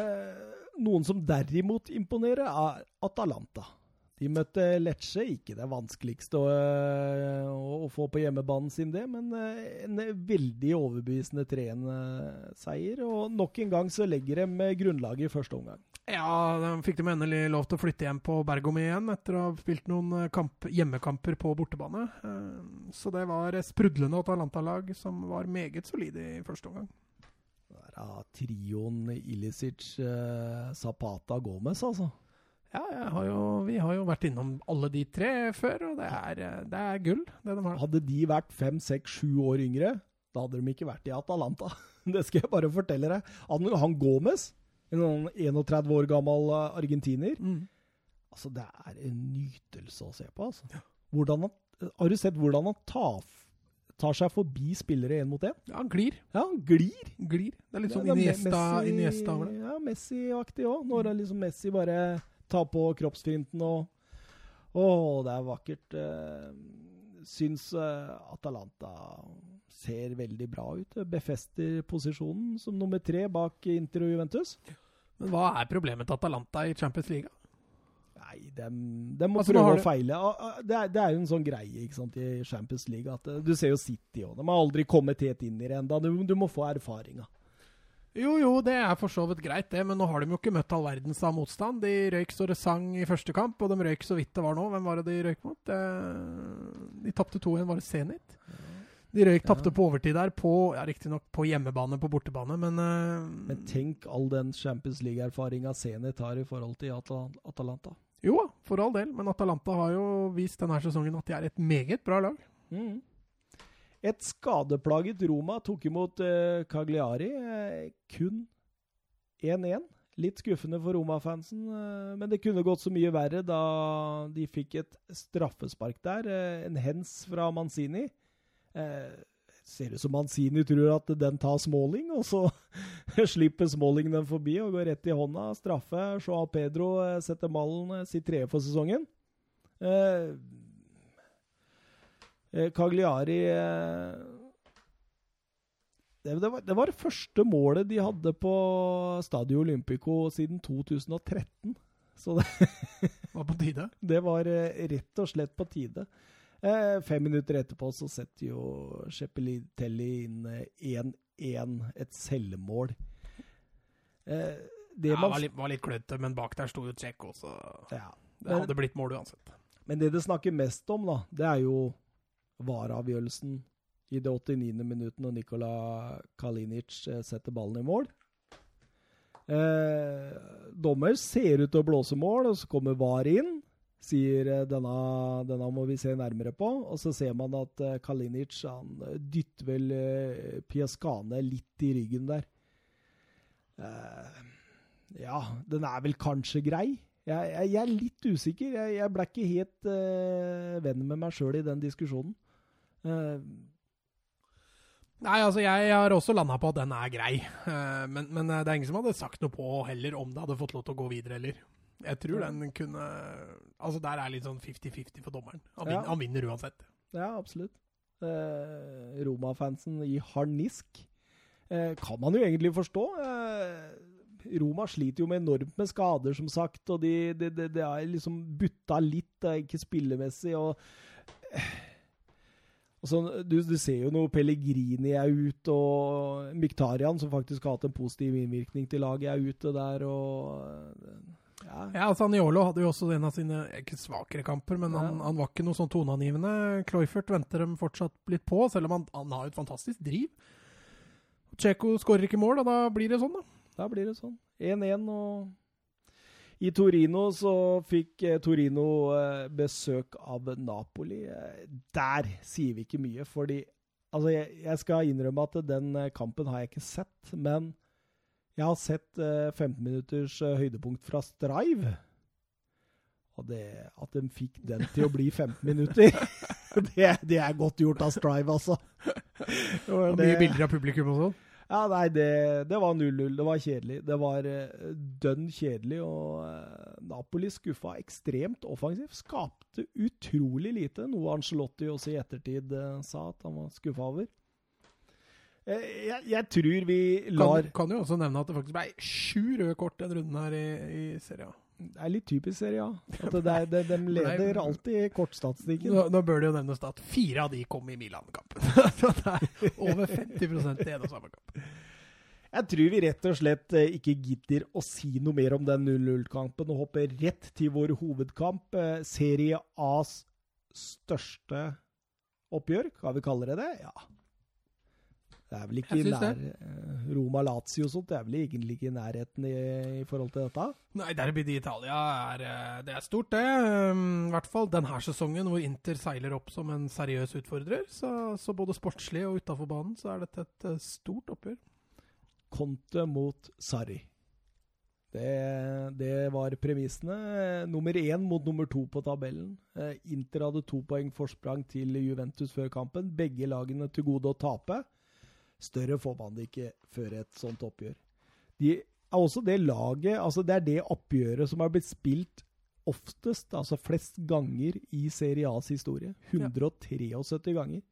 [SPEAKER 1] Eh, noen som derimot imponerer, er Atalanta De møtte Lecce, ikke det vanskeligste å, eh, å, få på hjemmebanen sin, det, men eh, en veldig overbevisende 3-1-seier. Og nok en gang så legger de grunnlaget i første omgang.
[SPEAKER 2] Ja, de fikk de endelig lov til å flytte hjem på Bergom igjen etter å ha spilt noen eh, kamp, hjemmekamper på bortebane. Så det var sprudlende Atalanta-lag som var meget solide i første omgang.
[SPEAKER 1] Det er trioen Ilicic, Zapata, Gomez, altså.
[SPEAKER 2] Ja, har jo, vi har jo vært innom alle de tre før, og det er, det er gull. Det de har.
[SPEAKER 1] hadde de vært fem, seks, sju år yngre, da hadde de ikke vært i Atalanta. Det skal jeg bare fortelle deg. Han, han Gomez, en 31 år gammel eh, argentiner mm. Altså, det er en nytelse å se på. Altså. Ja. Han, har du sett hvordan han tar, tar seg forbi spillere én mot én?
[SPEAKER 2] Ja, han glir.
[SPEAKER 1] Ja, han glir.
[SPEAKER 2] glir. Det er litt sånn Iniesta, Iniesta.
[SPEAKER 1] Ja, Messi-aktig òg. Når liksom Messi bare ta på kroppsfinten og Å, det er vakkert. Uh, syns uh, Atalanta ser veldig bra ut. Befester posisjonen som nummer tre bak Inter og Juventus.
[SPEAKER 2] Men hva er problemet til Atalanta i Champions League?
[SPEAKER 1] Nei, de, de må altså, prøve å feile. Det er, det er, jo en sånn greie ikke sant, i Champions League. at eh, Du ser jo City òg. De har aldri kommet helt inn i det ennå. Du, du, må få erfaringa.
[SPEAKER 2] Jo, jo, det er for så vidt greit, det, men nå har de jo ikke møtt all verdens av motstand. De røyk så det sang i første kamp, og de røyk så vidt det var nå. Hvem var det de røyk mot? De tapte 2-1, var det Zenit? De røyk ja. tapte på overtid der, på ja, riktignok på hjemmebane, på bortebane, men uh,
[SPEAKER 1] Men tenk all den Champions League-erfaringa Zenit har i forhold til Atalanta.
[SPEAKER 2] Jo for all del, men Atalanta har jo vist denne sesongen at de er et meget bra lag.
[SPEAKER 1] Mm. Et skadeplaget Roma tok imot uh, Cagliari. Uh, kun 1-1. Litt skuffende for Roma-fansen, uh, men det kunne gått så mye verre da de fikk et straffespark der. en hens fra Manzini. ser ut som Manzini tror at den tar Smalling, og så slipper Smalling den forbi og går rett i hånda. Straffe. Joao Pedro setter mallen sitt tredje for sesongen. Eh, Cagliari eh, det, det, var, det, var, det første målet de hadde på Stadio Olympico siden 2013. Så det
[SPEAKER 2] var på tide?
[SPEAKER 1] Det var eh, rett og slett på tide. fem minutter etterpå så setter jo Cepelitelli inn 1-1, et selvmål.
[SPEAKER 2] det ja, var litt, var litt klønete, men bak der sto jo Tsjekko, også. Ja, det hadde blitt mål uansett.
[SPEAKER 1] Men det det snakker mest om, da, det er jo VAR-avgjørelsen i det 89. minuttet når Nikola Kalinic eh, setter ballen i mål. Eh, dommer ser ut til å blåse mål, og så kommer VAR inn. Sier eh, denne, denne, må vi se nærmere på. Og så ser man at eh, Kalinic han eh, dytter vel eh, Piaskane litt i ryggen der. Eh, ja, den er vel kanskje grei. Jeg, jeg, jeg er litt usikker. Jeg, jeg ble ikke helt venn med meg sjøl i den diskusjonen. Uh,
[SPEAKER 2] Nei, altså jeg har også landa på at den er grei. Uh, men, men, det er ingen som hadde sagt noe på heller om det hadde fått lov til å gå videre heller. Jeg tror den kunne Altså der er litt sånn 50-50 for dommeren. Han, ja. vinner, han, vinner, uansett.
[SPEAKER 1] Ja, absolutt. Uh, Roma-fansen i harnisk uh, kan man jo egentlig forstå. Roma sliter jo med enormt med skader, som sagt, og de, de, de, de er liksom butta litt, ikke spillemessig. og Altså, du, du, ser jo noe Pellegrini er ute, og Miktarian, som faktisk har hatt en positiv innvirkning til laget, er ute der. og...
[SPEAKER 2] Ja, ja Saniolo hadde jo også en av sine ikke svakere kamper, men han, han var ikke noe sånn toneangivende. Kloifert venter dem fortsatt litt på, selv om han, han har et fantastisk driv. Tsjeko skårer ikke mål, og da blir det sånn, da.
[SPEAKER 1] Da blir det sånn. 1-1 og i Torino så fikk eh, Torino eh, besøk av Napoli. Eh, der sier vi ikke mye, fordi Altså, jeg, jeg, skal innrømme at den kampen har jeg ikke sett, men jeg har sett 15 minutters høydepunkt fra Strive. Og det, at de fikk den til å bli 15 minutter, det, det er godt gjort av Strive, altså.
[SPEAKER 2] Og mye bilder av publikum og sånn?
[SPEAKER 1] Ja, nei, det, det var 0-0. Det var kjedelig. Det var uh, dønn kjedelig, og uh, Napoli skuffa ekstremt offensivt. Skapte utrolig lite, noe Angelotti også i ettertid uh, sa at han var skuffa over. Jeg, jeg, tror vi lar
[SPEAKER 2] kan, kan jo også nevne at det faktisk ble sju røde kort den runden her i, i serien.
[SPEAKER 1] Det er litt typisk Serie A. At det er, det, de leder alltid kortstatistikken.
[SPEAKER 2] Nå, nå bør det jo nevnes at fire av de kom i Milan-kampen. Så det er over 50% i en og samme kamp.
[SPEAKER 1] Jeg tror vi rett og slett eh, ikke gidder å si noe mer om den 0-0-kampen og hopper rett til vår hovedkamp. eh, Serie A's største oppgjør, kan vi kalle det det? Ja. Det er vel ikke nær eh, Roma Lazio og sånt, det er vel egentlig ikke i nærheten i, i forhold til dette?
[SPEAKER 2] Nei, Derby i Italia er, eh, det er stort, det. Um, I hvert fall denne sesongen hvor Inter seiler opp som en seriøs utfordrer. Så, så både sportslig og utafor banen så er dette et eh, stort oppgjør.
[SPEAKER 1] Conte mot Sarri. Det, det var premissene. Nummer én mot nummer to på tabellen. Inter hadde to poeng forsprang til Juventus før kampen. Begge lagene til gode å tape. Større får man det ikke før et sånt oppgjør. De er også det laget altså Det er det oppgjøret som har blitt spilt oftest, altså flest ganger i Serie A's historie. 173 ganger.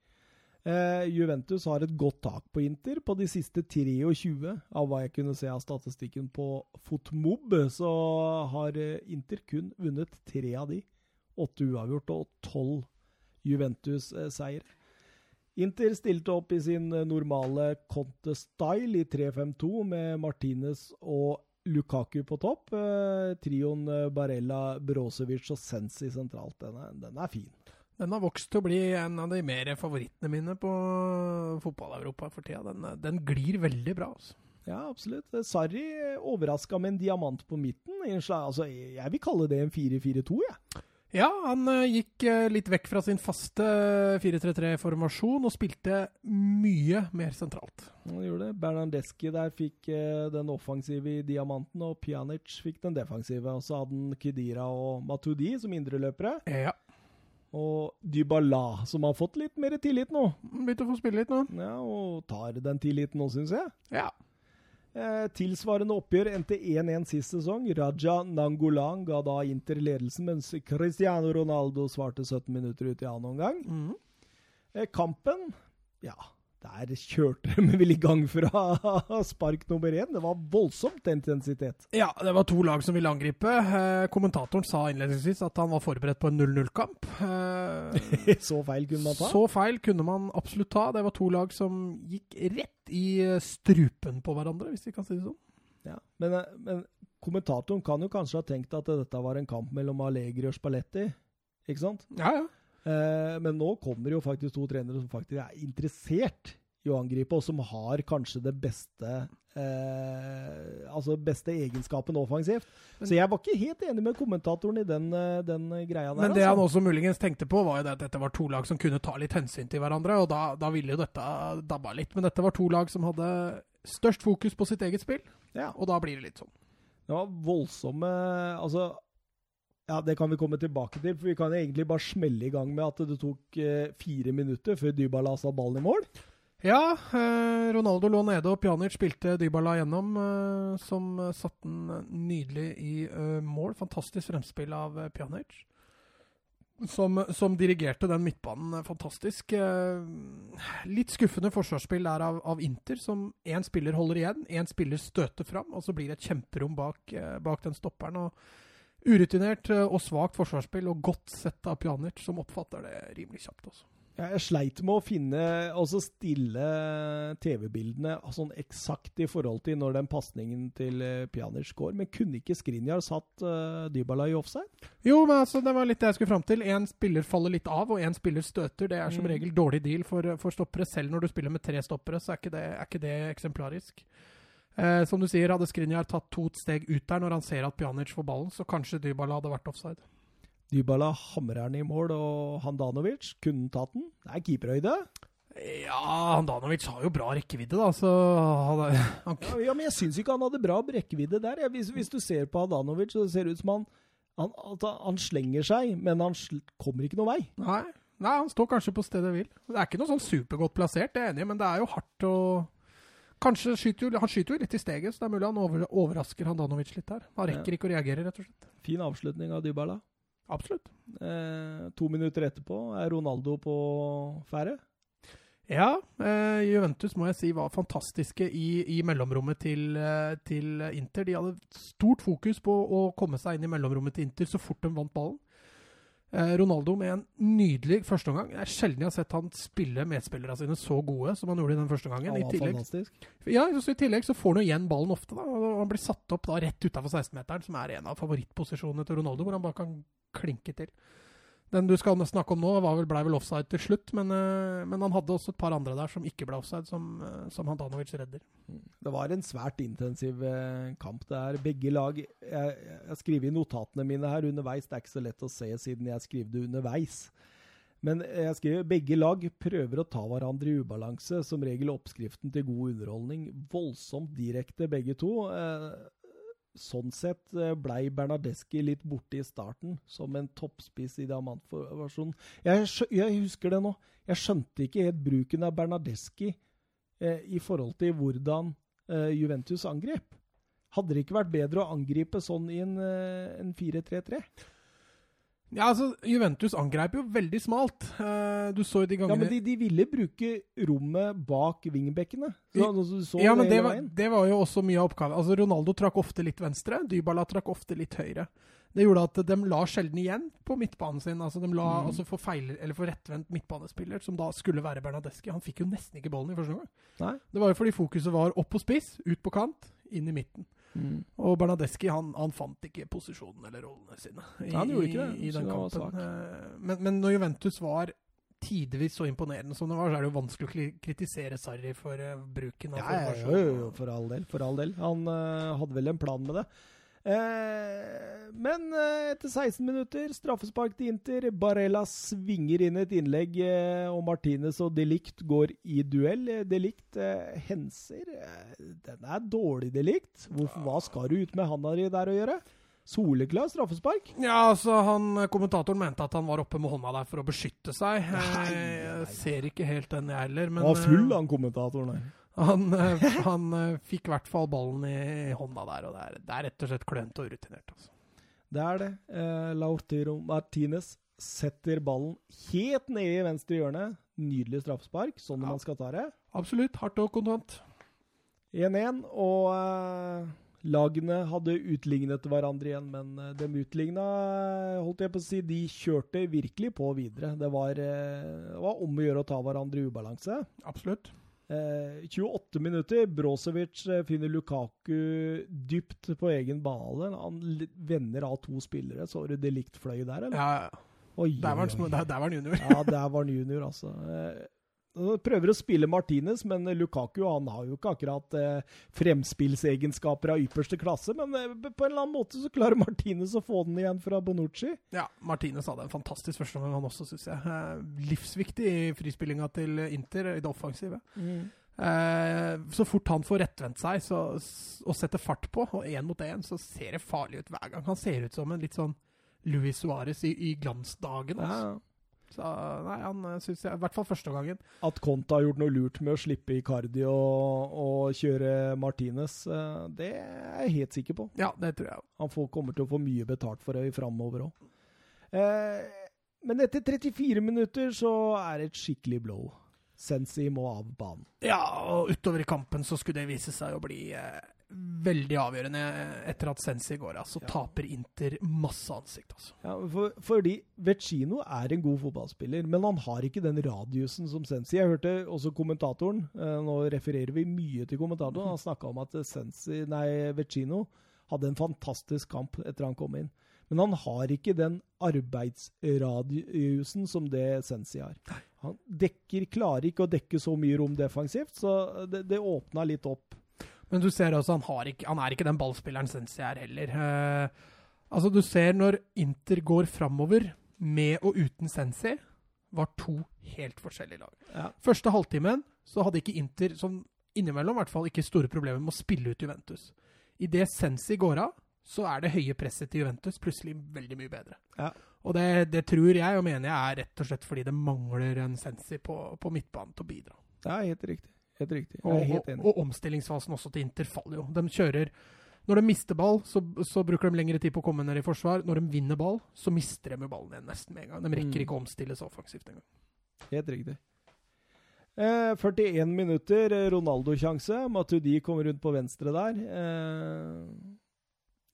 [SPEAKER 1] Uh, Juventus har et godt tak på Inter. På de siste 23 av hva jeg kunne se av statistikken på Fotmob, så har eh, Inter kun vunnet tre av de. Åtte uavgjort og tolv Juventus-seier. Inter stilte opp i sin eh, normale Conte-style i 3-5-2 med Martinez og Lukaku på topp. Eh, trioen eh, Barella, Brosevic og Sensi sentralt. Den er, den er fin.
[SPEAKER 2] Den har vokst til å bli en av de mer favorittene mine på fotball-Europa for tida. Den, eh, den glir veldig bra. altså.
[SPEAKER 1] Ja, absolutt. Sarri overraska med en diamant på midten. Altså, jeg vil kalle det en 4-4-2, jeg.
[SPEAKER 2] Ja, han eh, gikk eh, litt vekk fra sin faste 4-3-3-formasjon og spilte mye mer sentralt.
[SPEAKER 1] Han gjorde det. Bernardeschi der fikk eh, den offensive i diamanten, og Pjanic fikk den defensive. Og så hadde han Kedira og Matudi som indreløpere.
[SPEAKER 2] Ja.
[SPEAKER 1] Og Dybala, som har fått litt mer tillit nå.
[SPEAKER 2] Begynte å få spille litt nå.
[SPEAKER 1] Ja, Og tar den tilliten nå, syns jeg.
[SPEAKER 2] Ja.
[SPEAKER 1] Eh, tilsvarende oppgjør endte 1-1 sist sesong. Raja Nangolan ga da Inter ledelsen, mens Cristiano Ronaldo svarte 17 minutter ut i annen omgang.
[SPEAKER 2] Mm.
[SPEAKER 1] Eh, kampen Ja, der kjørte de vel i gang fra spark nummer én. Det var voldsomt intensitet.
[SPEAKER 2] Ja, det var to lag som ville angripe. Eh, kommentatoren sa innledningsvis at han var forberedt på en 0-0-kamp. Eh,
[SPEAKER 1] Så feil kunne man ta.
[SPEAKER 2] så feil kunne man absolutt ta. Det var to lag som gikk rett i eh, strupen på hverandre, hvis vi kan si det sånn.
[SPEAKER 1] Ja. Men, men kommentatoren kan jo kanskje ha tenkt at dette var en kamp mellom Allegri og Spalletti. Ikke sant?
[SPEAKER 2] Ja, ja.
[SPEAKER 1] Eh, men nå kommer jo faktisk to trenere som faktisk er interessert i å angripe, og som har kanskje det beste eh, Altså beste egenskapen offensivt. Så jeg var ikke helt enig med kommentatoren i den, eh, den greia der.
[SPEAKER 2] Men det han
[SPEAKER 1] altså.
[SPEAKER 2] også muligens tenkte på, var jo det at dette var to lag som kunne ta litt hensyn til hverandre, og da, da ville jo dette dabba litt. Men dette var to lag som hadde størst fokus på sitt eget spill,
[SPEAKER 1] Ja,
[SPEAKER 2] og da blir det litt sånn.
[SPEAKER 1] det var voldsomme Altså ja, Det kan vi komme tilbake til, for vi kan egentlig bare smelle i gang med at det tok eh, fire minutter før Dybala sa ballen i mål.
[SPEAKER 2] Ja, eh, Ronaldo lå nede, og Pjanic spilte Dybala gjennom, eh, som satte den nydelig i eh, mål. Fantastisk fremspill av eh, Pjanic. Som, som dirigerte den midtbanen eh, fantastisk. Litt skuffende forsvarsspill der av, av Inter, som én spiller holder igjen, én spiller støter fram, og så blir det et kjemperom bak, bak den stopperen. og Urutinert eh, og svakt forsvarsspill, og godt sett av Pjanic, som oppfatter det rimelig kjapt. også.
[SPEAKER 1] Ja, Jeg sleit med å finne Altså stille TV-bildene sånn eksakt i forhold til når den pasningen til eh, Pjanic går. Men kunne ikke Skrinjar satt uh, Dybala i offside?
[SPEAKER 2] Jo, men altså, det var litt det jeg skulle fram til. Én spiller faller litt av, og én spiller støter. Det er som
[SPEAKER 1] Mm.
[SPEAKER 2] regel dårlig deal for, for stoppere. Selv når du spiller med tre stoppere, så er ikke det, er ikke det eksemplarisk. Eh, som du sier, hadde Skrinjar tatt to steg ut der når han ser at Pjanic får ballen, så kanskje Dybala hadde vært offside.
[SPEAKER 1] Dybala hamrer den i mål, og Handanovic kunne tatt den. Det er keeperhøyde.
[SPEAKER 2] Ja, Handanovic har jo bra rekkevidde, da, så han, han,
[SPEAKER 1] Ja, men jeg syns ikke han hadde bra rekkevidde der. Hvis, hvis du ser på Handanovic, så ser det ut som han han, at han slenger seg, men han sl kommer ikke noen vei.
[SPEAKER 2] nei, nei, han står kanskje på stedet hvil. Det er ikke noe sånn supergodt plassert, det er jeg enig i, men det er jo hardt å Kanskje skyter jo, Han skyter jo litt i steget, så det er mulig han over, overrasker Handanovic litt her. Han rekker ikke å reagere, rett og slett.
[SPEAKER 1] Fin avslutning av Dybala.
[SPEAKER 2] Absolutt.
[SPEAKER 1] Eh, to minutter etterpå er Ronaldo på ferde.
[SPEAKER 2] Ja, eh, Juventus må jeg si var fantastiske i, i mellomrommet til, eh, til, Inter. De hadde stort fokus på å komme seg inn i mellomrommet til Inter så fort de vant ballen. Eh, Ronaldo med en nydelig førsteomgang. Det er sjelden jeg har sett han spille medspillerne sine så gode som han gjorde i den første gangen. I tillegg, ja, så I tillegg så får han jo igjen ballen ofte. da, og Han blir satt opp da rett utafor 16-meteren, som er en av favorittposisjonene til Ronaldo, hvor han bare kan klinke til. Den du skal snakke om nå, vel, ble vel offside til slutt, men, eh, men han hadde også et par andre der som ikke ble offside, som, eh, som Handanovic redder.
[SPEAKER 1] Det var en svært intensiv eh, kamp. Det er begge lag Jeg, jeg skriver i notatene mine her underveis. Det er ikke så lett å se siden jeg skriver det underveis. Men jeg skriver begge lag prøver å ta hverandre i ubalanse. Som regel oppskriften til god underholdning. Voldsomt direkte, begge to. Sånn sett eh, blei Bernadeschi litt borte i starten, som en toppspiss i diamantversjonen. Jeg, jeg husker det nå. Jeg skjønte ikke helt bruken av Bernadeschi eh, i forhold til hvordan eh, Juventus angrep. Hadde det ikke vært bedre å angripe sånn i en, eh, en 4-3-3?
[SPEAKER 2] Ja, altså, Juventus angreip jo veldig smalt. Eh, du så jo de
[SPEAKER 1] Ja, men de, de ville bruke rommet bak. Så, så
[SPEAKER 2] Ja, men det var, det var jo også mye av oppgaven. Altså, Ronaldo trakk ofte litt venstre, Dybala trakk ofte litt høyre. Det gjorde at de la sjelden igjen på midtbanen sin. altså De la
[SPEAKER 1] Mm.
[SPEAKER 2] altså for feil, eller for rettvendt midtbanespiller, som da skulle være Bernadeschi. Han fikk jo nesten ikke ballen i første omgang. Det var jo fordi fokuset var opp på spiss, ut på kant, inn i midten.
[SPEAKER 1] Mm.
[SPEAKER 2] Og Bernadeschi han, han fant ikke posisjonen eller rollene sine i,
[SPEAKER 1] Ja, han gjorde ikke det.
[SPEAKER 2] i, i den kampen. Eh, Men, men når Juventus var tidvis så imponerende som det var, så er det jo vanskelig å kritisere Sarri for eh, bruken av
[SPEAKER 1] Ja, jo, jo, jo, for all del. For all del. Han uh, hadde vel en plan med det. Eh, men eh, etter 16 minutter, straffespark til Inter. Barella svinger inn et innlegg, eh, og Martinez og Delict går i duell. Eh, Delict eh, henser. Den er dårlig, Delict. Hva skal du ut med handa di der å gjøre? Soleklar straffespark.
[SPEAKER 2] Ja, altså han, Kommentatoren mente at han var oppe med hånda der for å beskytte seg.
[SPEAKER 1] Nei,
[SPEAKER 2] nei,
[SPEAKER 1] nei,
[SPEAKER 2] Jeg ser ikke helt den, jeg heller. Men
[SPEAKER 1] Han var full, han kommentatoren der.
[SPEAKER 2] han, han fikk i hvert fall ballen i, i hånda der, og det er, det er rett og slett klønete og urutinert. Altså.
[SPEAKER 1] Det er det. Eh, Lautaro Martinez setter ballen helt nede i venstre hjørne. Nydelig straffespark, sånn
[SPEAKER 2] Ja.
[SPEAKER 1] man skal ta det.
[SPEAKER 2] Absolutt. Hardt og kontant.
[SPEAKER 1] 1-1, og eh, lagene hadde utlignet hverandre igjen, men eh, de utligna, eh, holdt jeg på å si, de kjørte virkelig på videre. Det var, eh, det var om å gjøre å ta hverandre i ubalanse.
[SPEAKER 2] Absolutt.
[SPEAKER 1] Eh, 28 minutter. Brozovic eh, finner Lukaku dypt på egen bane. Han vender av to spillere. Så du likt fløy der, eller?
[SPEAKER 2] Ja, ja.
[SPEAKER 1] Oi,
[SPEAKER 2] der, var han, der, der var han junior.
[SPEAKER 1] Ja, der var han junior, altså. Eh, prøver å spille Martinez, men Lukaku han har jo ikke akkurat eh, fremspillsegenskaper av ypperste klasse. Men eh, på en eller annen måte så klarer Martinez å få den igjen fra Bonucci.
[SPEAKER 2] Ja, Martinez hadde en fantastisk førsteomgang, han også, syns jeg. Eh, livsviktig i frispillinga til Inter i det offensive. Eh, så fort han får rettvendt seg så, og setter fart på, og én mot én, så ser det farlig ut hver gang. Han ser ut som en litt sånn Louis Suárez i, i glansdagen. Altså.
[SPEAKER 1] Ja.
[SPEAKER 2] Så nei, han syns jeg I hvert fall første gangen.
[SPEAKER 1] At Conte har gjort noe lurt med å slippe Icardi og, og kjøre Martinez, eh, det er jeg helt sikker på.
[SPEAKER 2] Ja, det tror jeg òg.
[SPEAKER 1] Han får, kommer til å få mye betalt for det framover òg. Eh, men etter 34 minutter så er det et skikkelig blow. Sensi må av banen.
[SPEAKER 2] Ja, og utover i kampen så skulle det vise seg å bli eh, veldig avgjørende etter at Sensi går av. Så
[SPEAKER 1] Ja.
[SPEAKER 2] taper Inter masse ansikt, altså.
[SPEAKER 1] Ja, for, fordi Vecino er en god fotballspiller, men han har ikke den radiusen som Sensi. Jeg hørte også kommentatoren, eh, nå refererer vi mye til kommentatoren, han snakka om at Sensi, nei, Vecino hadde en fantastisk kamp etter han kom inn. Men han har ikke den arbeidsradiusen som det Sensi har. Han dekker, klarer ikke å dekke så mye rom defensivt, så det, det åpna litt opp.
[SPEAKER 2] Men du ser også, han, har ikke, han er ikke den ballspilleren Sensi er heller. Eh, altså, du ser når Inter går framover med og uten Sensi, var to helt forskjellige lag.
[SPEAKER 1] Ja.
[SPEAKER 2] Første halvtimen så hadde ikke Inter, som innimellom i hvert fall, ikke store problemer med å spille ut Juventus. Idet Sensi går av, så er det høye presset til Juventus plutselig veldig mye bedre.
[SPEAKER 1] Ja.
[SPEAKER 2] Og det, det tror jeg og mener jeg er rett og slett fordi det mangler en Sensi på, på midtbanen til å bidra.
[SPEAKER 1] Ja, helt riktig. Helt riktig. Jeg
[SPEAKER 2] Og,
[SPEAKER 1] er helt
[SPEAKER 2] og,
[SPEAKER 1] enig.
[SPEAKER 2] og omstillingsfasen også til Inter faller jo. De kjører Når de mister ball, så, så bruker de lengre tid på å komme ned i forsvar. Når de vinner ball, så mister de ballen igjen nesten med en gang. De rekker
[SPEAKER 1] Mm.
[SPEAKER 2] ikke å omstille så offensivt engang.
[SPEAKER 1] Helt riktig. Eh, 41 minutter, eh, Ronaldo-sjanse. Matuidi kommer rundt på venstre der. Eh,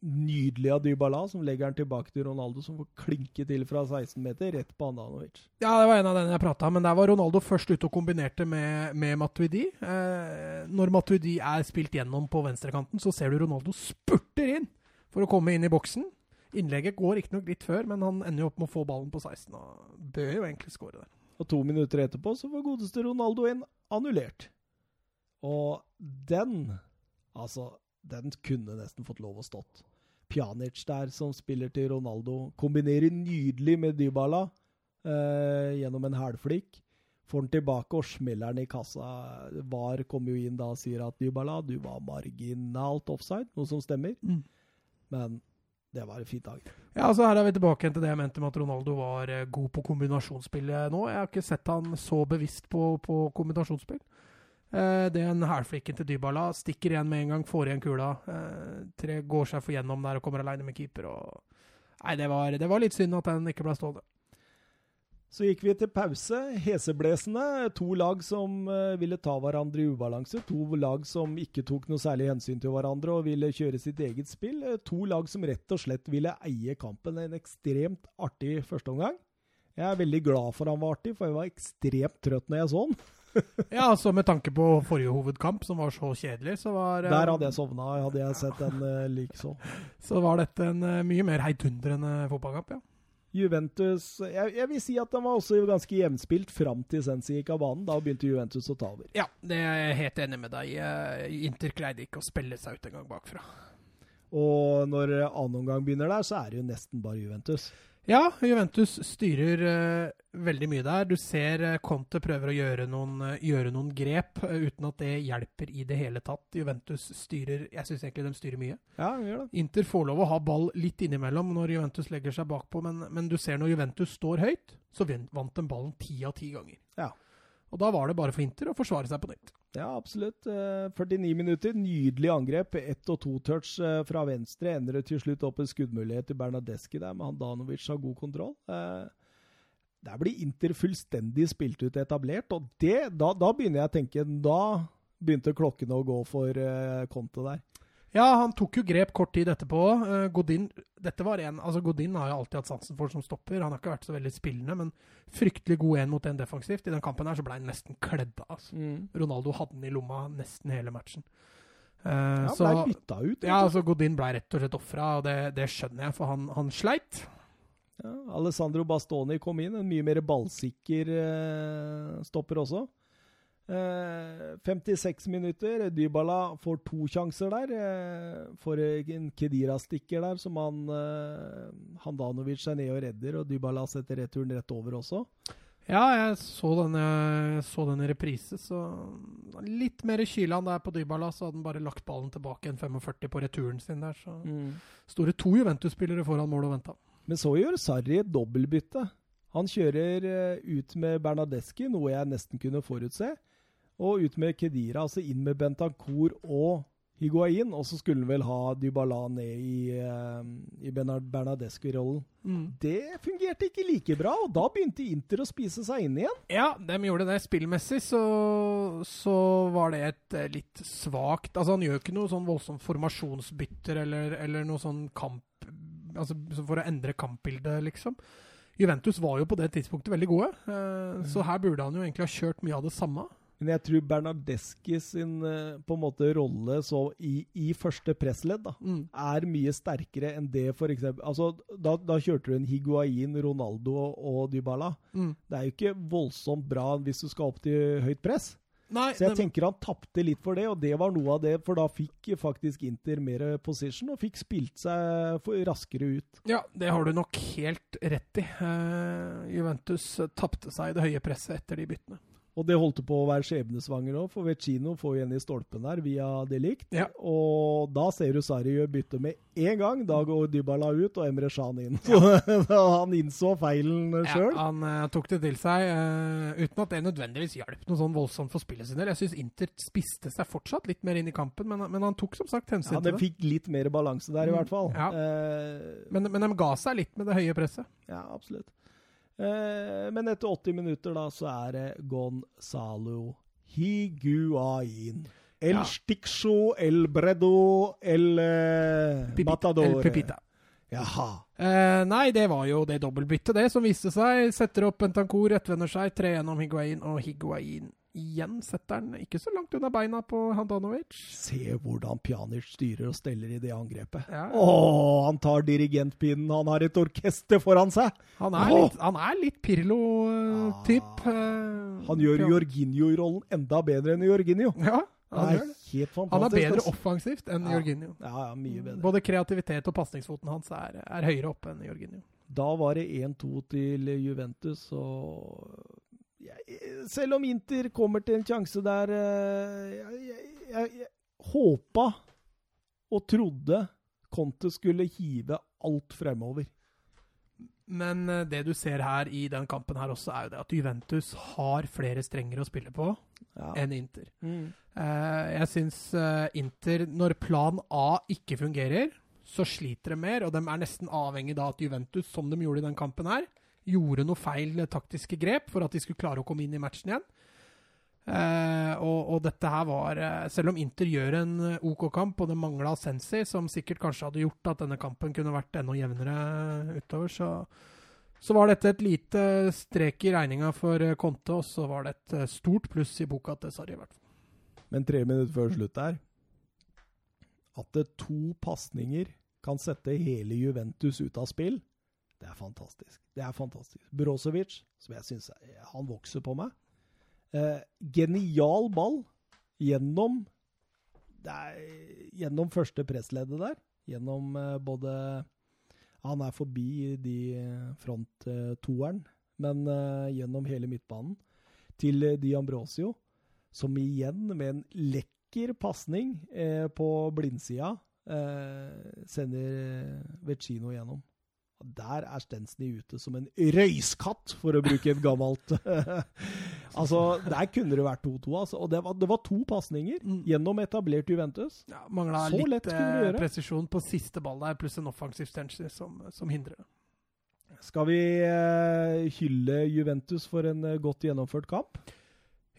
[SPEAKER 1] nydelig av Dybala, som legger den tilbake til Ronaldo, som får klinke til fra 16 meter, rett på Andanovic.
[SPEAKER 2] Ja, det var en av dem jeg prata om, men der var Ronaldo først ute og kombinerte med, med Matuidi. Eh, når Matuidi er spilt gjennom på venstrekanten, så ser du Ronaldo spurter inn for å komme inn i boksen. Innlegget går riktignok litt før, men han ender jo opp med å få ballen på 16 og bør jo egentlig skåre der.
[SPEAKER 1] Og to minutter etterpå så får godeste Ronaldo inn, annullert. Og den Altså, den kunne nesten fått lov å stått. Pjanic der, som spiller til Ronaldo, kombinerer nydelig med Dybala eh, gjennom en hælflikk. Får den tilbake og smeller den i kassa. VAR kommer jo inn da og sier at Dybala, du var marginalt offside, noe som stemmer.
[SPEAKER 2] Mm.
[SPEAKER 1] Men det var en fin dag.
[SPEAKER 2] Ja, så Her er vi tilbake til det jeg mente med at Ronaldo var eh, god på kombinasjonsspillet nå. Jeg har ikke sett han så bevisst på, på kombinasjonsspill. Eh, det er en hælflikken til Dybala. Stikker igjen med en gang, får igjen kula. Eh, tre går seg for gjennom der og kommer aleine med keeper. Og... Nei, det var, det var litt synd at den ikke ble stående.
[SPEAKER 1] Så gikk vi til pause. Heseblesende. To lag som uh, ville ta hverandre i ubalanse. To lag som ikke tok noe særlig hensyn til hverandre og ville kjøre sitt eget spill. To lag som rett og slett ville eie kampen. En ekstremt artig førsteomgang. Jeg er veldig glad for han var artig, for jeg var ekstremt trøtt når jeg så han.
[SPEAKER 2] ja, altså med tanke på forrige hovedkamp, som var så kjedelig, så var
[SPEAKER 1] uh, Der hadde jeg sovna, hadde jeg sett den uh, lik så.
[SPEAKER 2] Så var dette en mye mer heidundrende fotballkamp, ja.
[SPEAKER 1] Juventus jeg, jeg, vil si at den var også ganske jevnspilt fram til Sensi gikk av banen. Da begynte Juventus å ta over.
[SPEAKER 2] Ja, det er jeg helt enig med deg Inter greide ikke å spille seg ut engang bakfra.
[SPEAKER 1] Og når annen omgang begynner der, så er det jo nesten bare Juventus.
[SPEAKER 2] Ja, Juventus styrer uh, veldig mye der. Du ser uh, Conte prøver å gjøre noen, uh, gjøre noen grep uten at det hjelper i det hele tatt. Juventus styrer Jeg syns egentlig de styrer mye.
[SPEAKER 1] Ja, gjør det.
[SPEAKER 2] Inter får lov å ha ball litt innimellom når Juventus legger seg bakpå, men, men du ser når Juventus står høyt, så vant de ballen ti av ti ganger.
[SPEAKER 1] Ja.
[SPEAKER 2] Og da var det bare for Inter å forsvare seg på nytt.
[SPEAKER 1] Ja, absolutt. 49 minutter, nydelig angrep. Ett og to touch fra venstre. Ender det til slutt opp en skuddmulighet til Bernadeschi der, med Handanovic har god kontroll. Der blir Inter fullstendig spilt ut etablert, og det, da, da begynner jeg å tenke Da begynte klokkene å gå for Conte der.
[SPEAKER 2] Ja, han tok jo grep kort tid etterpå. Uh, Godin dette var en, altså Godin har jo alltid hatt sansen for som stopper. Han har ikke vært så veldig spillende, men fryktelig god en mot en defensivt. I den kampen her så ble han nesten kledd av. Altså. Mm. Ronaldo hadde den i lomma nesten hele matchen.
[SPEAKER 1] Uh, ja, ble bytta ut.
[SPEAKER 2] Ja, altså Godin ble rett og slett ofra, og det, det, skjønner jeg, for han, han sleit.
[SPEAKER 1] Ja, Alessandro Bastoni kom inn, en mye mer ballsikker uh, stopper også. 56 eh, minutter. Dybala får to sjanser der. Eh, får en Kedira-stikker der som han eh, Handanovic er nede og redder, og Dybala setter returen rett over også.
[SPEAKER 2] Ja, jeg så den, så den i reprise, så litt mer kyla han der på Dybala, så hadde han bare lagt ballen tilbake en 45 på returen sin der. Så mm. Store to Juventus-spillere foran mål og venta.
[SPEAKER 1] Men så gjør Sarri et dobbeltbytte. Han kjører ut med Bernadeschi, noe jeg nesten kunne forutse. Og ut med Kedira, altså inn med Bentancour og Higuain. Og så skulle han vel ha Dybala ned i, uh, i Bernadescu-rollen. Mm. Det fungerte ikke like bra, og da begynte Inter å spise seg inn igjen.
[SPEAKER 2] Ja, de gjorde det. Spillmessig så, så var det et uh, litt svakt Altså, han gjør ikke noe sånn voldsomt formasjonsbytter eller, eller noe sånn kamp Altså for å endre kampbildet, liksom. Juventus var jo på det tidspunktet veldig gode, mm. så her burde han jo egentlig ha kjørt mye av det samme.
[SPEAKER 1] Men jeg tror Bernardeschi sin eh, på en måte rolle i, i, første pressledd da, mm. er mye sterkere enn det f.eks. Altså, da, da, kjørte du en Higuain, Ronaldo og Dybala. Mm. Det er jo ikke voldsomt bra hvis du skal opp til høyt press.
[SPEAKER 2] Nei,
[SPEAKER 1] så jeg det... tenker han tapte litt for det, og det var noe av det. For da fikk faktisk Inter mer position, og fikk spilt seg raskere ut.
[SPEAKER 2] Ja, det har du nok helt rett i. Uh, Juventus tapte seg i det høye presset etter de byttene.
[SPEAKER 1] Og det holdt på å være skjebnesvanger òg, for Vecino får jo en i stolpen der via delikt.
[SPEAKER 2] Ja.
[SPEAKER 1] Og da ser du Sarri gjør bytte med en gang. Da går Dybala ut og Emre Shan inn. Så han innså feilen sjøl.
[SPEAKER 2] Ja, han uh, tok det til seg, uh, uten at det nødvendigvis hjalp noe sånn voldsomt for spillet sin del. Jeg syns Inter spiste seg fortsatt litt mer inn i kampen, men, men han tok som sagt hensyn
[SPEAKER 1] ja, til det. Ja, det fikk litt mer balanse der, i mm, hvert fall.
[SPEAKER 2] Ja. Uh, men, men de ga seg litt med det høye presset.
[SPEAKER 1] Ja, absolutt. Eh, men etter 80 minutter da, så er det Gonzalo Higuain. El
[SPEAKER 2] Ja.
[SPEAKER 1] Stixo, El Bredo, El eh,
[SPEAKER 2] Pipita,
[SPEAKER 1] Matador.
[SPEAKER 2] El Pepita.
[SPEAKER 1] Jaha.
[SPEAKER 2] Eh, nei, det var jo det dobbeltbyttet, det, som viste seg. Setter opp Bentancour, rettvender seg, tre gjennom Higuain, og Higuain igjen setter han ikke så langt unna beina på Handanovic.
[SPEAKER 1] Se hvordan Pjanic styrer og steller i det angrepet.
[SPEAKER 2] Ja.
[SPEAKER 1] Å, han tar dirigentpinnen, han har et orkester foran seg!
[SPEAKER 2] Han er
[SPEAKER 1] Åh!
[SPEAKER 2] litt, han er litt Pirlo-typ.
[SPEAKER 1] Ja. Han gjør Jorginho-rollen enda bedre enn Jorginho.
[SPEAKER 2] Ja, han
[SPEAKER 1] er.
[SPEAKER 2] Han er bedre offensivt enn
[SPEAKER 1] Ja.
[SPEAKER 2] Jorginho.
[SPEAKER 1] Ja, ja, mye bedre.
[SPEAKER 2] Både kreativitet og pasningsfoten hans er, er høyere oppe enn Jorginho.
[SPEAKER 1] Da var det 1-2 til Juventus, og Selv om Inter kommer til en sjanse der eh, Jeg, jeg, jeg, jeg håpa og trodde Conte skulle hive alt fremover.
[SPEAKER 2] Men eh, det du ser her i den kampen her også, er jo det at Juventus har flere strenger å spille på
[SPEAKER 1] Ja.
[SPEAKER 2] enn Inter.
[SPEAKER 1] Mm.
[SPEAKER 2] Eh, jeg syns Inter, når plan A ikke fungerer, så sliter de mer, og de er nesten avhengig da at Juventus, som de gjorde i den kampen her, gjorde noe feil taktiske grep for at de skulle klare å komme inn i matchen igjen. Eh, og, og dette her var eh, Selv om Inter gjør en eh, OK kamp, og det mangla Sensi, som sikkert kanskje hadde gjort at denne kampen kunne vært enda jevnere utover, så, så var dette et lite strek i regninga for eh, Conte, og så var det et stort pluss i boka til Sarri.
[SPEAKER 1] Men tre minutter før slutt der At det to pasninger kan sette hele Juventus ut av spill, det er fantastisk. Det er fantastisk. Brozovic, som jeg syns Han vokser på meg. Eh, genial ball gjennom er, Gjennom første pressleddet der. Gjennom eh, både Han er forbi de front-toeren, men eh, gjennom hele midtbanen. Til eh, Di Ambrosio, som igjen med en lekker pasning eh, på blindsida eh, sender Vecino gjennom. Der er Stensny ute som en røyskatt, for å bruke et gammelt Altså, der kunne det vært 2-2, altså. Og det var, det var to pasninger
[SPEAKER 2] Mm.
[SPEAKER 1] gjennom etablert Juventus.
[SPEAKER 2] Ja, Mangla litt eh, presisjon på siste ball der, pluss en offensiv Stensny som, som hindrer det.
[SPEAKER 1] Skal vi eh, hylle Juventus for en eh, godt gjennomført kamp?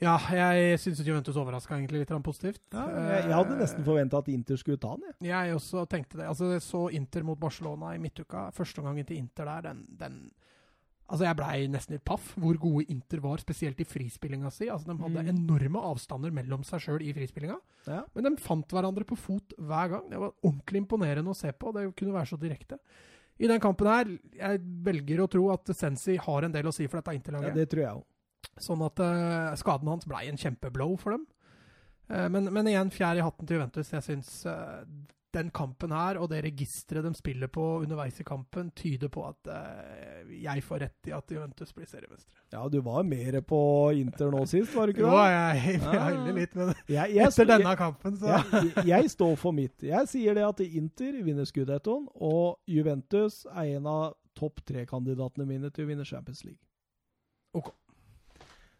[SPEAKER 2] Ja, jeg syns Juventus overraska egentlig litt positivt.
[SPEAKER 1] Ja, jeg, jeg hadde nesten forventa at Inter skulle ta den. Jeg.
[SPEAKER 2] Jeg også tenkte det. Altså, jeg så Inter mot Barcelona i midtuka. Første gangen til Inter der, den, den Altså, jeg blei nesten litt paff hvor gode Inter var, spesielt i frispillinga si. Altså, De hadde
[SPEAKER 1] Mm.
[SPEAKER 2] enorme avstander mellom seg sjøl i frispillinga.
[SPEAKER 1] Ja.
[SPEAKER 2] Men de fant hverandre på fot hver gang. Det var ordentlig imponerende å se på. Det kunne være så direkte. I den kampen her, jeg velger å tro at Sensi har en del å si for dette
[SPEAKER 1] Ja,
[SPEAKER 2] Inter-laget.
[SPEAKER 1] det tror jeg òg.
[SPEAKER 2] Sånn at uh, skaden hans blei en kjempeblow for dem. Uh, men, men igjen, fjær i hatten til Juventus. Jeg syns uh, den kampen her, og det registeret de spiller på underveis i kampen, tyder på at jeg får rett i at Juventus blir seriemestere.
[SPEAKER 1] Ja, du var mer på Inter nå sist, var du ikke det?
[SPEAKER 2] Jo, jeg, jeg
[SPEAKER 1] Ah.
[SPEAKER 2] hyller litt, men
[SPEAKER 1] Jeg, jeg,
[SPEAKER 2] etter denne kampen, så
[SPEAKER 1] jeg, står for mitt. Jeg sier det at Inter vinner Scudettoen, og Juventus er en av topp tre-kandidatene mine til å vinne Champions League.
[SPEAKER 2] Ok.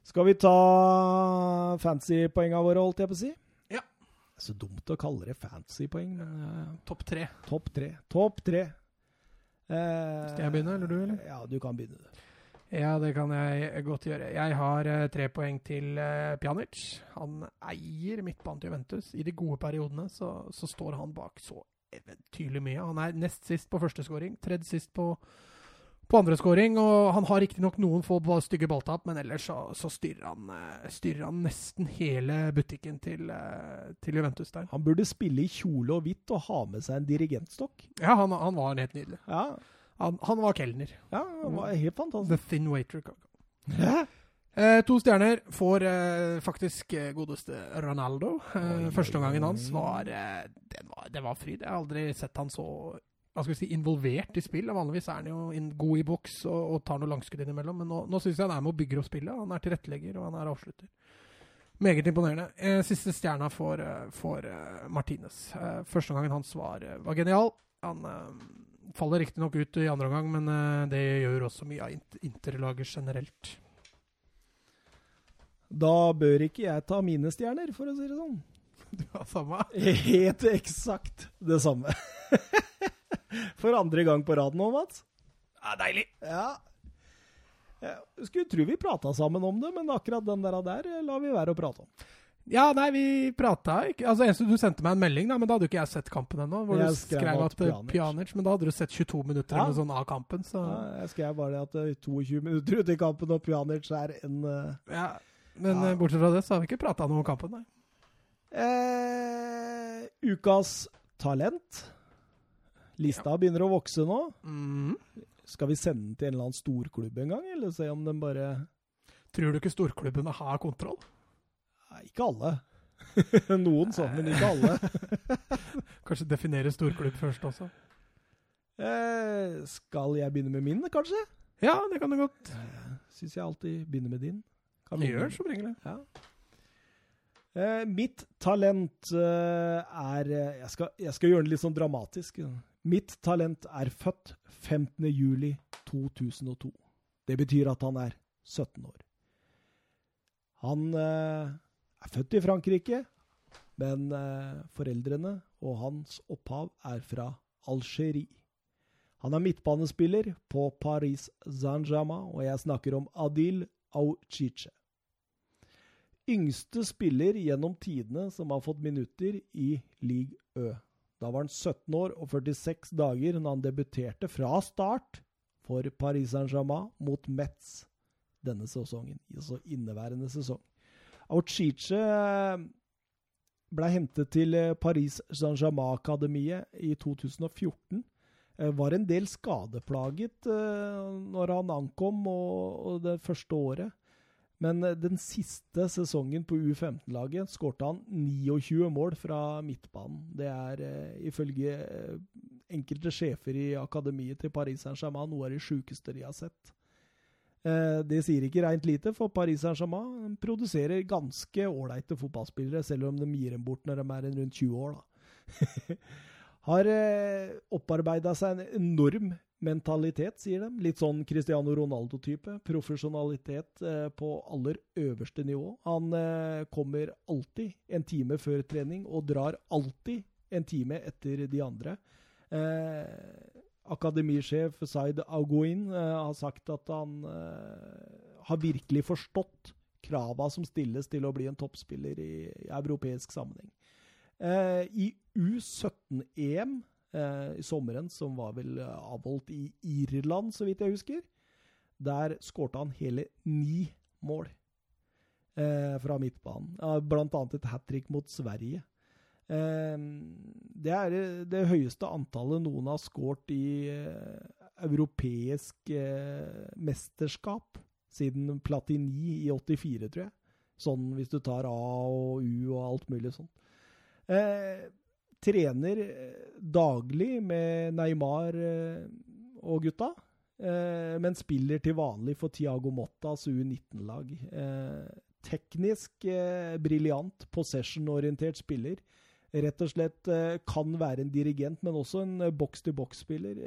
[SPEAKER 1] Skal vi ta fancy-poenga våre, holdt jeg på å si?
[SPEAKER 2] Ja.
[SPEAKER 1] Det er så dumt å kalle det fancy-poeng, men eh,
[SPEAKER 2] topp tre.
[SPEAKER 1] topp tre. Topp tre. Eh,
[SPEAKER 2] Skal jeg begynne, eller du, eller?
[SPEAKER 1] Ja, du kan begynne.
[SPEAKER 2] Ja, det kan jeg godt gjøre. Jeg har eh, tre poeng til Pjanic. Han eier midtbanen til Juventus. I de gode periodene så, så står han bak så eventyrlig mye. Han er nest sist på første scoring, tredje sist på, på andreskåring. Og han har riktignok noen få stygge balltap, men ellers så, så styrer, han, eh, styrer han nesten hele butikken til, eh, til Juventus der.
[SPEAKER 1] Han burde spille i kjole og hvitt og ha med seg en dirigentstokk.
[SPEAKER 2] Ja, han, han var helt nydelig.
[SPEAKER 1] Ja,
[SPEAKER 2] Han, han var kelner.
[SPEAKER 1] ja han var helt fantastisk.
[SPEAKER 2] The thin waiter.
[SPEAKER 1] Hæ?
[SPEAKER 2] Eh, to stjerner får eh, faktisk eh, godeste Ronaldo. Eh, Førsteomgangen hans var, den var Det var fryd. Jeg har aldri sett han så hva skal vi si, involvert i spill. Vanligvis er han jo god i boks og, og tar noe langskudd innimellom, men nå, nå syns jeg han er med og bygger opp spillet. Han er tilrettelegger, og han er avslutter. Meget imponerende. Eh, siste stjerna for, for uh, eh, Martinez. Eh, Førsteomgangen hans var, eh, var genial. Han eh, faller riktignok ut i andre omgang, men eh, det gjør også mye av int- interlaget generelt.
[SPEAKER 1] Da bør ikke jeg ta mine stjerner, for å si det sånn.
[SPEAKER 2] Du har samme?
[SPEAKER 1] Helt eksakt det samme. For andre gang på rad nå, Mats.
[SPEAKER 2] Ja, deilig.
[SPEAKER 1] Ja. Jeg skulle tro vi prata sammen om det, men akkurat den der, der eh, lar vi være å prate om.
[SPEAKER 2] Ja, nei, vi prata ikke Altså, eneste Du sendte meg en melding, da, men da hadde jo ikke jeg sett kampen ennå. Hvor
[SPEAKER 1] Jeg
[SPEAKER 2] du
[SPEAKER 1] skrev
[SPEAKER 2] skrev
[SPEAKER 1] at
[SPEAKER 2] at eh,
[SPEAKER 1] Pjanic.
[SPEAKER 2] Pjanic Men da hadde du sett 22 minutter
[SPEAKER 1] Ja.
[SPEAKER 2] eller sånn av kampen, så
[SPEAKER 1] Ja, jeg skrev bare at eh, 22 minutter ute i kampen, og Pjanic er en uh,
[SPEAKER 2] ja. Men
[SPEAKER 1] Ja.
[SPEAKER 2] eh, bortsett fra det, så har vi ikke prata noe om kampen, nei.
[SPEAKER 1] eh, Ukas talent. Lista begynner å vokse nå.
[SPEAKER 2] Mm.
[SPEAKER 1] Skal vi sende den til en eller annen storklubb en gang, eller se om den bare
[SPEAKER 2] Tror du ikke storklubbene har kontroll?
[SPEAKER 1] Nei, ikke alle. Noen sånn, men ikke alle.
[SPEAKER 2] Kanskje definere storklubb først også?
[SPEAKER 1] Eh, skal jeg begynne med min, kanskje?
[SPEAKER 2] Ja, det kan du godt.
[SPEAKER 1] Syns jeg alltid begynner med din. Kan noen-
[SPEAKER 2] gjør som regel.
[SPEAKER 1] Ja. Eh, mitt talent eh, er eh, jeg, skal, jeg skal gjøre det litt sånn dramatisk. Mitt talent er født 15. juli 2002. Det betyr at han er 17 år. Han eh, er født i Frankrike, men eh, foreldrene og hans opphav er fra Algerie. Han er midtbanespiller på Paris Saint-Germain, og jeg snakker om Adil Auchiche yngste spiller gjennom tidene som har fått minutter i Ligue Ø. Da var han 17 år og 46 dager når han debuterte fra start for Paris Saint-Germain mot Metz denne sesongen, altså inneværende sesong. Auchiche ble hentet til eh, Paris Saint-Germain-akademiet i 2014. Eh, Var en del skadeplaget eh, når han ankom og det første året. Men eh, den siste sesongen på U15-laget skårte han 29 mål fra midtbanen. Det er eh, ifølge eh, enkelte sjefer i akademiet til Paris Saint-Germain noe av det sjukeste de har sett. Det sier ikke rent lite, for Paris Saint-Germain produserer ganske ålreite fotballspillere, selv om de gir dem bort når de er rundt 20 år. har opparbeida seg en enorm mentalitet, sier de. Litt sånn Cristiano Ronaldo-type. Profesjonalitet eh, på aller øverste nivå. Han eh, kommer alltid en time før trening og drar alltid en time etter de andre. Eh, akademisjef Zaid Aguin har sagt at han har virkelig forstått krava som stilles til å bli en toppspiller i, europeisk sammenheng. I U17-EM eh, i sommeren, som var vel eh, avholdt i Irland, så vidt jeg husker, der skårte han hele ni mål eh, fra midtbanen. Blant annet et hat trick mot Sverige. Eh, det er eh, det høyeste antallet noen har skåret i eh, europeisk mesterskap siden Platini i 84, tror jeg. Sånn hvis du tar A og U og alt mulig sånn. Eh, trener eh, daglig med Neymar eh, og gutta, eh, men spiller til vanlig for Tiago Mottas U19-lag. Eh, teknisk briljant, possession-orientert spiller. Rett og slett kan være en dirigent, men også en boks-til-boks-spiller.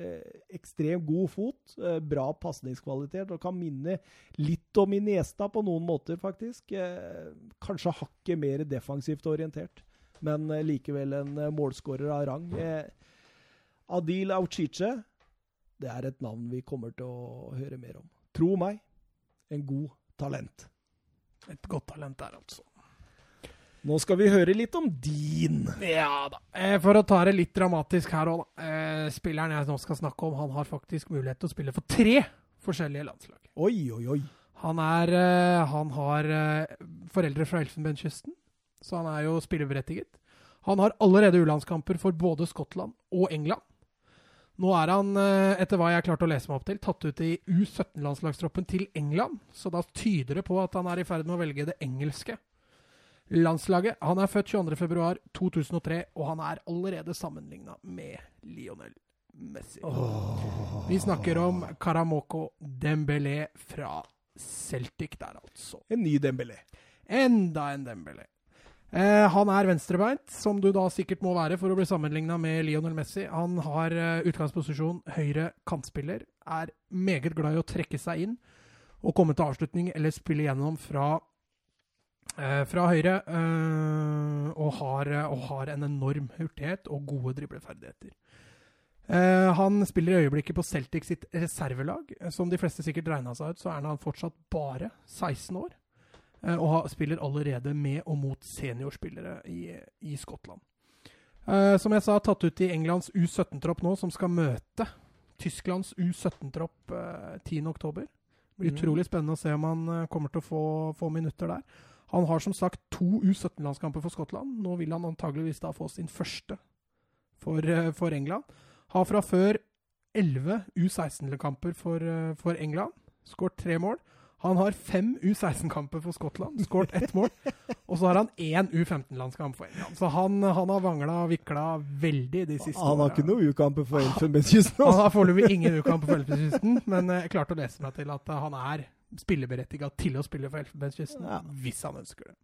[SPEAKER 1] Ekstremt god fot, bra pasningskvalitet, og kan minne litt om Iniesta på noen måter, faktisk. Kanskje hakket mer defensivt orientert, men eh, likevel en eh, målskårer av rang. Eh, Adil Auchiche, det er et navn vi kommer til å høre mer om. Tro meg, en god talent.
[SPEAKER 2] Et godt talent der, altså.
[SPEAKER 1] Nå skal vi høre litt om din.
[SPEAKER 2] Ja da. For å ta det litt dramatisk her òg, da. Spilleren jeg nå skal snakke om, han har faktisk mulighet til å spille for tre forskjellige landslag.
[SPEAKER 1] Oi, oi, oi.
[SPEAKER 2] Han er Han har foreldre fra Elfenbenskysten, så han er jo spilleberettiget. Han har allerede U-landskamper for både Skottland og England. Nå er han, eh, etter hva jeg klarte å lese meg opp til, tatt ut i U17-landslagstroppen til England. Så da tyder det på at han er i ferd med å velge det engelske landslaget. Han er født 22.2.2003, og han er allerede sammenligna med Lionel Messi. Vi snakker om Karamoko Dembélé fra Celtic der, altså.
[SPEAKER 1] En ny Dembélé.
[SPEAKER 2] Enda en Dembélé. Eh, han er venstrebeint, som du da sikkert må være for å bli sammenligna med Lionel Messi. Han har eh, utgangsposisjon høyre kantspiller, er meget glad i å trekke seg inn og komme til avslutning eller spille gjennom fra, eh, fra høyre. og, har, og har en enorm hurtighet og gode dribleferdigheter. Han spiller i øyeblikket på Celtic sitt reservelag. Som de fleste sikkert regna seg ut, så er han fortsatt bare 16 år. Eh, og spiller allerede med og mot seniorspillere i, i Skottland. Uh, som jeg sa, tatt ut i Englands U17-tropp nå, som skal møte Tysklands U17-tropp uh, 10.10. Blir
[SPEAKER 1] Mhm.
[SPEAKER 2] utrolig spennende å se om han uh, kommer til å få, få minutter der. Han har som sagt to U17-landskamper for Skottland. Nå vil han antageligvis da få sin første for, uh, for England. Har fra før 11 U16-kamper for, for England. Skåret tre mål. Han har fem U16-kamper for Skottland, skåret ett mål. Og så har han én U15-landskamp for England. Så han, han har vangla og vikla veldig de siste
[SPEAKER 1] Han har
[SPEAKER 2] årene.
[SPEAKER 1] ikke noe ukamper for Elfenbenskysten.
[SPEAKER 2] Han
[SPEAKER 1] Altså.
[SPEAKER 2] har foreløpig ingen U-kamper for Elfenbenskysten, men eh, jeg klarte å lese meg til at eh, han er spilleberettiga til å spille for Elfenbenskysten,
[SPEAKER 1] Ja.
[SPEAKER 2] hvis han ønsker det.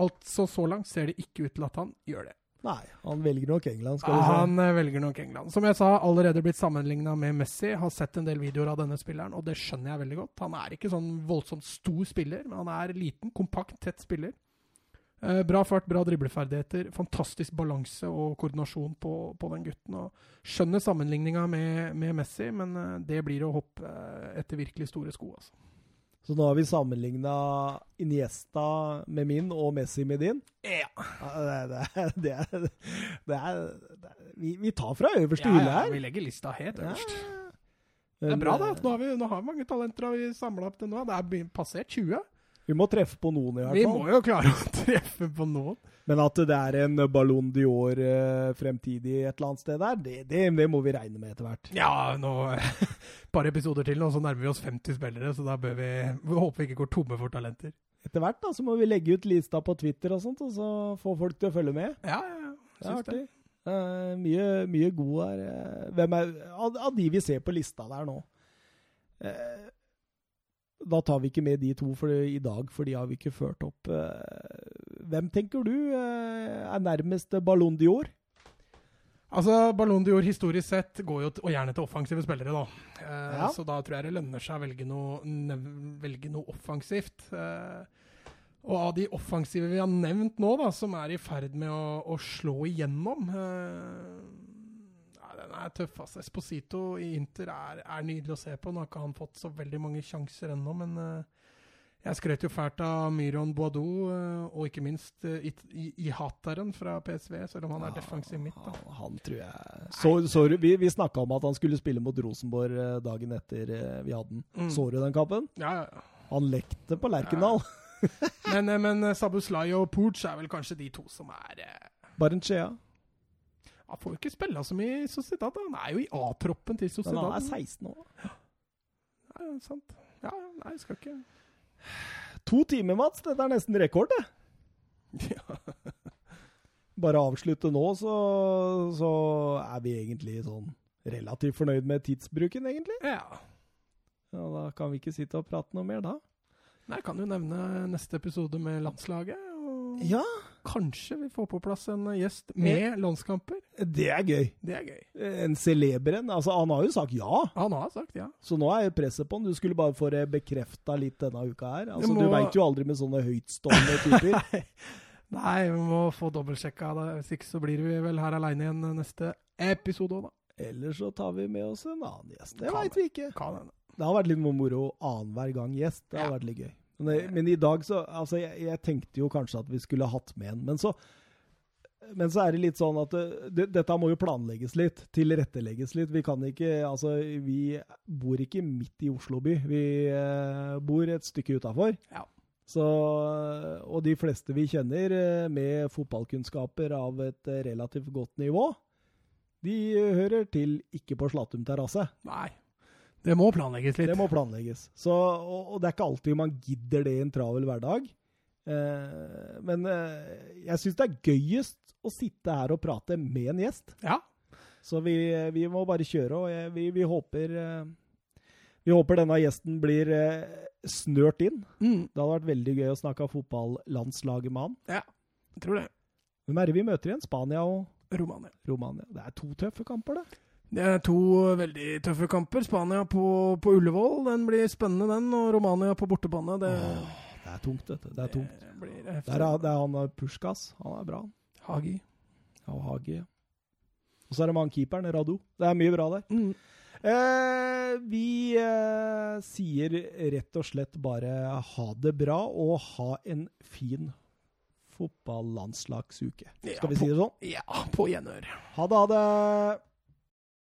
[SPEAKER 2] Altså så langt ser det ikke ut til at han gjør det.
[SPEAKER 1] Nei, han velger nok England, skal vi si.
[SPEAKER 2] Han eh, velger nok England. Som jeg sa, allerede blitt sammenligna med Messi. Har sett en del videoer av denne spilleren, og det skjønner jeg veldig godt. Han er ikke sånn voldsomt stor spiller, men han er liten, kompakt, tett spiller. Eh, bra fart, bra dribleferdigheter. Fantastisk balanse og koordinasjon på, på den gutten. Og skjønner sammenligninga med, med Messi, men eh, det blir å hoppe eh, etter virkelig store sko. Altså.
[SPEAKER 1] Så nå har vi sammenligna Iniesta med min og Messi med din.
[SPEAKER 2] Ja.
[SPEAKER 1] Ja, Det det det er, vi, vi tar fra øverste hylle her.
[SPEAKER 2] vi legger lista helt
[SPEAKER 1] Ja.
[SPEAKER 2] øverst. Det er bra, da. Nå har vi, nå har vi mange talenter vi samla opp til nå. Det er passert 20.
[SPEAKER 1] Vi må treffe på noen, i hvert fall.
[SPEAKER 2] Vi må jo klare å treffe på noen.
[SPEAKER 1] Men at det er en Ballon Dior eh, fremtidig et eller annet sted der, det, det, det må vi regne med etter hvert.
[SPEAKER 2] Ja, nå et par episoder til, og så nærmer vi oss 50 spillere, så da bør vi, vi håper vi ikke går tomme for talenter.
[SPEAKER 1] Etter hvert da, så må vi legge ut lista på Twitter og sånt, og så få folk til å følge med.
[SPEAKER 2] Ja, ja, ja.
[SPEAKER 1] Det er
[SPEAKER 2] artig. det.
[SPEAKER 1] Eh, mye, mye god her. eh. Hvem er, av, av de vi ser på lista der nå uh, Da tar vi ikke med de to for, i dag, for de har vi ikke ført opp. Uh, hvem tenker du er nærmest Ballon d'Or?
[SPEAKER 2] Altså, Ballon d'Or historisk sett går jo til, og gjerne til offensive spillere, da. Eh,
[SPEAKER 1] Ja.
[SPEAKER 2] Så da tror jeg det lønner seg å velge noe, nev- velge noe offensivt. Eh, og av de offensive vi har nevnt nå, da, som er i ferd med å, å slå igjennom eh, ja, Den er tøff, altså. Esposito i Inter er, er nydelig å se på. Nå har ikke han fått så veldig mange sjanser ennå, men eh, jeg skrøt jo fælt av Myron Boadou, eh, og ikke minst Ihataren i, i, i fra PSV, selv om han er defensiv midt. da.
[SPEAKER 1] Han, han tror jeg så, så, Vi, vi snakka om at han skulle spille mot Rosenborg eh, dagen etter eh, vi hadde den.
[SPEAKER 2] Mm.
[SPEAKER 1] Så du den kampen?
[SPEAKER 2] Ja, ja, ja.
[SPEAKER 1] Han lekte på Lerkendal.
[SPEAKER 2] Men, eh, men eh, Sabuslai og Pooch er vel kanskje de to som er eh,
[SPEAKER 1] Barentsjea.
[SPEAKER 2] Han får jo ikke spille så mye i Sociedad. Han er jo i A-troppen til
[SPEAKER 1] Men han er 16 år.
[SPEAKER 2] Ja, ja, sant. Ja, ja, nei, skal ikke
[SPEAKER 1] To timer, Mats. Dette er nesten rekord, det.
[SPEAKER 2] ja.
[SPEAKER 1] Bare avslutte nå, så, så er vi egentlig sånn relativt fornøyd med tidsbruken, egentlig.
[SPEAKER 2] ja.
[SPEAKER 1] Ja, Da kan vi ikke sitte og prate noe mer da.
[SPEAKER 2] Nei, kan jo nevne neste episode med landslaget. Og
[SPEAKER 1] Ja,
[SPEAKER 2] kanskje vi får på plass en gjest med landskamper.
[SPEAKER 1] det er gøy.
[SPEAKER 2] Det er gøy.
[SPEAKER 1] En celeber en. Altså, han har jo sagt ja,
[SPEAKER 2] Han har sagt ja.
[SPEAKER 1] så nå er presset på han. Du skulle bare få det bekrefta litt denne uka her. Altså,
[SPEAKER 2] må-
[SPEAKER 1] Du veit jo aldri med sånne høytstående typer.
[SPEAKER 2] Nei, vi må få dobbeltsjekka det. Hvis ikke så blir vi vel her aleine igjen neste episode òg, da.
[SPEAKER 1] Eller så tar vi med oss en annen gjest. Det veit vi ikke.
[SPEAKER 2] Kan hende.
[SPEAKER 1] Det har vært litt moro annenhver gang gjest. Det har
[SPEAKER 2] Ja.
[SPEAKER 1] vært litt gøy. Men, men i dag så Altså, jeg, jeg tenkte jo kanskje at vi skulle hatt med en, men så men så er det litt sånn at det, det, dette må jo planlegges litt, tilrettelegges litt. Vi kan ikke Altså, vi bor ikke midt i Oslo by. Vi eh, bor et stykke utafor.
[SPEAKER 2] Ja.
[SPEAKER 1] Så, og de fleste vi kjenner eh, med fotballkunnskaper av et eh, relativt godt nivå, de hører til ikke på Slatum terrasse.
[SPEAKER 2] Nei. Det må planlegges litt.
[SPEAKER 1] Det må planlegges. Så, og, og det er ikke alltid man gidder det i en travel hverdag. Eh, men eh, jeg syns det er gøyest å sitte her og prate med en gjest.
[SPEAKER 2] Ja.
[SPEAKER 1] Så vi, vi må bare kjøre, og jeg, vi, vi håper eh, Vi håper denne gjesten blir eh, snørt inn.
[SPEAKER 2] Mm,
[SPEAKER 1] Det hadde vært veldig gøy å snakke fotballandslaget med han.
[SPEAKER 2] jeg tror det.
[SPEAKER 1] Hvem er det vi møter igjen? Spania og
[SPEAKER 2] Romania.
[SPEAKER 1] Romania. Det er to tøffe kamper, det.
[SPEAKER 2] Det er to veldig tøffe kamper. Spania på, på Ullevål, den blir spennende, den. Og Romania på bortebane. Det,
[SPEAKER 1] Åh, det er tungt, dette. Det er tungt.
[SPEAKER 2] det blir
[SPEAKER 1] Det er, det er han Pushkas. Han er bra.
[SPEAKER 2] Hagi.
[SPEAKER 1] Ja, og Hagi. Og så er det med han keeperen, Radu. Det er mye bra der.
[SPEAKER 2] Mm.
[SPEAKER 1] Eh, vi eh, sier rett og slett bare ha det bra og ha en fin fotballandslagsuke.
[SPEAKER 2] Ja,
[SPEAKER 1] Skal vi si det sånn?
[SPEAKER 2] Ja, på gjenhør.
[SPEAKER 1] Ha det, ha det!